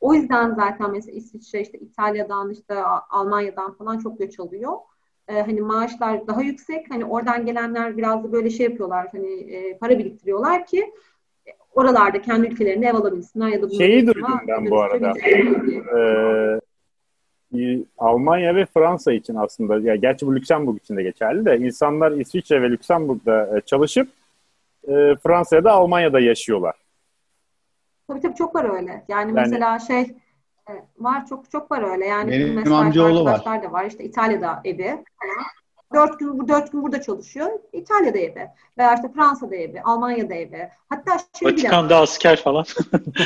O yüzden zaten mesela İsviçre işte İtalya'dan işte Almanya'dan falan çok göç alıyor. Ee, hani maaşlar daha yüksek. Hani oradan gelenler biraz da böyle şey yapıyorlar. Hani e, para biriktiriyorlar ki oralarda kendi ülkelerinde ev alabilsinler ya da Şeyi duydum ben bu arada. Ee, Almanya ve Fransa için aslında ya gerçi bu Lüksemburg için de geçerli de insanlar İsviçre ve Lüksemburg'da e, çalışıp e, Fransa'da Almanya'da yaşıyorlar. Tabii tabii çok var öyle. Yani, yani mesela şey e, var çok çok var öyle. Yani benim mesela amcaoğlu var. da var. İşte İtalya'da evi. Dört gün, dört gün burada çalışıyor. İtalya'da evi. Veya işte Fransa'da evi, Almanya'da evi. Hatta şey Vatikan'da bile asker falan.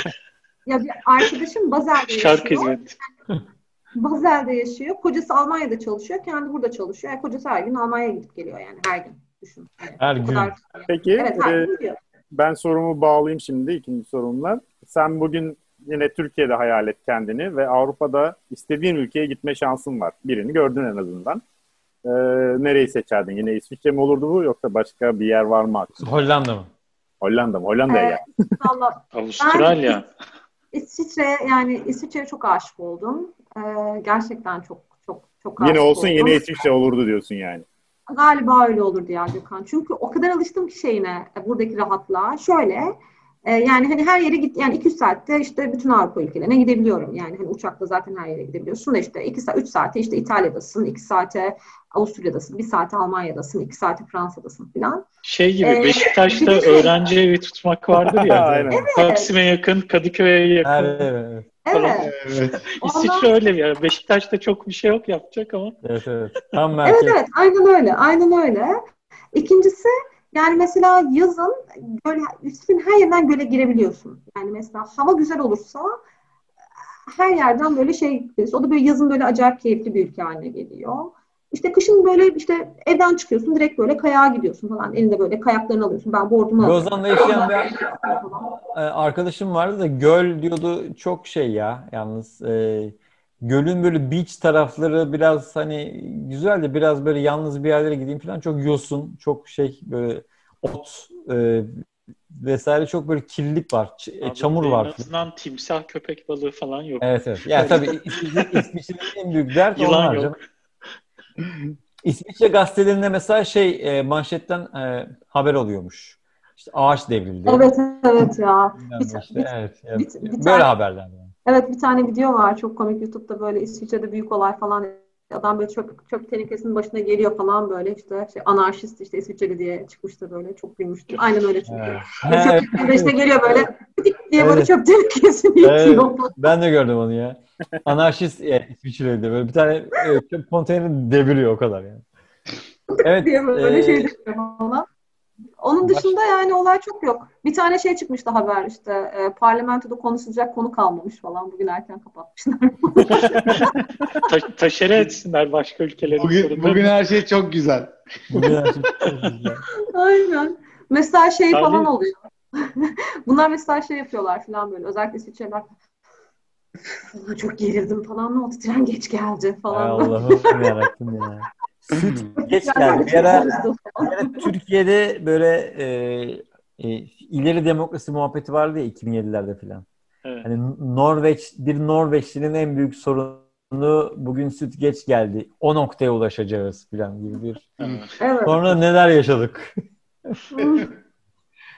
ya bir arkadaşım Bazel'de yaşıyor. Şarkı hizmet. Bazel'de yaşıyor. Kocası Almanya'da çalışıyor. Kendi burada çalışıyor. Yani kocası her gün Almanya'ya gidip geliyor yani her gün. Düşün. Yani her gün. Kadar, Peki evet, her e, gün ben sorumu bağlayayım şimdi ikinci sorumla. Sen bugün yine Türkiye'de hayal et kendini ve Avrupa'da istediğin ülkeye gitme şansın var. Birini gördün en azından. Ee, nereyi seçerdin? Yine İsviçre mi olurdu bu yoksa başka bir yer var mı? Hollanda mı? Hollanda mı? Hollanda'ya ee, gel. Avustralya. İsviçre yani İsviçre'ye çok aşık oldum. Ee, gerçekten çok çok çok aşık Yine olsun oldum. yine İsviçre olurdu diyorsun yani. Galiba öyle olur diye Gökhan. Çünkü o kadar alıştım ki şeyine buradaki rahatlığa. Şöyle e, yani hani her yere git yani 2 saatte işte bütün Avrupa ülkelerine gidebiliyorum. Yani hani uçakla zaten her yere gidebiliyorsun da işte 2 saat 3 saate işte İtalya'dasın, 2 saate Avusturya'dasın, 1 saate Almanya'dasın, 2 saate Fransa'dasın falan. Şey gibi ee, Beşiktaş'ta öğrenci evi tutmak vardır ya. Aynen. Evet. Taksim'e yakın, Kadıköy'e yakın. Evet. evet. Evet. evet. İsviçre öyle bir yer. Beşiktaş'ta çok bir şey yok yapacak ama. Evet evet. Tam merkez. Evet evet. Aynen öyle. Aynen öyle. İkincisi yani mesela yazın göl, üstün her yerden göle girebiliyorsun. Yani mesela hava güzel olursa her yerden böyle şey o da böyle yazın böyle acayip keyifli bir ülke haline geliyor. İşte kışın böyle işte evden çıkıyorsun direkt böyle kayağa gidiyorsun falan. Elinde böyle kayaklarını alıyorsun. Ben bordumu alıyorum. Lozan'da yaşayan bir arkadaşım vardı da göl diyordu çok şey ya yalnız. E, gölün böyle beach tarafları biraz hani güzel de biraz böyle yalnız bir yerlere gideyim falan çok yosun, çok şey böyle ot e, vesaire çok böyle kirlilik var. Ç- Abi, çamur var. En azından timsah köpek balığı falan yok. Evet evet. Yani tabii İsviçre'nin en büyük dert Yılan onlar. Yok. İsviçre gazetelerinde mesela şey e, manşetten e, haber oluyormuş. İşte ağaç devrildi. Evet evet ya. Bir, işte, bir, evet, evet. Bir, bir böyle tane, haberler yani. Evet bir tane video var çok komik YouTube'da böyle İsviçre'de büyük olay falan adam böyle çöp, çöp tenekesinin başına geliyor falan böyle işte şey, anarşist işte İsviçreli diye çıkmıştı böyle çok gülmüştüm. Aynen öyle çünkü. Evet. Çöp tenekesine geliyor böyle diye böyle çöp tenekesini yıkıyor. Evet. Ben de gördüm onu ya. Anarşist e, İsviçreli böyle bir tane e, çöp konteyneri deviriyor o kadar yani. Evet. diye böyle e, şey falan. Onun dışında Baş... yani olay çok yok. Bir tane şey çıkmıştı haber işte e, parlamentoda konuşulacak konu kalmamış falan. Bugün erken kapatmışlar. Ta- taşere etsinler başka ülkelerin bugün, sorunları. Bugün her şey çok güzel. Bugün her şey çok güzel. Aynen. Mesela şey Tabii. falan oluyor. Bunlar mesela şey yapıyorlar falan böyle. Özellikle İsviçreler çok gerildim falan. Ne oldu? Tren geç geldi falan. Ay Allah'ım yarabbim ya. Süt geç geldi. Bir ara, bir ara Türkiye'de böyle e, e, ileri demokrasi muhabbeti vardı ya 2007'lerde falan. Evet. Hani Norveç bir Norveçlinin en büyük sorunu bugün süt geç geldi. O noktaya ulaşacağız falan gibi bir. Evet. Sonra neler yaşadık?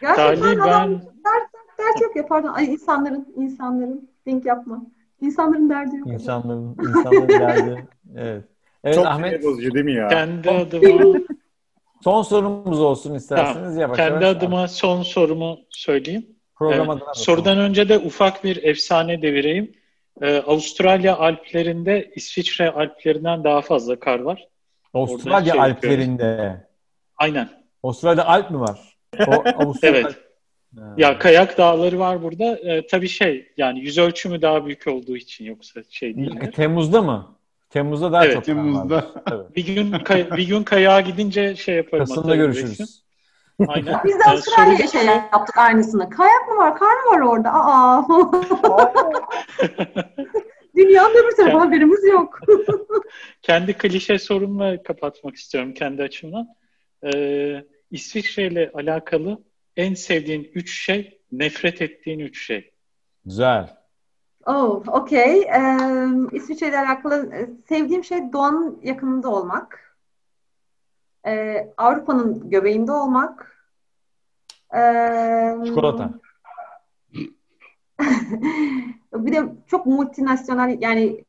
Gerçekten ben... dert, dert yok ya pardon. Ay insanların insanların think yapma. İnsanların derdi yok. İnsanların, insanların derdi. Evet. Evet Çok Ahmet. bozucu değil mi ya? Kendi adıma son sorumuz olsun isterseniz. Tamam. Yavaş Kendi yavaş adıma son sorumu söyleyeyim. Program adına sorudan önce de ufak bir efsane devireyim. Ee, Avustralya Alplerinde İsviçre Alplerinden daha fazla kar var. Avustralya şey Alplerinde. Yapıyorum. Aynen. Avustralya Alp mi var? O, Avustralya evet. Ha. Ya kayak dağları var burada. Ee, tabii şey yani yüz ölçümü daha büyük olduğu için yoksa şey değil. Temmuz'da mı? Temmuz'da daha evet, çok. Temmuz'da. bir gün kay- bir gün kayağa gidince şey yaparım. Kasım'da görüşürüz. Aynen. Biz de Avustralya'ya şey yaptık aynısını. Kayak mı var? Kar mı var orada? Aa. Dünyanın öbür tarafı haberimiz yok. kendi klişe sorumla kapatmak istiyorum kendi açımdan. Ee, İsviçre ile alakalı en sevdiğin üç şey, nefret ettiğin üç şey. Güzel. Oh, okey. Ee, İsviçre ile alakalı sevdiğim şey doğanın yakınında olmak e, Avrupa'nın göbeğinde olmak. E, Çikolata. bir de çok multinasyonel yani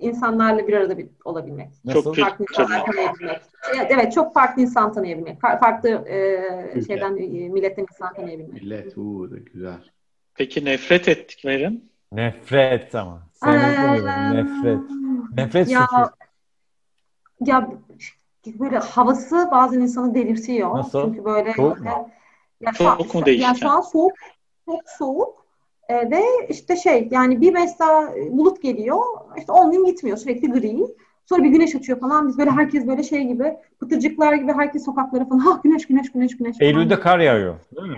insanlarla bir arada bir, olabilmek. Nasıl? Çok farklı insanlar tanıyabilmek. Evet, çok farklı insan tanıyabilmek. Farklı e, şeyden e, milletten insan tanıyabilmek. Millet, uuu da güzel. Peki nefret ettiklerin? Nefret ama. Ee, nefret. Nefret ya, suçu. Ya böyle havası bazen insanı delirtiyor. Nasıl? Çünkü böyle soğuk mu? Ya, soğuk mu değişken? Yani şu an soğuk, çok soğuk. E, ve işte şey yani bir mesela bulut geliyor işte 10 gün gitmiyor sürekli gri. Sonra bir güneş açıyor falan. Biz böyle herkes böyle şey gibi pıtırcıklar gibi herkes sokaklara falan ha güneş güneş güneş güneş. Eylül'de kar yağıyor değil mi?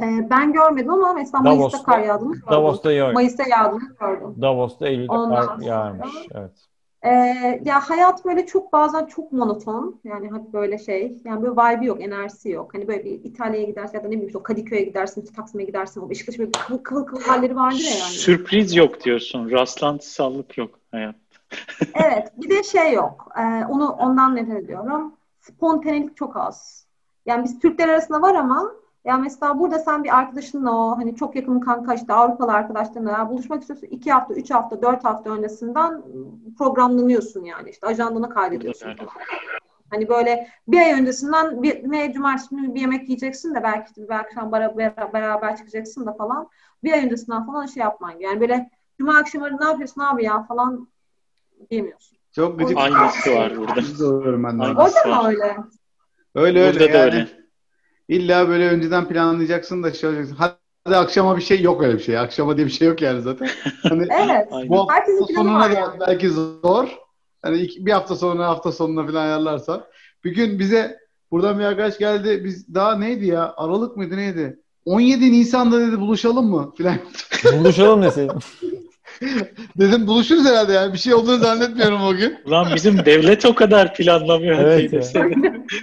Ee, ben görmedim ama mesela Davos'ta, Mayıs'ta kar yağdığını gördüm. Davos'ta yağıyor. Mayıs'ta yağdığını gördüm. Davos'ta Eylül'de Ondan kar yağmış. Evet. Ee, ya hayat böyle çok bazen çok monoton. Yani hep böyle şey. Yani böyle vibe yok, enerjisi yok. Hani böyle bir İtalya'ya gidersin ya da ne bileyim işte Kadıköy'e gidersin, işte Taksim'e gidersin. O Beşiktaş böyle kıvıl kıvıl kıvıl halleri vardır ya yani. Sürpriz yok diyorsun. Rastlantısallık yok hayat. evet. Bir de şey yok. Ee, onu ondan nefret ediyorum. Spontanelik çok az. Yani biz Türkler arasında var ama ya mesela burada sen bir arkadaşınla o hani çok yakın kanka işte Avrupalı arkadaşlarınla buluşmak istiyorsun iki hafta, üç hafta, dört hafta öncesinden programlanıyorsun yani işte ajandana kaydediyorsun falan. Hani böyle bir ay öncesinden bir ne cumartesi günü bir yemek yiyeceksin de belki bir akşam beraber, beraber çıkacaksın da falan. Bir ay öncesinden falan şey yapman yani böyle cuma akşamları ne yapıyorsun abi ya falan diyemiyorsun. Çok gıcık. Aynısı var burada. Ben de. Orada mı öyle? Öyle öyle burada yani. öyle. İlla böyle önceden planlayacaksın da şey olacaksın. Hadi akşama bir şey yok öyle bir şey. Akşama diye bir şey yok yani zaten. Hani evet. Bu hafta sonuna da yani. belki zor. Hani iki, bir hafta sonra hafta sonuna falan ayarlarsan. Bir gün bize buradan bir arkadaş geldi. Biz daha neydi ya? Aralık mıydı neydi? 17 Nisan'da dedi buluşalım mı? Falan. buluşalım deseydin. Dedim buluşuruz herhalde yani. Bir şey olduğunu zannetmiyorum o gün. Ulan bizim devlet o kadar planlamıyor. Evet ya.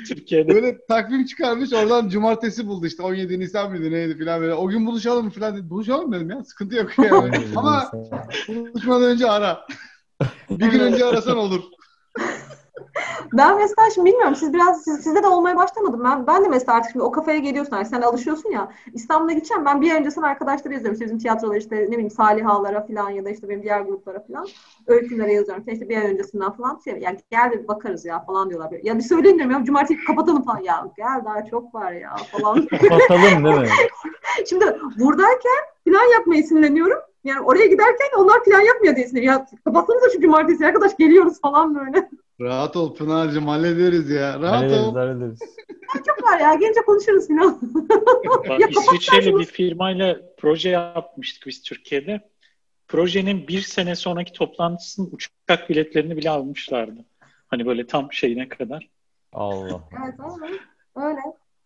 Türkiye'de. Böyle takvim çıkarmış oradan cumartesi buldu işte 17 Nisan mıydı neydi falan böyle. O gün buluşalım mı falan dedi. Buluşalım dedim ya. Sıkıntı yok yani. Ama buluşmadan önce ara. bir gün önce arasan olur. Ben mesela şimdi bilmiyorum siz biraz siz, sizde de olmaya başlamadım. Ben ben de mesela artık şimdi o kafaya geliyorsun artık sen alışıyorsun ya. İstanbul'a gideceğim ben bir ay öncesinden arkadaşları yazıyorum. İşte bizim tiyatrolar işte ne bileyim Salih Ağlar'a falan ya da işte benim diğer gruplara falan. Öykülere yazıyorum. İşte bir ay öncesinden falan şey yani gel bir bakarız ya falan diyorlar. Ya bir söyleyin diyorum ya cumartesi kapatalım falan ya. Gel daha çok var ya falan. Kapatalım değil mi? şimdi buradayken plan yapmayı sinirleniyorum. Yani oraya giderken onlar plan yapmıyor diye sinirleniyor. Ya kapatsanıza şu cumartesi arkadaş geliyoruz falan böyle. Rahat ol Pınar'cığım hallederiz ya. Rahat hallederiz, ol. Hallederiz. Çok var ya. Gelince konuşuruz falan. İsviçreli bir firmayla proje yapmıştık biz Türkiye'de. Projenin bir sene sonraki toplantısının uçak biletlerini bile almışlardı. Hani böyle tam şeyine kadar. Allah. Evet öyle. öyle.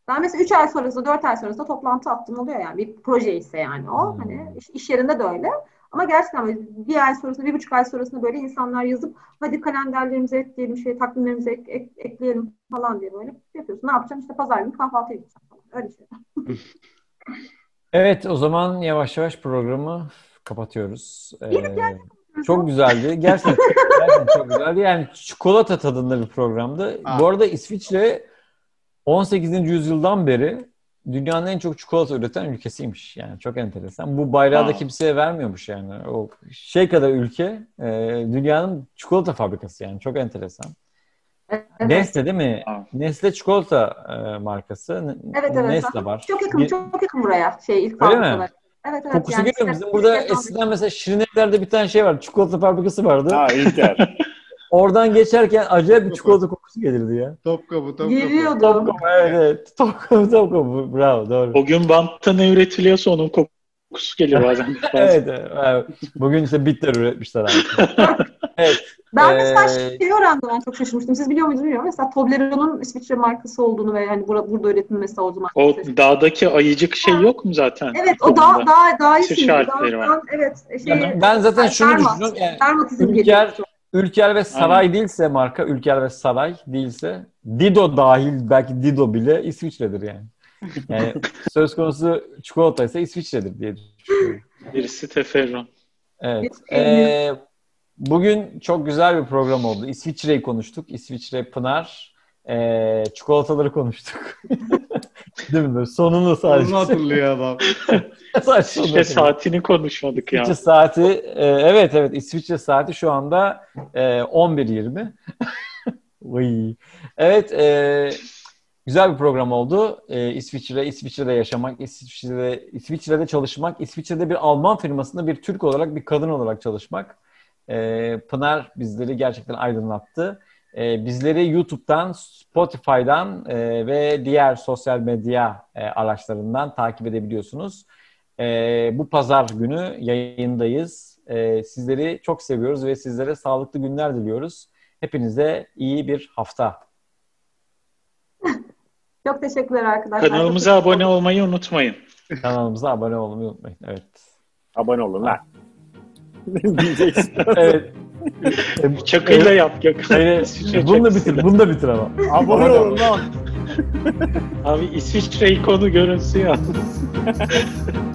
Ben mesela 3 ay sonrasında, 4 ay sonrasında toplantı attım oluyor yani. Bir proje ise yani o. Hmm. Hani iş, iş yerinde de öyle. Ama gerçekten böyle bir ay sonrasında, bir buçuk ay sonrasında böyle insanlar yazıp hadi kalenderlerimize ekleyelim, şey, takvimlerimize ek, ek, ekleyelim falan diye böyle yapıyorsun. Ne yapacaksın? İşte pazar günü kahvaltıya gideceğim falan. Öyle şey. evet o zaman yavaş yavaş programı kapatıyoruz. Ee, çok güzeldi. Gerçekten, gerçekten çok güzeldi. Yani çikolata tadında bir programdı. Aa. Bu arada İsviçre 18. yüzyıldan beri dünyanın en çok çikolata üreten ülkesiymiş. Yani çok enteresan. Bu bayrağı da kimseye vermiyormuş yani. O şey kadar ülke e, dünyanın çikolata fabrikası yani. Çok enteresan. Evet. Nestle değil mi? Ha. Nestle çikolata e, markası. Evet evet. Nestle var. Çok yakın, çok yakın buraya. Şey ilk Öyle mi? fabrikalar. Evet evet. Kokusu yani geliyor. işte- Bizim burada eskiden mesela Şirinevler'de bir tane şey var. Çikolata fabrikası vardı. Ha İlker. Oradan geçerken acayip bir çikolata kokusu gelirdi ya. Topkapı, topkapı. Geliyordu. Topkapı evet evet. Topkapı Topkapı. Bravo doğru. O gün bantta ne üretiliyorsa onun kokusu geliyor bazen. Evet, evet. Bugün işte bitter üretmişler artık. evet. Ben mesela şey öğrendim ben çok şaşırmıştım. Siz biliyor muydunuz bilmiyorum. Mesela Toblerone'un İsviçre markası olduğunu ve hani burada, burada üretilmesi o zaman. O dağdaki ayıcık şey yok mu zaten? Evet o harfleri Daha- var. daha- Evet. Şey, ben zaten şunu düşünüyorum. Yani, Dermatizm geliyor. Ülker ve Saray değilse marka, Ülker ve Saray değilse Dido dahil belki Dido bile İsviçre'dir yani. Yani söz konusu çikolata ise İsviçre'dir diye düşünüyorum. Birisi teferruan. Evet. Ee, bugün çok güzel bir program oldu. İsviçre'yi konuştuk. İsviçre, Pınar. Ee, çikolataları konuştuk. Değil mi? Böyle sonunu sadece. Onu hatırlıyor adam. sadece hatırlıyorum. saatini konuşmadık ya. İsviçre saati e, evet evet İsviçre saati şu anda e, 11.20. Vay. Evet e, güzel bir program oldu. E, İsviçre, İsviçre'de yaşamak, İsviçre'de, İsviçre'de çalışmak, İsviçre'de bir Alman firmasında bir Türk olarak bir kadın olarak çalışmak. E, Pınar bizleri gerçekten aydınlattı. E, bizleri YouTube'dan, Spotify'dan e, ve diğer sosyal medya e, araçlarından takip edebiliyorsunuz. Ee, bu pazar günü yayındayız. Ee, sizleri çok seviyoruz ve sizlere sağlıklı günler diliyoruz. Hepinize iyi bir hafta. Çok teşekkürler arkadaşlar. Kanalımıza abone olmayı unutmayın. Kanalımıza abone olmayı unutmayın. Evet. Abone olun lan. Diyeceksin. Evet. Çakıyla yap Gökhan. İsviçre bunu da bitir, bunu da bitir ama. Abone olun lan. Abi İsviçre ikonu görünsün ya.